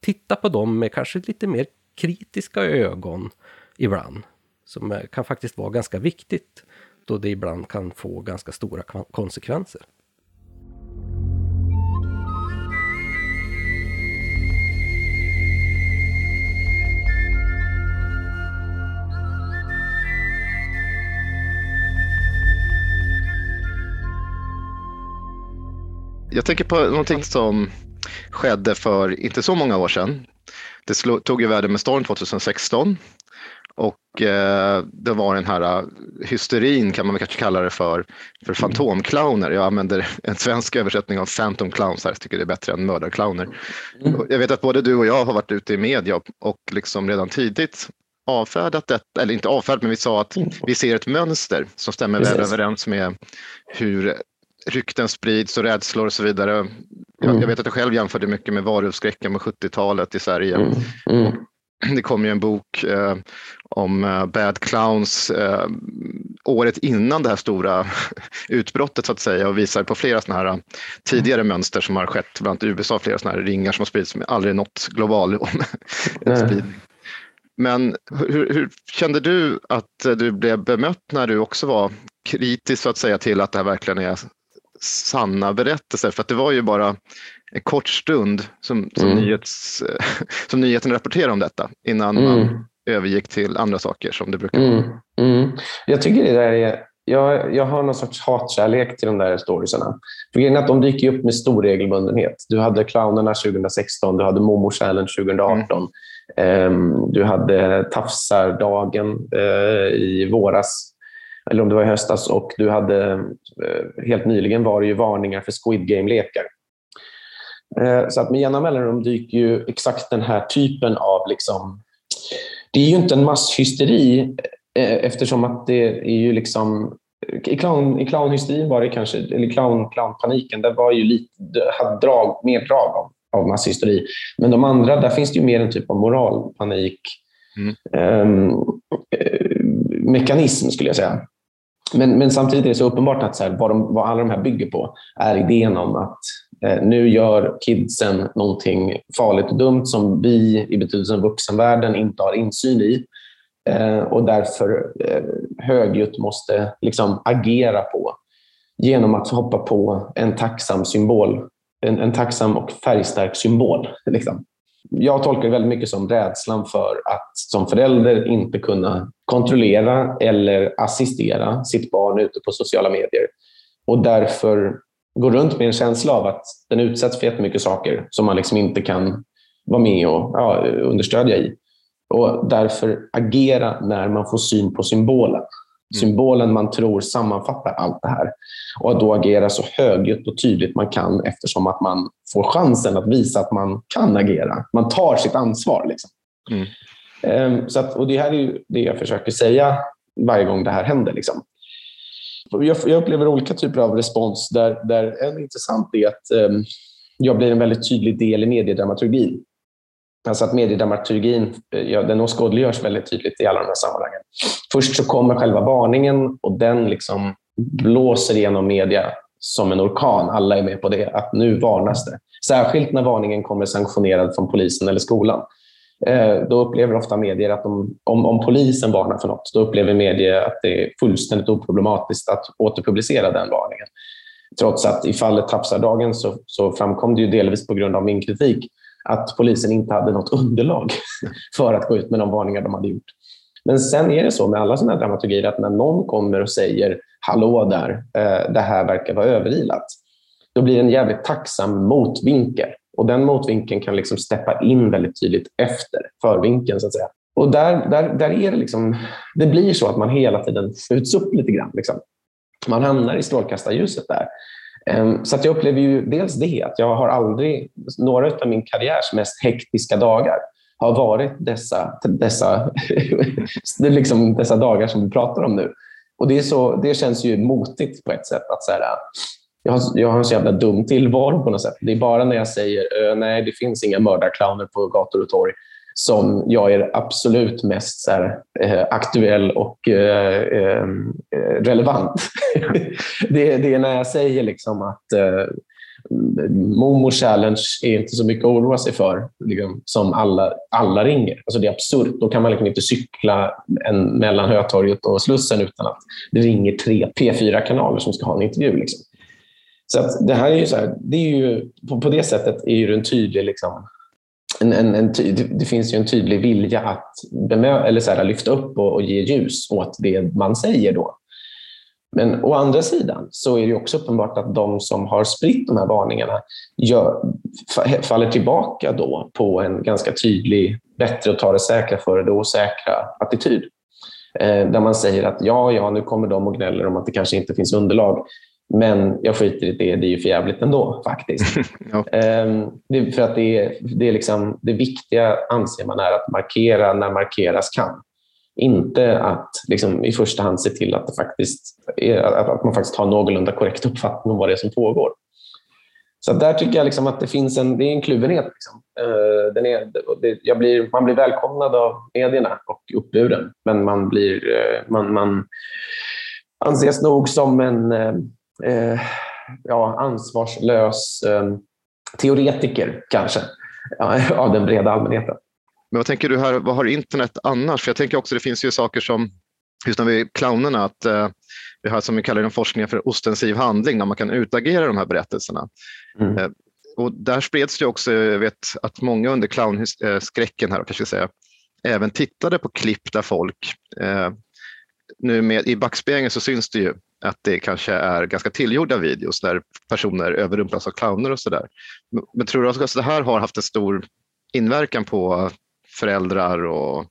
titta på dem med kanske lite mer kritiska ögon ibland. Som eh, kan faktiskt vara ganska viktigt då det ibland kan få ganska stora konsekvenser. Jag tänker på någonting som skedde för inte så många år sedan. Det slog, tog ju världen med storm 2016 och eh, det var den här uh, hysterin kan man kanske kalla det för, för fantomclowner. Jag använder en svensk översättning av phantom clowns här, jag tycker det är bättre än mördarclowner. Mm. Jag vet att både du och jag har varit ute i media och liksom redan tidigt avfärdat detta, eller inte avfärdat, men vi sa att vi ser ett mönster som stämmer väl överens med hur rykten sprids och rädslor och så vidare. Mm. Jag, jag, vet att jag själv jämförde mycket med varulvskräcken med 70-talet i Sverige. Mm. Mm. [CLEARS THROAT] Det kom ju en bok eh, om eh, Bad Clowns eh, året innan det här stora [LAUGHS] utbrottet så att säga och visar på flera sådana här tidigare mönster som har skett, bland annat i USA, flera sådana här ringar som har spridits som aldrig nått global [LAUGHS] spridning. Men hur, hur, kände du att du blev bemött när du också var kritisk så att säga till att det här verkligen är sanna berättelser. För att det var ju bara en kort stund som, som, mm. nyhets, [LAUGHS] som nyheten rapporterade om detta innan mm. man övergick till andra saker som det brukar vara. Mm. mm. Jag tycker det där är jag, jag har någon sorts hatkärlek till de där storiesarna. För grejen är att de dyker upp med stor regelbundenhet. Du hade clownerna 2016, du hade Momo Challenge 2018. Mm. Um, du hade Tafsardagen uh, i våras, eller om det var i höstas. Och du hade, uh, helt nyligen var det ju varningar för Squid Game-lekar. Uh, så att med jämna mellanrum dyker ju exakt den här typen av... Liksom, det är ju inte en masshysteri Eh, eftersom att det är ju liksom i, clown, i clownhysterin var det kanske, eller clown, clownpaniken, där var ju lite, hade drag, mer drag av, av masshysteri. Men de andra, där finns det ju mer en typ av moralpanik mm. um, mekanism skulle jag säga. Men, men samtidigt är det så uppenbart att så här, vad, de, vad alla de här bygger på är idén om att eh, nu gör kidsen någonting farligt och dumt som vi i betydelsen vuxenvärlden inte har insyn i. Eh, och därför eh, högljutt måste liksom agera på genom att hoppa på en tacksam symbol, en, en tacksam och färgstark symbol. Liksom. Jag tolkar det väldigt mycket som rädslan för att som förälder inte kunna kontrollera eller assistera sitt barn ute på sociala medier och därför gå runt med en känsla av att den utsätts för jättemycket saker som man liksom inte kan vara med och ja, understödja i och därför agera när man får syn på symbolen. Mm. Symbolen man tror sammanfattar allt det här. Och att då agera så högljutt och tydligt man kan eftersom att man får chansen att visa att man kan agera. Man tar sitt ansvar. Liksom. Mm. Um, så att, och det här är ju det jag försöker säga varje gång det här händer. Liksom. Jag, jag upplever olika typer av respons där, där en intressant är att um, jag blir en väldigt tydlig del i mediedramaturgin. Alltså att mediedramaturgin eh, ja, den åskådliggörs väldigt tydligt i alla de här sammanhangen. Först så kommer själva varningen och den liksom blåser igenom media som en orkan. Alla är med på det, att nu varnas det. Särskilt när varningen kommer sanktionerad från polisen eller skolan. Eh, då upplever ofta medier att de, om, om polisen varnar för något, då upplever medier att det är fullständigt oproblematiskt att återpublicera den varningen. Trots att i fallet Tapsardagen så, så framkom det ju delvis på grund av min kritik att polisen inte hade något underlag [LAUGHS] för att gå ut med de varningar de hade gjort. Men sen är det så med alla sådana här dramaturgier att när någon kommer och säger ”hallå där, eh, det här verkar vara överilat”, då blir det en jävligt tacksam motvinkel. Och den motvinkeln kan liksom steppa in väldigt tydligt efter förvinkeln. Så att säga. Och där, där, där är det liksom, det blir så att man hela tiden skjuts upp lite grann. Liksom. Man hamnar i strålkastarljuset där. Ehm, så att jag upplever ju dels det, att jag har aldrig, några av min karriärs mest hektiska dagar har varit dessa, dessa, [LAUGHS] liksom dessa dagar som vi pratar om nu. Och det, är så, det känns ju motigt på ett sätt. att så här, jag, har, jag har en så jävla dum tillvaro på något sätt. Det är bara när jag säger nej, det finns inga mördarclowner på gator och torg som jag är absolut mest här, eh, aktuell och eh, eh relevant. [LAUGHS] det, det, är när jag säger liksom att eh, Momo Challenge är inte så mycket att oroa sig för liksom, som alla, alla ringer. Alltså det är absurt. Då kan man liksom inte cykla en, mellan Hötorget och Slussen utan att det ringer tre P4-kanaler som ska ha en intervju. Liksom. Så att det här är ju så här, det är ju, på, på det sättet är det en tydlig liksom, en, en, en, det finns ju en tydlig vilja att bemö, eller så här, lyfta upp och, och, ge ljus åt det man säger då. Men å andra sidan så är det också uppenbart att de som har spritt de här varningarna gör, faller tillbaka då på en ganska tydlig bättre att ta det säkra före det osäkra attityd. Eh, där man säger att ja, ja, nu kommer de och gnäller om att det kanske inte finns underlag. Men jag skiter i det, det är ju för jävligt ändå faktiskt. [LAUGHS] ja. Ehm, det, för att det, är, det, är liksom, det viktiga anser man är att markera när markeras kan. Inte att liksom, i första hand se till att, det faktiskt att man faktiskt har någorlunda korrekt uppfattning om vad det är som pågår. Så där tycker jag liksom att det finns en, det är en kluvenhet. Liksom. Uh, den är, det, blir, man blir välkomnad av medierna och uppburen, men man, blir, uh, man, man anses nog som en uh, eh, ja, ansvarslös eh, teoretiker kanske [LAUGHS] av den breda allmänheten. Men vad tänker du här, vad har internet annars? För jag tänker också det finns ju saker som, just när vi är clownerna, att eh, vi har som vi kallar den forskningen för ostensiv handling, när man kan utagera de här berättelserna. Mm. Eh, och där spreds det också, jag vet att många under clownskräcken här, kanske säga, även tittade på klipp där folk eh, nu med, i backspegeln så syns det ju att det kanske är ganska tillgjorda videos där personer överrumplas av clowner och sådär. Men, men tror du att det här har haft en stor inverkan på föräldrar och,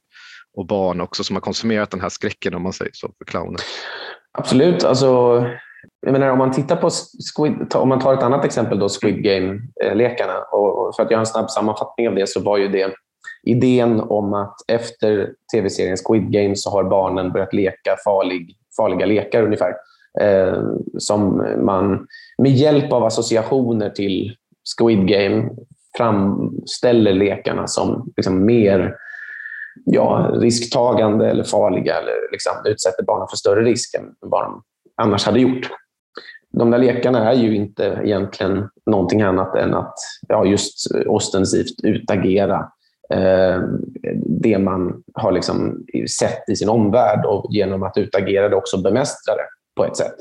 och barn också som har konsumerat den här skräcken om man säger så för clowner? Absolut. Alltså, jag menar, om man tittar på Squid, om man tar ett annat exempel, då, Squid Game-lekarna. Och för att göra en snabb sammanfattning av det så var ju det idén om att efter tv-serien Squid Game så har barnen börjat leka farlig, farliga lekar ungefär. Eh, som man med hjälp av associationer till Squid Game framställer lekarna som liksom mer ja, risktagande eller farliga eller liksom utsätter barnen för större risk än vad de annars hade gjort. De där lekarna är ju inte egentligen någonting annat än att ja, just ostensivt utagera eh, Ehm, det man har liksom sett i sin omvärld och genom att utagera det också bemästra det på ett sätt.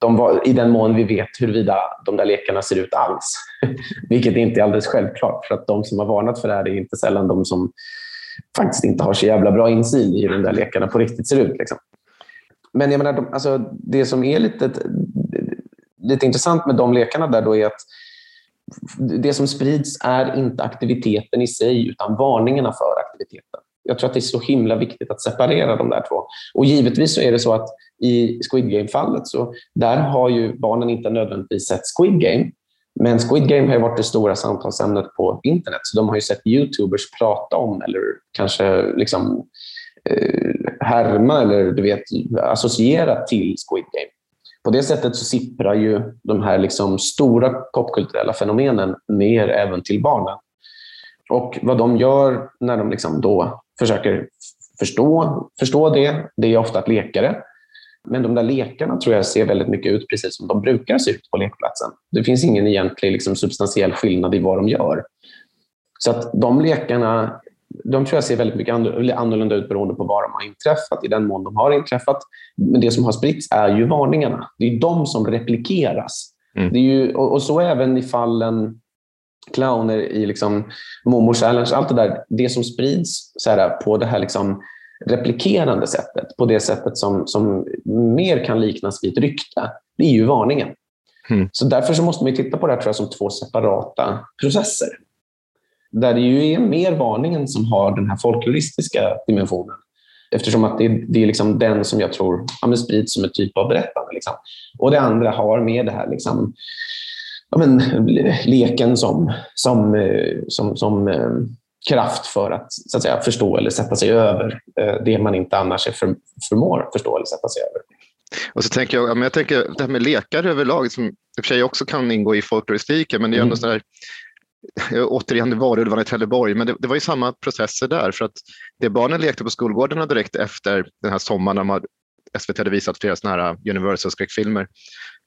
De var, I den mån vi vet huruvida de där lekarna ser ut alls. [LAUGHS] Vilket inte är alldeles självklart, för att de som har varnat för det här är inte sällan de som faktiskt inte har så jävla bra insyn i hur de där lekarna på riktigt ser ut. Liksom. Men jag menar, de, alltså, det som är lite, lite intressant med de lekarna där då är att det som sprids är inte aktiviteten i sig, utan varningarna för aktiviteten. Jag tror att det är så himla viktigt att separera de där två. Och givetvis så är det så att i Squid Game-fallet så där har ju barnen inte nödvändigtvis sett Squid Game, men Squid Game har varit det stora samtalsämnet på internet, så de har ju sett YouTubers prata om eller kanske liksom eh, härma eller du vet, associera till Squid Game. På det sättet så sipprar ju de här liksom stora popkulturella fenomenen ner även till barnen. Och vad de gör när de liksom då försöker förstå, förstå det, det är ofta att leka det. Men de där lekarna tror jag ser väldigt mycket ut precis som de brukar se ut på lekplatsen. Det finns ingen egentlig liksom, substantiell skillnad i vad de gör. Så att de lekarna de tror jag ser väldigt mycket annorlunda ut beroende på var de har inträffat, i den mån de har inträffat. Men det som har spritts är ju varningarna. Det är de som replikeras. Mm. Det är ju, och, och, så även i fallen clowner i liksom Momo Challenge, allt det där. Det som sprids så här, på det här liksom replikerande sättet, på det sättet som, som mer kan liknas vid ett rykte, det är ju varningen. Mm. Så därför så måste man titta på det här tror jag, som två separata processer. Där det ju är mer varningen som har den här folkloristiska dimensionen. Eftersom att det, är, det är liksom den som jag tror ja, sprids som en typ av berättande. Liksom. Och det andra har med det här liksom, ja, men, leken som, som, som, som eh, kraft för att, så att säga, förstå eller sätta sig över eh, det man inte annars är för, förmår förstå eller sätta sig över. Och så tänker jag, jag tänker det här med lekar överlag, som i och för sig också kan ingå i folkloristiken, men det är ändå mm. sådär, återigen, det var i Trelleborg, men det, det, var ju samma processer där. För att det barnen lekte på skolgårdarna direkt efter den här sommaren när man, SVT hade visat flera sådana här Universal-skräckfilmer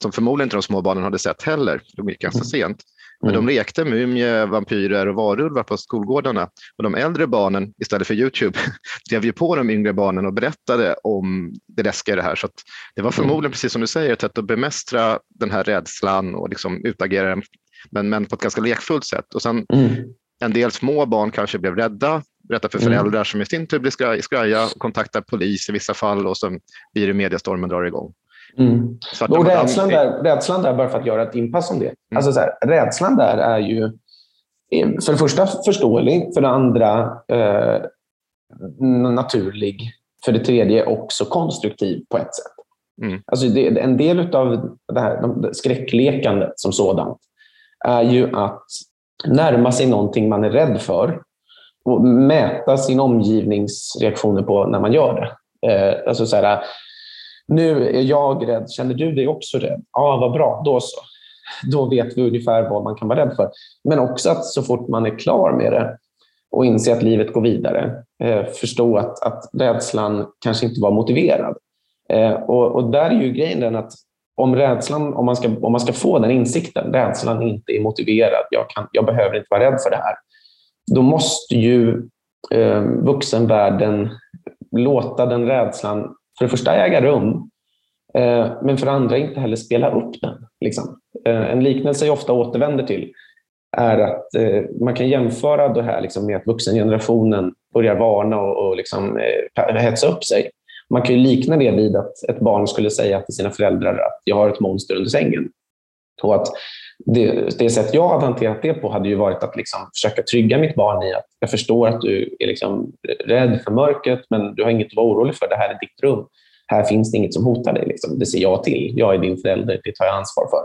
som förmodligen inte de små barnen hade sett heller. De gick ganska mm. sent. Men mm. de lekte mumie, vampyrer och varulvar på skolgårdarna. Och de äldre barnen, istället för Youtube, [LAUGHS] drev ju på de yngre barnen och berättade om det läskiga i det här. Så det var mm. förmodligen, precis som du säger, ett sätt att bemästra den här rädslan och liksom utagera den, men, men på ett ganska lekfullt sätt. Och sen mm. en del små barn kanske blev rädda, berättar för mm. föräldrar som i sin tur blir skraj, skraja och kontaktar polis i vissa fall och så blir det mediestormen drar igång. Mm. Och rädslan, där, rädslan där, bara för att göra ett inpass om det. Mm. Alltså så här, rädslan där är ju för det första förståelig, för det andra eh, naturlig, för det tredje också konstruktiv på ett sätt. Mm. Alltså det, en del av det här de, skräcklekandet som sådant är ju att närma sig någonting man är rädd för och mäta sin omgivningsreaktioner på när man gör det. Eh, alltså så här, nu är jag rädd, känner du dig också rädd? Ja, ah, vad bra, då så. Då vet vi ungefär vad man kan vara rädd för. Men också att så fort man är klar med det och inser att livet går vidare, eh, förstå att, att rädslan kanske inte var motiverad. Eh, och, och, där är ju grejen den att om rädslan, om man, ska, om man ska få den insikten, rädslan inte är motiverad, jag, kan, jag behöver inte vara rädd för det här, då måste ju eh, vuxenvärlden låta den rädslan för det första äga rum, eh, men för det andra inte heller spela upp den. Liksom. Eh, en liknelse jag ofta återvänder till är att eh, man kan jämföra det här liksom med att vuxengenerationen börjar varna och, och liksom, eh, hetsa upp sig. Man kan ju likna det vid att ett barn skulle säga till sina föräldrar att jag har ett monster under sängen. Och att det, det sätt jag hade hanterat det på hade ju varit att liksom försöka trygga mitt barn i att jag förstår att du är liksom rädd för mörkret, men du har inget att vara orolig för. Det här är ditt rum. Här finns det inget som hotar dig. Liksom. Det ser jag till. Jag är din förälder. Det tar jag ansvar för.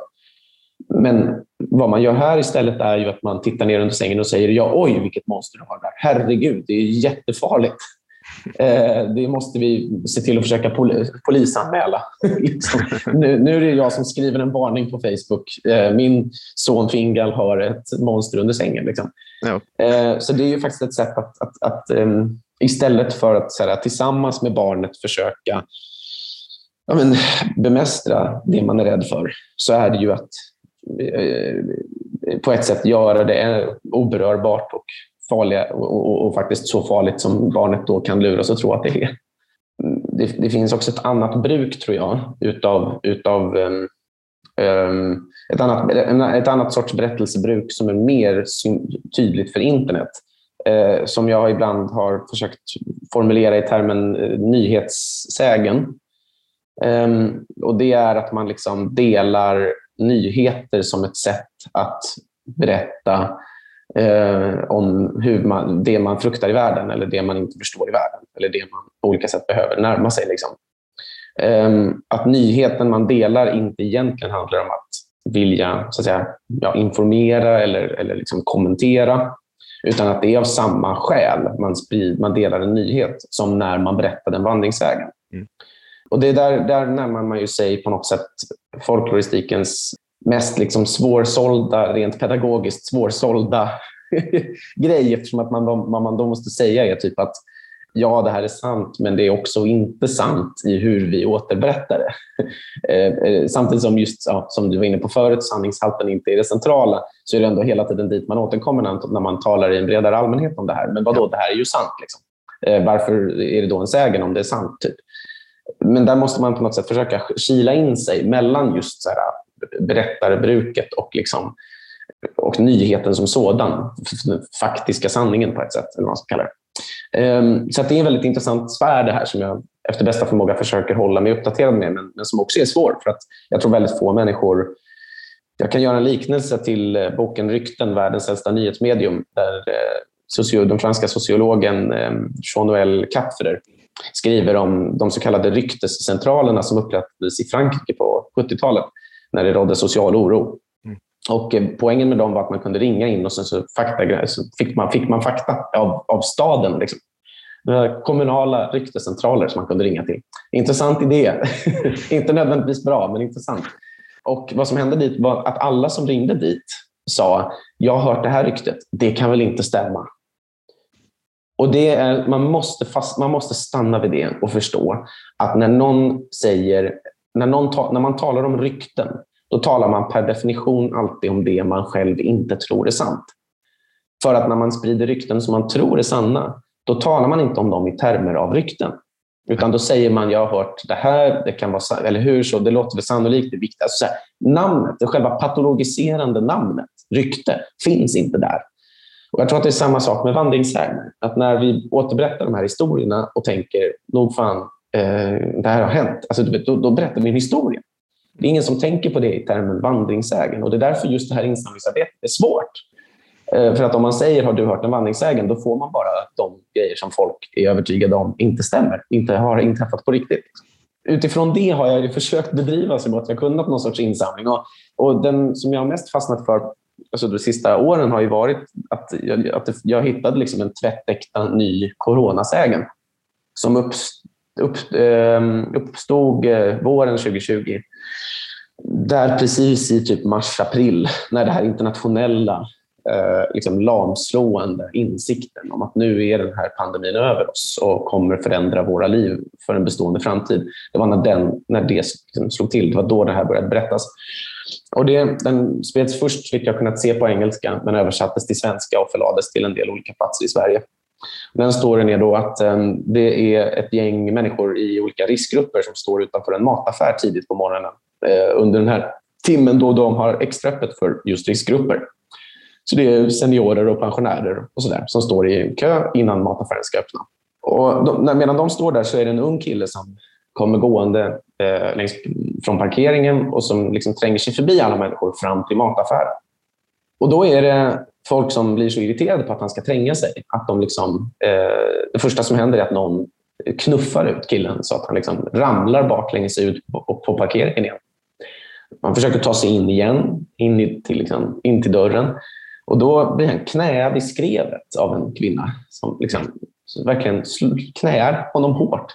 Men vad man gör här istället är ju att man tittar ner under sängen och säger ja, oj, vilket monster du har där. Herregud, det är jättefarligt. Eh, det måste vi se till att försöka pol polisanmäla. liksom. [LAUGHS] nu, nu, är det jag som skriver en varning på Facebook. Eh, min son Fingal har ett monster under sängen. Liksom. Ja. Eh, så det är ju faktiskt ett sätt att, att, att um, istället för att här, tillsammans med barnet försöka ja, men, bemästra det man är rädd för, så är det ju att på ett sätt göra det oberörbart och farliga och, och, och, faktiskt så farligt som barnet då kan luras och tro att det är. Det, det finns också ett annat bruk, tror jag, utav, utav um, um, ett, annat, ett annat sorts berättelsebruk som är mer tydligt för internet. Uh, som jag ibland har försökt formulera i termen uh, nyhetssägen. Um, och Det är att man liksom delar nyheter som ett sätt att berätta eh, om hur man, det man fruktar i världen eller det man inte förstår i världen eller det man på olika sätt behöver närma sig. Liksom. Eh, att nyheten man delar inte egentligen handlar om att vilja så att säga, ja, informera eller, eller liksom kommentera utan att det är av samma skäl man, sprid, man delar en nyhet som när man berättade en vandringssägen. Mm. Och det där, där närmar man ju sig på något sätt folkloristikens mest liksom svårsålda, rent pedagogiskt svårsålda [LAUGHS] grej eftersom att man, vad man då måste säga är typ att ja, det här är sant, men det är också inte sant i hur vi återberättar det. [LAUGHS] Eh, eh, samtidigt som just ja, som du var inne på förut, sanningshalten inte är det centrala, så är det ändå hela tiden dit man återkommer när man talar i en bredare allmänhet om det här. Men vadå, det här är ju sant. Liksom. Eh, varför är det då en sägen om det är sant? Typ? Men där måste man på något sätt försöka kila in sig mellan just så här, berättarbruket och, liksom, och nyheten som sådan. den Faktiska sanningen på ett sätt, eller vad man ska kalla det. Ehm, så det är en väldigt intressant sfär det här som jag efter bästa förmåga försöker hålla mig uppdaterad med, men, men som också är svår. För att jag tror väldigt få människor jag kan göra en liknelse till eh, boken Rykten, världens äldsta nyhetsmedium, där eh, socio, den franska sociologen ehm, Jean-Noël Kapferer skriver om de så kallade ryktescentralerna som upprättades i Frankrike på 70-talet när det rådde social oro. Mm. Och eh, poängen med dem var att man kunde ringa in och sen så, fakta, så fick, man, fick man fakta av, av staden. Liksom. Kommunala ryktescentraler som man kunde ringa till. Intressant idé. [LAUGHS] Inte nödvändigtvis bra, men intressant. Och Vad som hände dit var att alla som ringde dit sa jag har hört det här ryktet, det kan väl inte stämma. Och det är, man, måste fast, man måste stanna vid det och förstå att när någon säger när, någon ta, när man talar om rykten, då talar man per definition alltid om det man själv inte tror är sant. För att när man sprider rykten som man tror är sanna, då talar man inte om dem i termer av rykten. Utan då säger man, jag har hört det här, det kan vara eller hur, så det låter väl sannolikt, det viktiga. Alltså, namnet, det själva patologiserande namnet, rykte, finns inte där. Och jag tror att det är samma sak med vandringssägner. Att när vi återberättar de här historierna och tänker, nog fan, Eh, det här har hänt. Alltså, då, då berättar vi en historia. Det är ingen som tänker på det i termen vandringssägen och det är därför just det här insamlingsarbetet är svårt. Eh, för att om man säger har du hört en vandringssägen, då får man bara de grejer som folk är övertygade om inte stämmer, inte har inträffat på riktigt. Utifrån det har jag försökt bedriva så gott jag kunnat någon sorts insamling. Och, och den som jag har mest fastnat för alltså de sista åren har ju varit att jag, att jag hittade liksom en tvättäkta ny coronasägen som uppstod upp, ehm, uppstod eh, våren 2020. Där precis i typ mars-april, när det här internationella eh, liksom lamslående insikten om att nu är den här pandemin över oss och kommer förändra våra liv för en bestående framtid. Det var när, den, när det liksom slog till, det var då det här började berättas. Och det, den spreds först, vilket jag kunnat se på engelska, men översattes till svenska och förlades till en del olika platser i Sverige. Den storyn är då att eh, det är ett gäng människor i olika riskgrupper som står utanför en mataffär tidigt på morgonen eh, under den här timmen då de har extraöppet för just riskgrupper. Så det är seniorer och pensionärer och så där, som står i kö innan mataffären ska öppna. Och de, medan de står där så är det en ung kille som kommer gående eh, längs, från parkeringen och som liksom tränger sig förbi alla människor fram till mataffären. Och då är det folk som blir så irriterade på att han ska tränga sig att de liksom, eh, det första som händer är att någon knuffar ut killen så att han liksom ramlar baklänges ut på, på parkeringen igen. Man försöker ta sig in igen, in, i, till, liksom, in till dörren. Och då blir han knäad i skrevet av en kvinna som liksom, verkligen knäar honom hårt.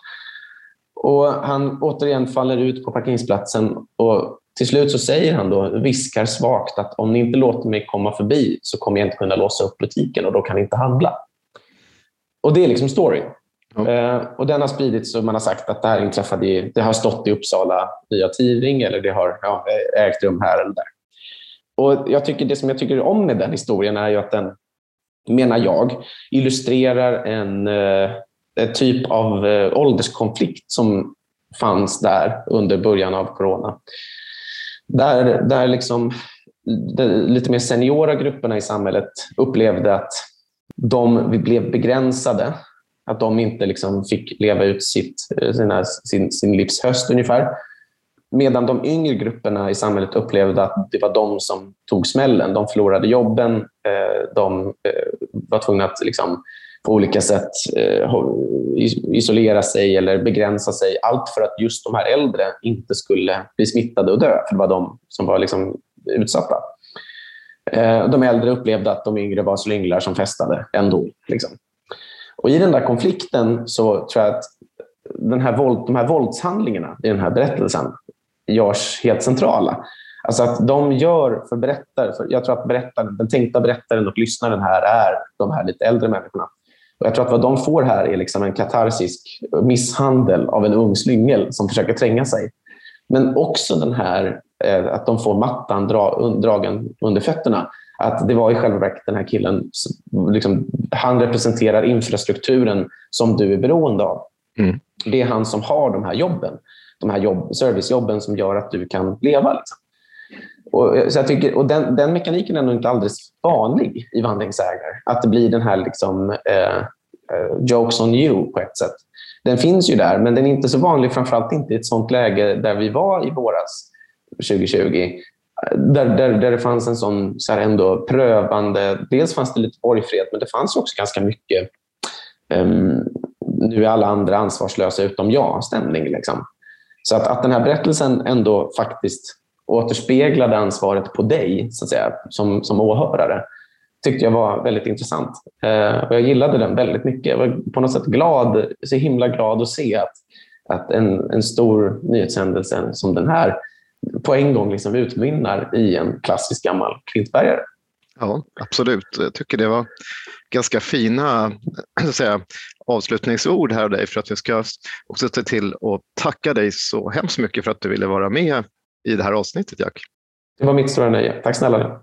Och Han återigen faller ut på parkeringsplatsen och till slut så säger han då, viskar svagt att om ni inte låter mig komma förbi så kommer jag inte kunna låsa upp butiken och då kan ni inte handla. Och Det är liksom storyn. Eh, och den har spridits och man har sagt att det här inträffade i, det har stått i Uppsala Nya Tidning eller det har ja, ägt rum här eller där. Och jag tycker, det som jag tycker om med den historien är ju att den, menar jag, illustrerar en, eh, en typ av eh, ålderskonflikt som fanns där under början av corona. Där, där liksom de lite mer seniora grupperna i samhället upplevde att de blev begränsade att de inte liksom fick leva ut sitt, eh, sina, sin, sin livs höst ungefär. Medan de yngre grupperna i samhället upplevde att det var de som tog smällen. De förlorade jobben, eh, de eh, var tvungna att liksom på olika sätt eh, isolera sig eller begränsa sig. Allt för att just de här äldre inte skulle bli smittade och dö, för det var de som var liksom utsatta. Eh, de äldre upplevde att de yngre var slynglar som festade ändå. Liksom. Och I den där konflikten så tror jag att den här våld, de här våldshandlingarna i den här berättelsen görs helt centrala. Alltså att de gör för berättare, för jag tror att berättaren, den tänkta berättaren och lyssnaren här är de här lite äldre människorna. Och jag tror att vad de får här är liksom en katarsisk misshandel av en ung slyngel som försöker tränga sig. Men också den här eh, att de får mattan dra, dragen under fötterna att det var i själva verket den här killen, liksom, han representerar infrastrukturen som du är beroende av. Mm. Det är han som har de här jobben, de här jobb, servicejobben som gör att du kan leva. Liksom. Och, eh, så jag tycker, och den, den mekaniken är nog inte alldeles vanlig i vandringsägare. Att det blir den här liksom, eh, eh, jokes on you på ett sätt. Den finns ju där, men den är inte så vanlig, framförallt inte i ett sånt läge där vi var i våras 2020 där, där, där det fanns en sån så här ändå prövande... Dels fanns det lite borgfred, men det fanns också ganska mycket um, nu är alla andra ansvarslösa utom jag-stämning. Liksom. Så att, att den här berättelsen ändå faktiskt återspeglade ansvaret på dig så att säga, som, som åhörare tyckte jag var väldigt intressant. Eh, och jag gillade den väldigt mycket. Jag var på något sätt glad, så himla glad att se att, att en, en stor nyhetshändelse som den här på en gång liksom utmynnar i en klassisk gammal klintbergare. Ja, absolut. Jag tycker det var ganska fina [CLEARS THROAT] så säga, avslutningsord här av dig för att jag ska också se till att tacka dig så hemskt mycket för att du ville vara med i det här avsnittet, Jack. Det var mitt stora nöje. Tack snälla.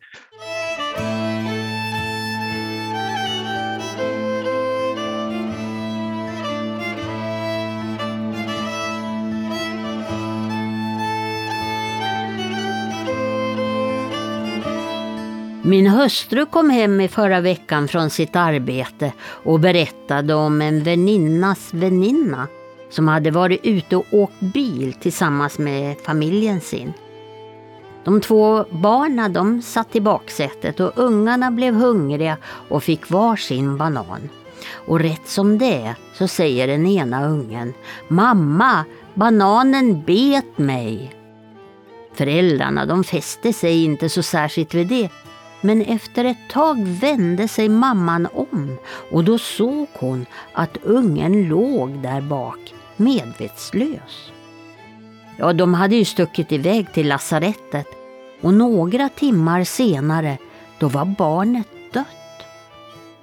Min hustru kom hem i förra veckan från sitt arbete och berättade om en väninnas väninna som hade varit ute och åkt bil tillsammans med familjen sin. De två barnen de satt i baksätet och ungarna blev hungriga och fick var sin banan. Och rätt som det så säger den ena ungen Mamma, bananen bet mig. Föräldrarna de fäste sig inte så särskilt vid det men efter ett tag vände sig mamman om och då såg hon att ungen låg där bak, medvetslös. Ja, de hade ju stuckit iväg till lasarettet och några timmar senare, då var barnet dött.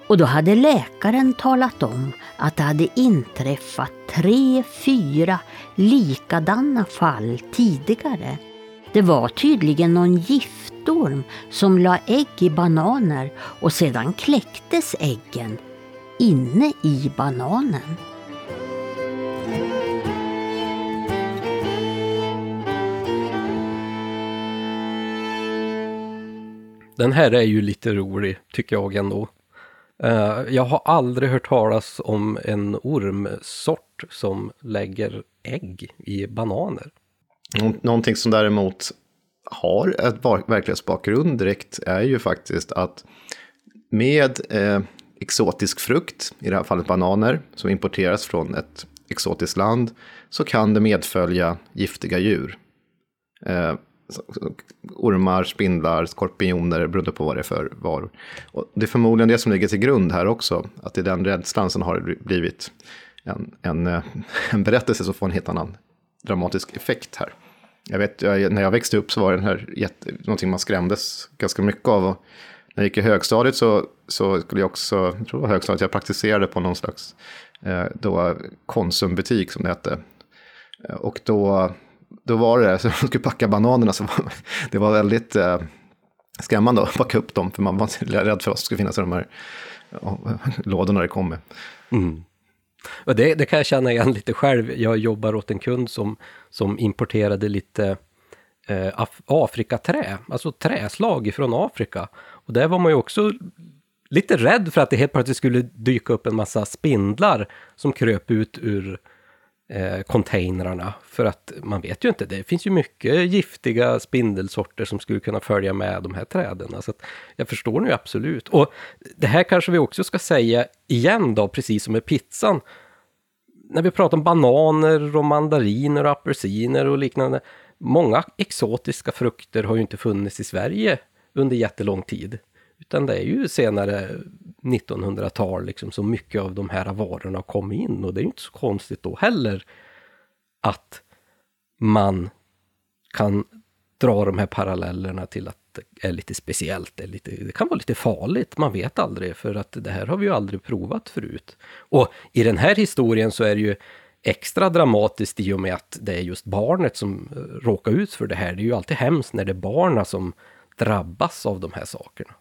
Och då hade läkaren talat om att det hade inträffat tre, fyra likadana fall tidigare. Det var tydligen någon giftorm som la ägg i bananer och sedan kläcktes äggen inne i bananen. Den här är ju lite rolig, tycker jag ändå. Uh, jag har aldrig hört talas om en ormsort som lägger ägg i bananer. Någonting som däremot har ett verklighetsbakgrund direkt är ju faktiskt att med eh, exotisk frukt, i det här fallet bananer, som importeras från ett exotiskt land, så kan det medfölja giftiga djur. Eh, ormar, spindlar, skorpioner, beroende på vad det är för varor. Och det är förmodligen det som ligger till grund här också, att det är den rädslan som har blivit en, en, eh, [LAUGHS] en berättelse som får en helt annan dramatisk effekt här. Jag vet, jag, när jag växte upp så var den här jätte, någonting man skrämdes ganska mycket av. Och när jag gick i högstadiet så, så skulle jag också, jag tror det var högstadiet, jag praktiserade på någon slags eh, då, konsumbutik som det hette. Eh, och då, då var det, så de skulle packa bananerna, så var, det var väldigt eh, skrämmande att packa upp dem, för man var rädd för vad som skulle finnas i de här lådorna det kom med. Mm. Och det, det, kan jag känna igen lite själv. Jag jobbar åt en kund som, som importerade lite eh, Afrikaträ, alltså träslag från Afrika. Och där var man ju också lite rädd för att det helt plötsligt skulle dyka upp en massa spindlar som kröp ut ur eh, containrarna. För att man vet ju inte, det finns ju mycket giftiga spindelsorter som skulle kunna följa med de här träden. Så jag förstår nu absolut. Och det här kanske vi också ska säga igen då, precis som med pizzan. När vi pratar om bananer och mandariner och apelsiner och liknande. Många exotiska frukter har ju inte funnits i Sverige under jättelång tid. Utan det är ju senare 1900-tal liksom så mycket av de här varorna kom in och det är ju inte så konstigt då heller att man kan dra de här parallellerna till att det är lite speciellt, det, är lite, det kan vara lite farligt, man vet aldrig för att det här har vi ju aldrig provat förut. Och i den här historien så är det ju extra dramatiskt i och med att det är just barnet som eh, råkar ut för det här. Det är ju alltid hemskt när det är barnen som drabbas av de här sakerna.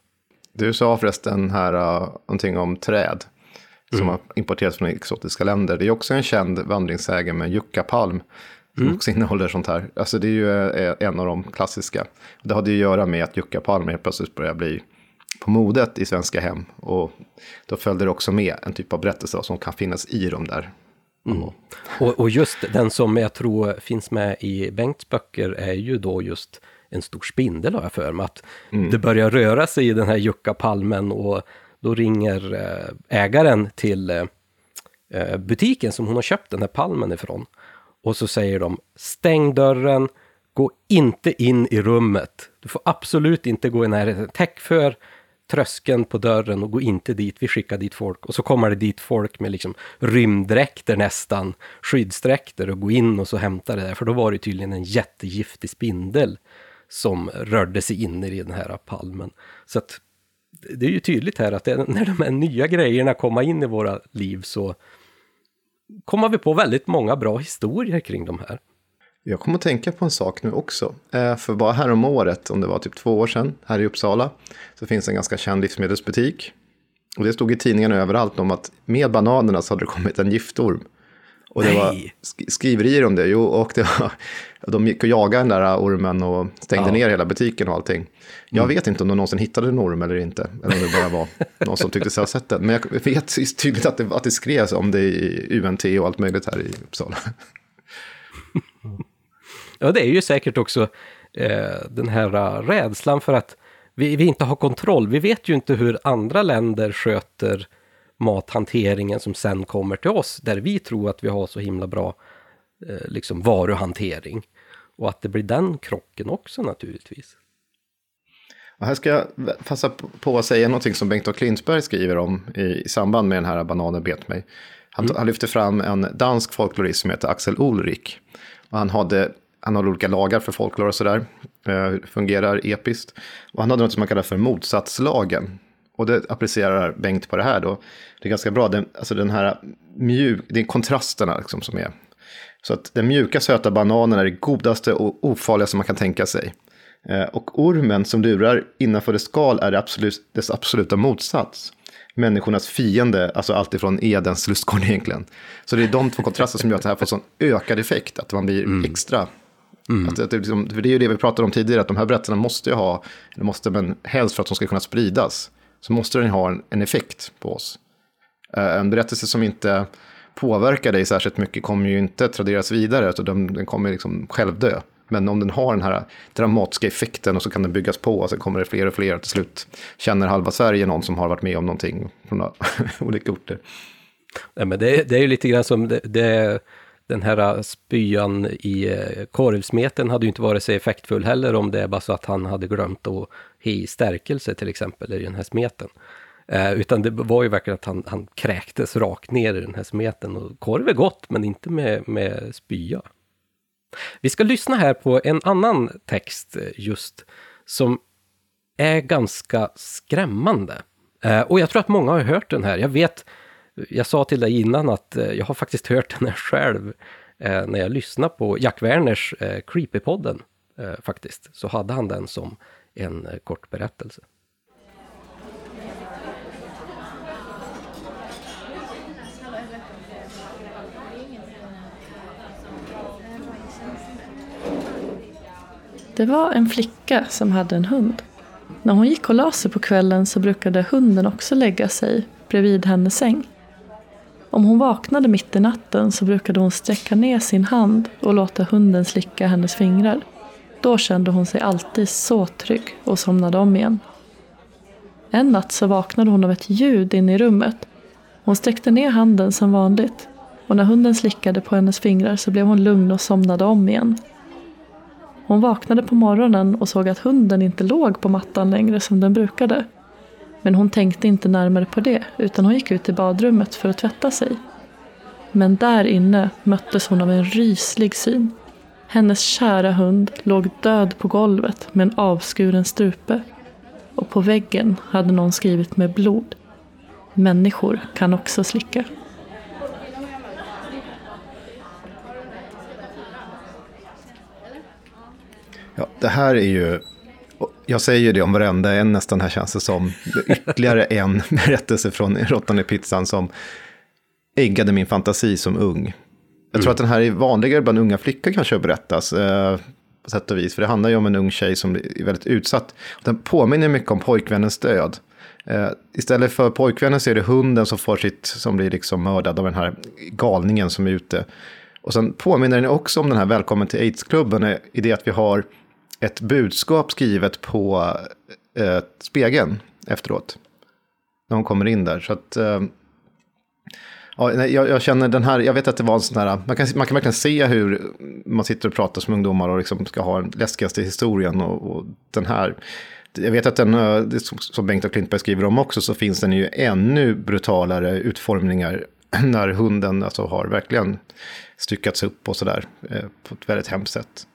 Du sa förresten här uh, någonting om träd som mm. har importerats från exotiska länder. Det är också en känd vandringssägen med juckapalm som mm. också innehåller sånt här. Alltså det är ju uh, en av de klassiska. Det hade ju att göra med att juckapalmer plötsligt börjar bli på modet i svenska hem. Och då följde det också med en typ av berättelse som kan finnas i dem där. Mm. Och, och, just den som jag tror finns med i Bengts böcker är ju då just en stor spindel har jag för mig. Att mm. det börjar röra sig i den här juckapalmen och då ringer eh, ägaren till eh, eh, butiken som hon har köpt den här palmen ifrån. Och så säger de stäng dörren, gå inte in i rummet. Du får absolut inte gå i närheten. Täck för tröskeln på dörren och gå inte dit, vi skickar dit folk. Och så kommer det dit folk med liksom rymddräkter nästan, skyddsdräkter och gå in och så hämta det där. För då var det tydligen en jättegiftig spindel som rörde sig in i den här palmen. Så att det är ju tydligt här att det, när de här nya grejerna kommer in i våra liv så kommer vi på väldigt många bra historier kring de här. Jag kommer att tänka på en sak nu också. Eh, för bara här om året, om det var typ två år sedan, här i Uppsala, så finns en ganska känd livsmedelsbutik. Och det stod i tidningarna överallt om att med bananerna så hade det kommit en giftorm. Och det var skriverier om det. Jo, och det var, [LAUGHS] de gick och jagade den där ormen och stängde ja. ner hela butiken och allting. Jag mm. vet inte om de någonsin hittade en orm eller inte. Eller om det bara var [LAUGHS] någon som tyckte sig ha sett den. Men jag vet tydligt att det, att det skrevs om det i UNT och allt möjligt här i Uppsala. [LAUGHS] Ja, det är ju säkert också eh, den här uh, rädslan för att vi, vi inte har kontroll. Vi vet ju inte hur andra länder sköter mathanteringen som sen kommer till oss, där vi tror att vi har så himla bra eh, liksom varuhantering. Och att det blir den krocken också naturligtvis. Och här ska jag passa på att säga någonting som Bengt A. Klintberg skriver om i, samband med den här Bananen bet mig. Han, mm. han lyfter fram en dansk folklorist som heter Axel Ulrik. Och han, hade, han har olika lagar för folklore och sådär. Eh, fungerar episkt. Och han hade något som man kallar för motsatslagen. Och det applicerar Bengt på det här då. Det är ganska bra, den, alltså den här mjuk, det är kontrasterna liksom som är. Så att den mjuka söta bananen är det godaste och ofarligaste man kan tänka sig. Eh, och ormen som lurar innanför dess skal är det absolut, dess absoluta motsats. Människornas fiende, alltså alltifrån Edens lustgård egentligen. Så det är de två kontraster som gör att det här får sån ökad effekt, att man blir mm. extra Mm. Att, att det, liksom, för det är ju det vi pratade om tidigare, att de här berättelserna måste ju ha, eller måste men helst för att de ska kunna spridas, så måste den ha en, en effekt på oss. Eh, en berättelse som inte påverkar dig särskilt mycket kommer ju inte traderas vidare, utan den, den kommer liksom självdö. Men om den har den här dramatiska effekten och så kan den byggas på och så kommer det fler och fler och till slut känner halva Sverige någon som har varit med om någonting från [LAUGHS] olika orter. Ja, men det, det är ju lite grann som det, det, den här äh, spyan i äh, korvsmeten hade ju inte varit så effektfull heller om det är bara så att han hade glömt att i stärkelse till exempel i den här smeten. Eh, utan det var ju verkligen att han, han kräktes rakt ner i den här smeten. Och korv är gott, men inte med, med spya. Vi ska lyssna här på en annan text just som är ganska skrämmande. Eh, och jag tror att många har hört den här. Jag vet, jag sa till dig innan att eh, jag har faktiskt hört den här själv eh, när jag lyssnade på Jack Werners eh, Creepypodden eh, faktiskt. Så hade han den som en kort berättelse. Det var en flicka som hade en hund. När hon gick och la sig på kvällen så brukade hunden också lägga sig bredvid hennes säng. Om hon vaknade mitt i natten så brukade hon sträcka ner sin hand och låta hunden slicka hennes fingrar. Då kände hon sig alltid så trygg och somnade om igen. En natt så vaknade hon av ett ljud inne i rummet. Hon sträckte ner handen som vanligt och när hunden slickade på hennes fingrar så blev hon lugn och somnade om igen. Hon vaknade på morgonen och såg att hunden inte låg på mattan längre som den brukade. Men hon tänkte inte närmare på det utan hon gick ut i badrummet för att tvätta sig. Men där inne möttes hon av en ryslig syn. Hennes kära hund låg död på golvet med en avskuren strupe. Och på väggen hade någon skrivit med blod. Människor kan också slicka. Ja, det här är ju, jag säger ju det om varenda en nästan här känns det som, ytterligare [LAUGHS] en berättelse från Råttan i pizzan som äggade min fantasi som ung. Jag tror mm. att den här är vanligare bland unga flickor kanske att berättas. Eh, på sätt och vis, för det handlar ju om en ung tjej som är väldigt utsatt. Den påminner mycket om pojkvännens död. Eh, istället för pojkvännen så är det hunden som får sitt, som blir liksom mördad av den här galningen som är ute. Och sen påminner den också om den här Välkommen till AIDS-klubben i det att vi har ett budskap skrivet på eh, spegeln efteråt. När hon kommer in där. Så att, eh, ja, jag, jag, känner den här, jag vet att det var en sån här, man kan, man kan verkligen se hur man sitter och pratar som ungdomar och liksom ska ha den läskigaste historien. Och, och den här, jag vet att den, eh, som Bengt och Klintberg skriver om också, så finns den ju ännu brutalare utformningar [CLEARS THROAT] när hunden alltså har verkligen styckats upp och sådär eh, på ett väldigt hemskt sätt.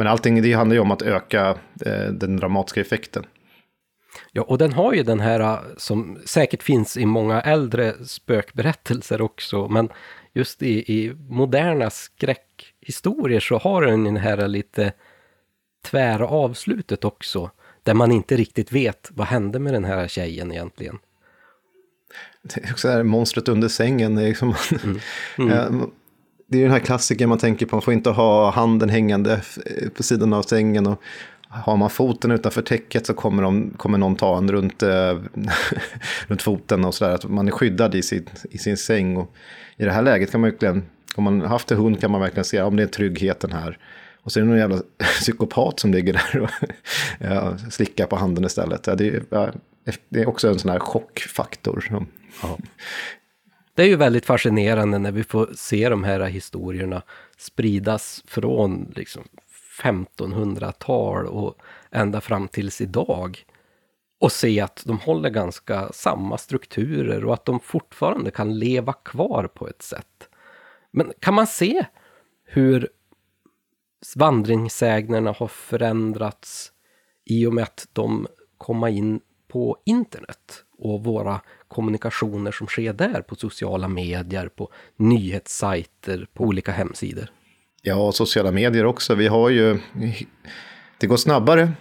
Men allting det handlar ju om att öka eh, den dramatiska effekten. Ja, och den har ju den här eh, som säkert finns i många äldre spökberättelser också, men just i, i moderna skräckhistorier så har den den här lite tvära avslutet också, där man inte riktigt vet vad hände med den här tjejen egentligen. Det är också det här monstret under sängen. Det är, liksom, mm. [LAUGHS] Mm det är den här klassikern man tänker på, man får inte ha handen hängande på sidan av sängen. Och har man foten utanför täcket så kommer, de, kommer någon ta en runt, äh, [LAUGHS] runt foten och sådär. Att man är skyddad i sin, i sin säng. Och I det här läget kan man verkligen, om man haft en hund kan man verkligen se om det är tryggheten här. Och så är det någon jävla [LAUGHS] psykopat som ligger där och [LAUGHS] ja, slickar på handen istället. Ja, det, är, ja, det är också en sån här chockfaktor. Ja. Det är ju väldigt fascinerande när vi får se de här historierna spridas från liksom 1500-tal och ända fram tills idag. Och se att de håller ganska samma strukturer och att de fortfarande kan leva kvar på ett sätt. Men kan man se hur vandringssägnerna har förändrats i och med att de kommer in på internet och våra kommunikationer som sker där på sociala medier, på nyhetssajter, på olika hemsidor. Ja, sociala medier också. Vi har ju... Det går snabbare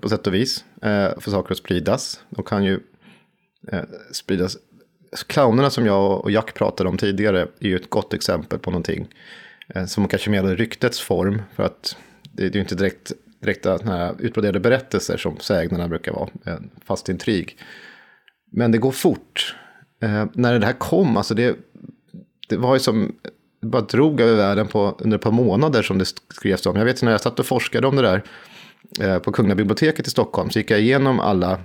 på sätt och vis eh, för saker att spridas. De kan ju eh, spridas. Clownerna som jag och Jack pratade om tidigare är ju ett gott exempel på någonting eh, som kanske mer i ryktets form. För att det är ju inte direkt direkta utbroderade berättelser som sägnerna brukar vara, fast intrig. Men det går fort. Eh, när det här kom, alltså det, det var ju som, det bara drog över världen på, under ett par månader som det skrevs om. Jag vet när jag satt och forskade om det där eh, på Kungliga biblioteket i Stockholm, så gick jag igenom alla,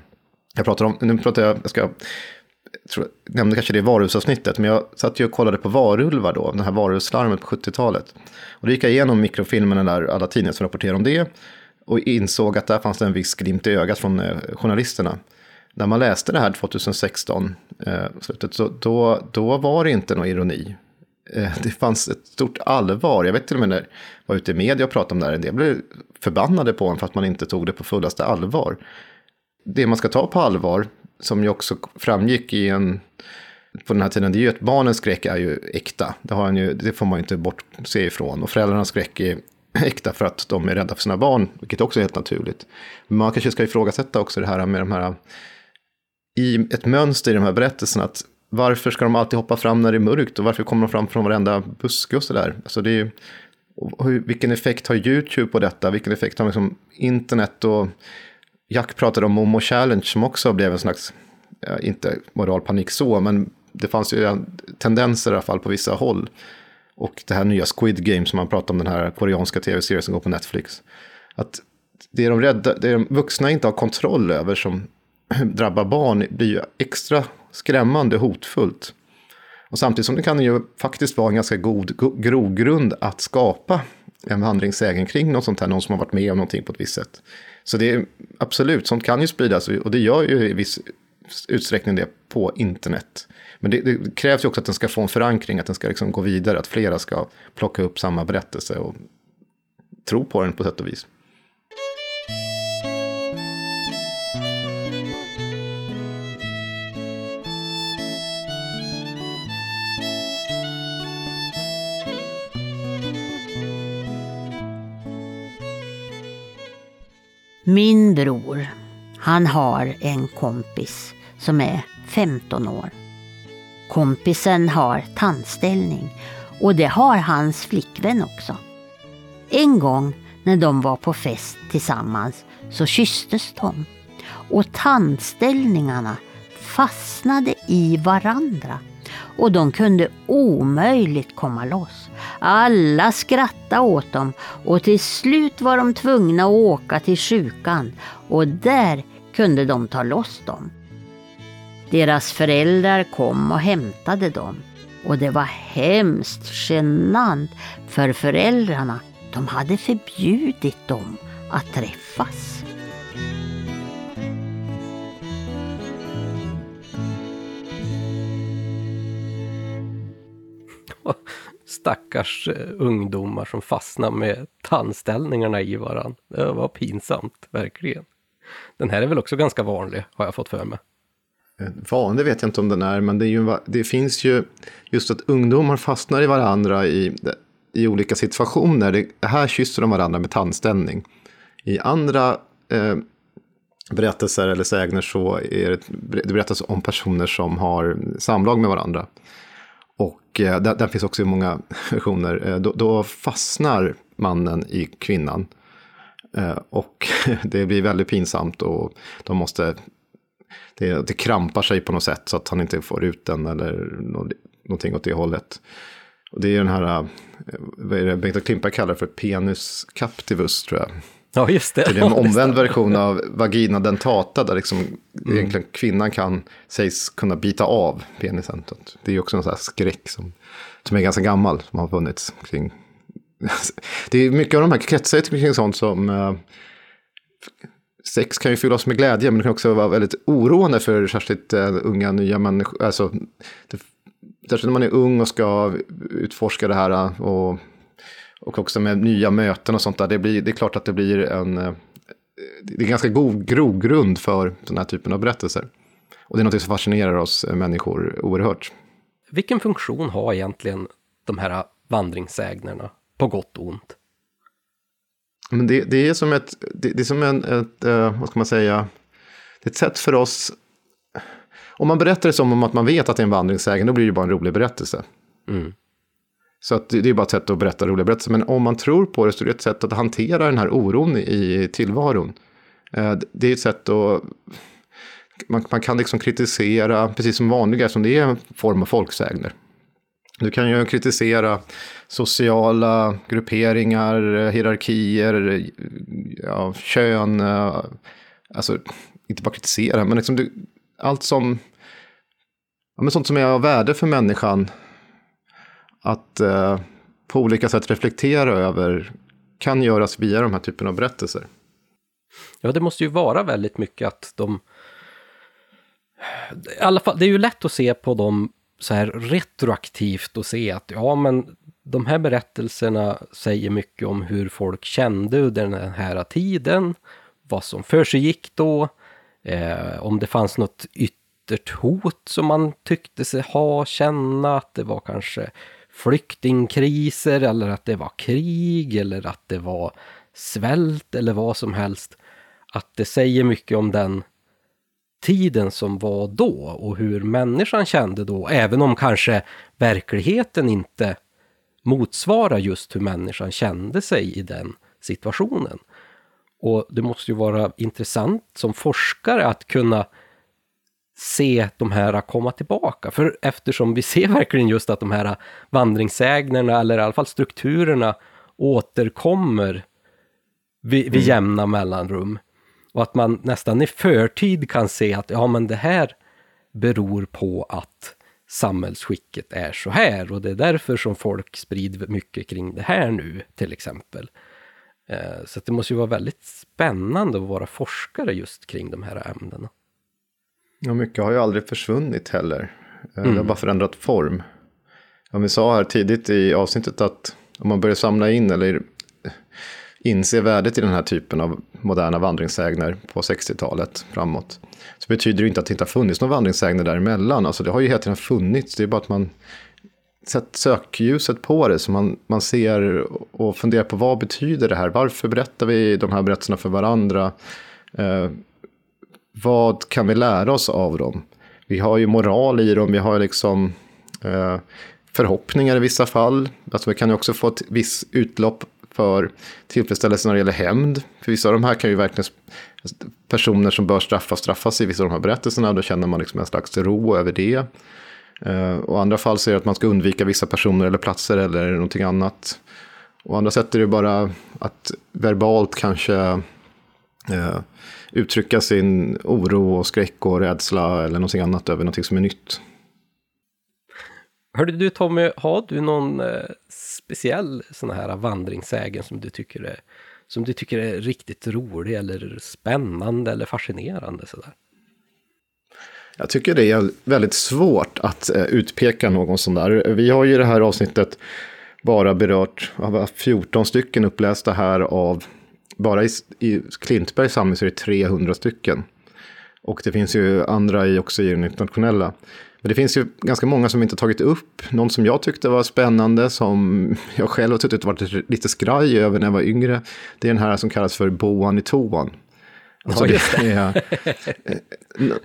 jag pratar om, nu pratar jag, jag ska, jag tror, jag nämnde kanske det i varuhusavsnittet, men jag satt ju och kollade på varulvar då, den här varuhuslarmet på 70-talet. Och då gick jag igenom mikrofilmerna där, alla tidningar som rapporterade om det, och insåg att där fanns det en viss glimt i ögat från eh, journalisterna när man läste det här 2016, eh, slutet, så då, då var det inte någon ironi. Eh, det fanns ett stort allvar. Jag vet till och med när jag var ute i media och pratade om det här, en del blev förbannade på en för att man inte tog det på fullaste allvar. Det man ska ta på allvar, som ju också framgick i en på den här tiden, det är ju att barnens skräck är ju äkta. Det, har ju, det får man ju inte bortse ifrån. Och föräldrarnas skräck är äkta för att de är rädda för sina barn, vilket också är helt naturligt. Men man kanske ska ifrågasätta också det här med de här i ett mönster i de här berättelserna. Att varför ska de alltid hoppa fram när det är mörkt och varför kommer de fram från varenda buske och sådär. Alltså det är, vilken effekt har YouTube på detta? Vilken effekt har liksom internet och Jack pratade om Momo Challenge som också blev en slags, ja, inte moralpanik så, men det fanns ju tendenser i alla fall på vissa håll. Och det här nya Squid Game som man pratar om, den här koreanska tv-serien som går på Netflix. Att det är de, rädda, det är de vuxna inte har kontroll över som [CLEARS THROAT] drabbar barn blir ju extra skrämmande hotfullt. Och samtidigt som det kan ju faktiskt vara en ganska god grogrund att skapa en vandringssägen kring något sånt här, någon som har varit med om någonting på ett visst sätt. Så det är absolut, sånt kan ju spridas och det gör ju i viss utsträckning det på internet. Men det, det krävs ju också att den ska få en förankring, att den ska liksom gå vidare, att flera ska plocka upp samma berättelse och tro på den på sätt och vis. Min bror, han har en kompis som är 15 år. Kompisen har tandställning och det har hans flickvän också. En gång när de var på fest tillsammans så kysstes de och tandställningarna fastnade i varandra och de kunde omöjligt komma loss. Alla skrattade åt dem och till slut var de tvungna att åka till sjukan och där kunde de ta loss dem. Deras föräldrar kom och hämtade dem och det var hemskt genant för föräldrarna. De hade förbjudit dem att träffas. [LAUGHS] stackars eh, ungdomar som fastnar med tandställningarna i varann. Det var pinsamt, verkligen. Den här är väl också ganska vanlig, har jag fått för mig. Eh, vanlig vet jag inte om den är, men det, är ju, det finns ju just att ungdomar fastnar i varandra i, i olika situationer. Det, här kysser de varandra med tandställning. I andra eh, berättelser eller sägner så är det, det berättas om personer som har samlag med varandra. Och eh, där, finns också många [LAUGHS] versioner. Eh, då, då, fastnar mannen i kvinnan. Eh, och [LAUGHS] det blir väldigt pinsamt och de måste... Det, det krampar sig på något sätt så att han inte får ut den eller någonting åt det hållet. Och det är den här, eh, vad är det Bengt Klimpa kallar för penis captivus tror jag. Ja, just det. det är en omvänd version av vagina dentata, där liksom mm. egentligen kvinnan kan, sägs kunna bita av penisen. Det är också en sån här skräck som, som är ganska gammal, som har funnits kring... [LAUGHS] Det är mycket av de här kretsar kring sånt som... Eh, sex kan ju fylla oss med glädje, men det kan också vara väldigt oroande för särskilt uh, unga, nya människor. Alltså, det, särskilt när man är ung och ska utforska det här och och också med nya möten och sånt där. Det, blir, det är klart att det blir en... Eh, det är ganska god grogrund för den här typen av berättelser. Och det är något som fascinerar oss människor oerhört. Vilken funktion har egentligen de här vandringssägnerna, på gott och ont? Men det, det är som ett, det, det är som en, ett, eh, vad ska man säga, det är ett sätt för oss, om man berättar det som om att man vet att det är en vandringssägen, då blir det ju bara en rolig berättelse. Mm. Så att det är bara ett sätt att berätta roliga berättelser. Men om man tror på det så är det ett sätt att hantera den här oron i tillvaron. Eh, det är ett sätt att man, man kan liksom kritisera, precis som vanliga, som det är en form av folksägner. Du kan ju kritisera sociala grupperingar, eh, hierarkier, ja, kön, eh, alltså inte bara kritisera, men liksom du, allt som, ja, men sånt som är av värde för människan att eh, på olika sätt reflektera över kan göras via de här typen av berättelser. Ja, det måste ju vara väldigt mycket att de... I alla fall, det är ju lätt att se på dem så här retroaktivt och se att ja, men de här berättelserna säger mycket om hur folk kände under den här tiden, vad som för sig gick då, eh, om det fanns något yttert hot som man tyckte sig ha, känna, att det var kanske flyktingkriser eller att det var krig eller att det var svält eller vad som helst. Att det säger mycket om den tiden som var då och hur människan kände då, även om kanske verkligheten inte motsvarar just hur människan kände sig i den situationen. Och det måste ju vara intressant som forskare att kunna se de här komma tillbaka. För eftersom vi ser [LAUGHS] verkligen just att de här vandringssägnerna, eller i alla fall strukturerna, återkommer vid, vid mm. jämna mellanrum. Och att man nästan i förtid kan se att ja, men det här beror på att samhällsskicket är så här och det är därför som folk sprider mycket kring det här nu, till exempel. Eh, så det måste ju vara väldigt spännande att vara forskare just kring de här ämnena. Ja, mycket har ju aldrig försvunnit heller. Mm. Det har mm. bara förändrat form. Ja, vi sa här tidigt i avsnittet att om man börjar samla in eller inse värdet i den här typen av moderna vandringssägner på 60-talet framåt. Så betyder det inte att det inte har funnits några vandringssägner däremellan. Alltså det har ju hela tiden funnits. Det är bara att man sätter sökljuset på det så man, man ser och funderar på vad betyder det här? Varför berättar vi de här berättelserna för varandra? Vad kan vi lära oss av dem? Vi har ju moral i dem, vi har liksom eh, förhoppningar i vissa fall. Alltså vi kan ju också få ett visst utlopp för tillfredsställelse när det gäller hämnd. För vissa av de här kan ju verkligen, personer som bör straffas, straffas i vissa av de här berättelserna. Då känner man liksom en slags ro över det. Eh, och andra fall säger att man ska undvika vissa personer eller platser eller någonting annat. Och andra sätt är det bara att verbalt kanske eh, uttrycka sin oro och skräck och rädsla eller någonting annat över någonting som är nytt. Hörde du Tommy, har du någon eh, speciell sån här vandringssägen som du tycker är, som du tycker är riktigt rolig eller spännande eller fascinerande sådär? Jag tycker det är väldigt svårt att eh, utpeka någon sån där. Vi har ju i det här avsnittet bara berört, 14 stycken upplästa här av, bara i, i Klintbergs samling så är det 300 stycken. Och det finns ju andra i, också i den internationella. Men det finns ju ganska många som inte tagit upp. Någon som jag tyckte var spännande, som [LAUGHS] jag själv har suttit och varit lite skraj över när jag var yngre. Det är den här som kallas för boan i toan. Alltså ja, det är,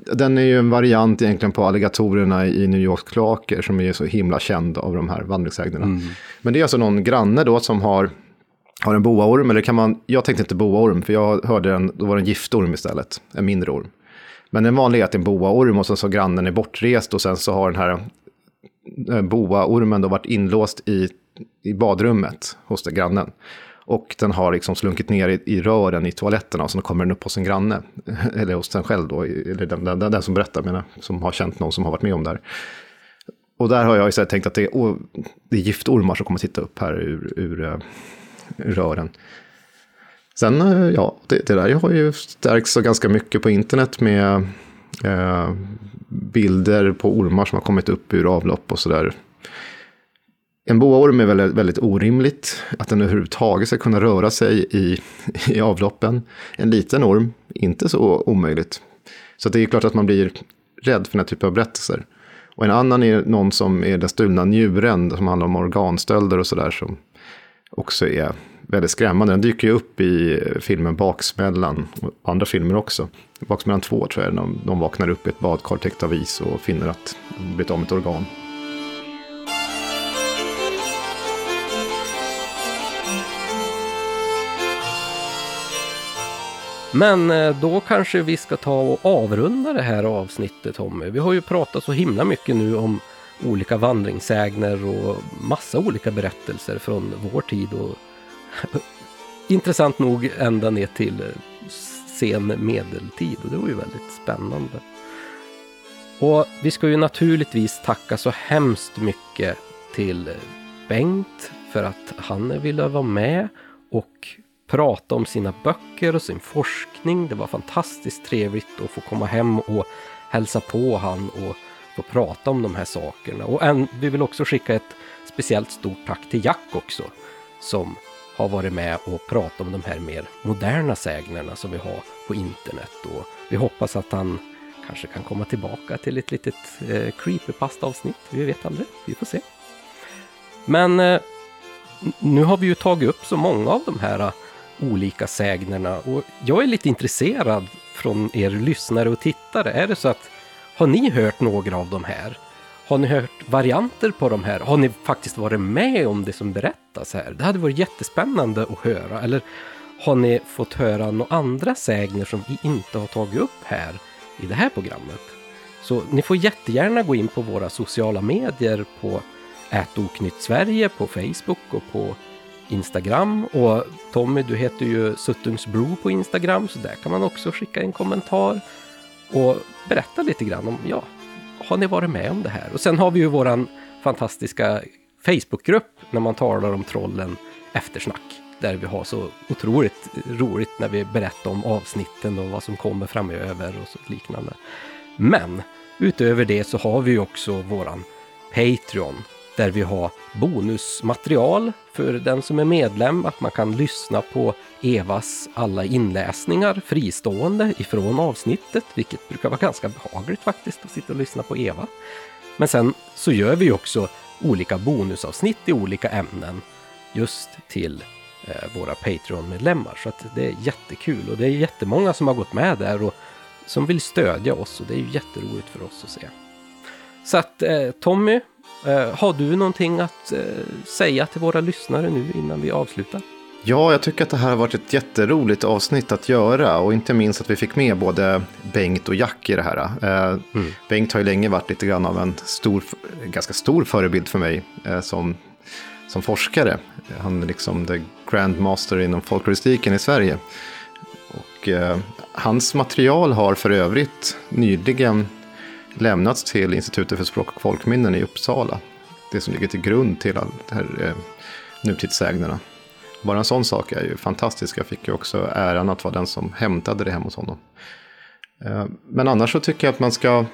[LAUGHS] den är ju en variant egentligen på alligatorerna i New Yorks kloaker som är så himla känd av de här vandringsägnerna. Mm. Men det är alltså någon granne då som har, har en boaorm, eller kan man, jag tänkte inte boaorm, för jag hörde en, då var det en giftorm istället, en mindre orm. Men den vanliga är att det är en boaorm och sen så grannen är bortrest och sen så har den här eh, boaormen då varit inlåst i, i badrummet hos den grannen. Och den har liksom slunkit ner i, i rören i toaletterna och sen kommer den upp hos en granne. [LAUGHS] Eller hos den själv då, eller den, den, den som berättar, menar, som har känt någon som har varit med om det här. Och där har jag istället tänkt att det är, det är giftormar som kommer titta upp här ur, ur, eh, rören. Sen, eh, ja, det, det där har ju stärkts ganska mycket på internet med eh, bilder på ormar som har kommit upp ur avlopp och sådär. En boaorm är väldigt, väldigt orimligt, att den överhuvudtaget ska kunna röra sig i, i avloppen. En liten orm, inte så omöjligt. Så det är klart att man blir rädd för den här typen av berättelser. Och en annan är någon som är den stulna njuren, som handlar om organstölder och sådär, som också är väldigt skrämmande. Den dyker ju upp i filmen Baksmällan och andra filmer också. Baksmällan 2 tror jag, de, de vaknar upp i ett badkar täckt av is och finner att de blivit av med ett organ. Men eh, då kanske vi ska ta och avrunda det här avsnittet Tommy. Vi har ju pratat så himla mycket nu om olika vandringssägner och massa olika berättelser från vår tid och [LAUGHS] intressant nog ända ner till sen medeltid och det var ju väldigt spännande. Och vi ska ju naturligtvis tacka så hemskt mycket till Bengt för att han ville vara med och prata om sina böcker och sin forskning. Det var fantastiskt trevligt att få komma hem och hälsa på han och få prata om de här sakerna. Och en, vi vill också skicka ett speciellt stort tack till Jack också som har varit med och pratat om de här mer moderna sägnerna som vi har på internet. Och vi hoppas att han kanske kan komma tillbaka till ett litet eh, creepypasta-avsnitt. Vi vet aldrig, vi får se. Men eh, nu har vi ju tagit upp så många av de här uh, olika sägnerna och jag är lite intresserad från er lyssnare och tittare. Är det så att har ni hört några av de här? Har ni hört varianter på de här? Har ni faktiskt varit med om det som berättas här? Det hade varit jättespännande att höra. Eller har ni fått höra några andra sägner som vi inte har tagit upp här i det här programmet? Så ni får jättegärna gå in på våra sociala medier på Ätoknytt Sverige på Facebook och på Instagram. Och Tommy, du heter ju Suttungsbro på Instagram, så där kan man också skicka en kommentar och berätta lite grann om, ja, har ni varit med om det här? Och sen har vi ju våran fantastiska Facebookgrupp när man talar om trollen eftersnack. Där vi har så otroligt roligt när vi berättar om avsnitten och vad som kommer framöver och så liknande. Men utöver det så har vi ju också våran Patreon där vi har bonusmaterial för den som är medlem. Att man kan lyssna på Evas alla inläsningar fristående ifrån avsnittet, vilket brukar vara ganska behagligt faktiskt att sitta och lyssna på Eva. Men sen så gör vi också olika bonusavsnitt i olika ämnen just till eh, våra Patreon-medlemmar. Så att det är jättekul och det är jättemånga som har gått med där och som vill stödja oss och det är ju jätteroligt för oss att se. Så att eh, Tommy, Eh, har du någonting att eh, säga till våra lyssnare nu innan vi avslutar? Ja, jag tycker att det här har varit ett jätteroligt avsnitt att göra och inte minst att vi fick med både Bengt och Jack i det här. Eh, mm. Bengt har ju länge varit lite grann av en stor, ganska stor förebild för mig som, som forskare. Han är liksom the grandmaster inom folkloristiken i Sverige. Och eh, hans material har för övrigt nyligen lämnats till Institutet för språk och folkminnen i Uppsala. Det som ligger till grund till all det här eh, nutidssägnerna. Bara en sån sak är ju fantastisk. Jag fick ju också äran att vara den som hämtade det hem hos honom. Eh, men annars så tycker jag att man ska,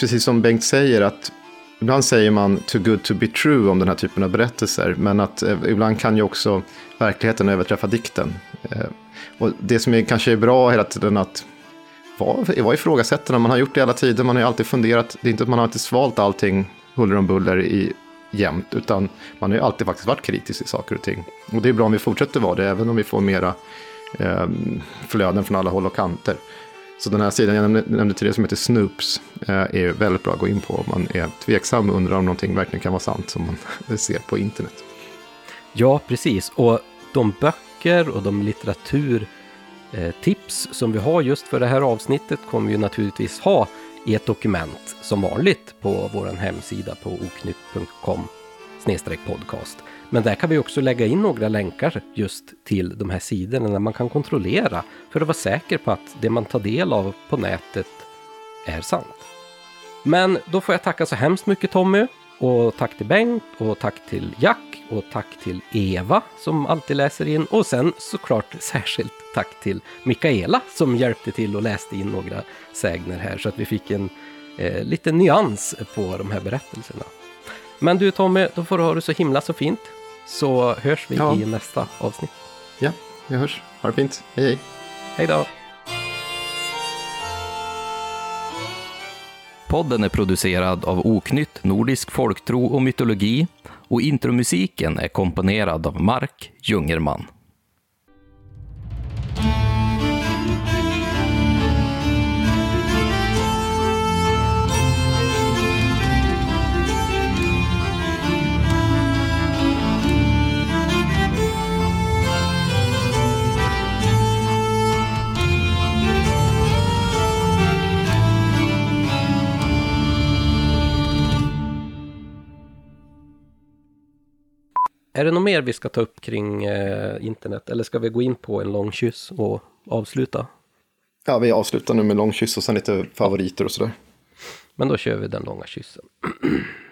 precis som Bengt säger, att ibland säger man too good to be true om den här typen av berättelser. Men att eh, ibland kan ju också verkligheten överträffa dikten. Eh, och det som är, kanske är bra hela tiden att var, var ifrågasättande. Man har gjort det hela tiden. Man har ju alltid funderat. Det är inte att man har alltid svalt allting huller om buller i jämt, utan man har ju alltid faktiskt varit kritisk i saker och ting. Och det är bra om vi fortsätter vara det, även om vi får mera eh, flöden från alla håll och kanter. Så den här sidan jag nämnde, nämnde tidigare som heter Snoops eh, är väldigt bra att gå in på om man är tveksam och undrar om någonting verkligen kan vara sant som man [LAUGHS] ser på internet. Ja, precis. Och de böcker och de litteratur Eh, Eh, tips som vi har just för det här avsnittet kommer vi naturligtvis ha i ett dokument som vanligt på vår hemsida på oknytt.com podcast. Men där kan vi också lägga in några länkar just till de här sidorna där man kan kontrollera för att vara säker på att det man tar del av på nätet är sant. Men då får jag tacka så hemskt mycket Tommy och tack till Bengt och tack till Jack och tack till Eva som alltid läser in och sen såklart [LAUGHS] särskilt tack till Mikaela som hjälpte till och läste in några sägner här så att vi fick en eh, liten nyans på de här berättelserna. Men du Tommy, då får du ha det så himla så fint så hörs vi ja. i nästa avsnitt. Ja, vi hörs. Ha det fint. Hej hej. Hej då. Podden är producerad av Oknytt, Nordisk folktro och mytologi och intromusiken är komponerad av Mark Jungerman. Är det något mer vi ska ta upp kring eh, internet eller ska vi gå in på en lång kyss och avsluta? Ja, vi avslutar nu med lång kyss och sen lite favoriter och sådär. Men då kör vi den långa kyssen. [CLEARS THROAT]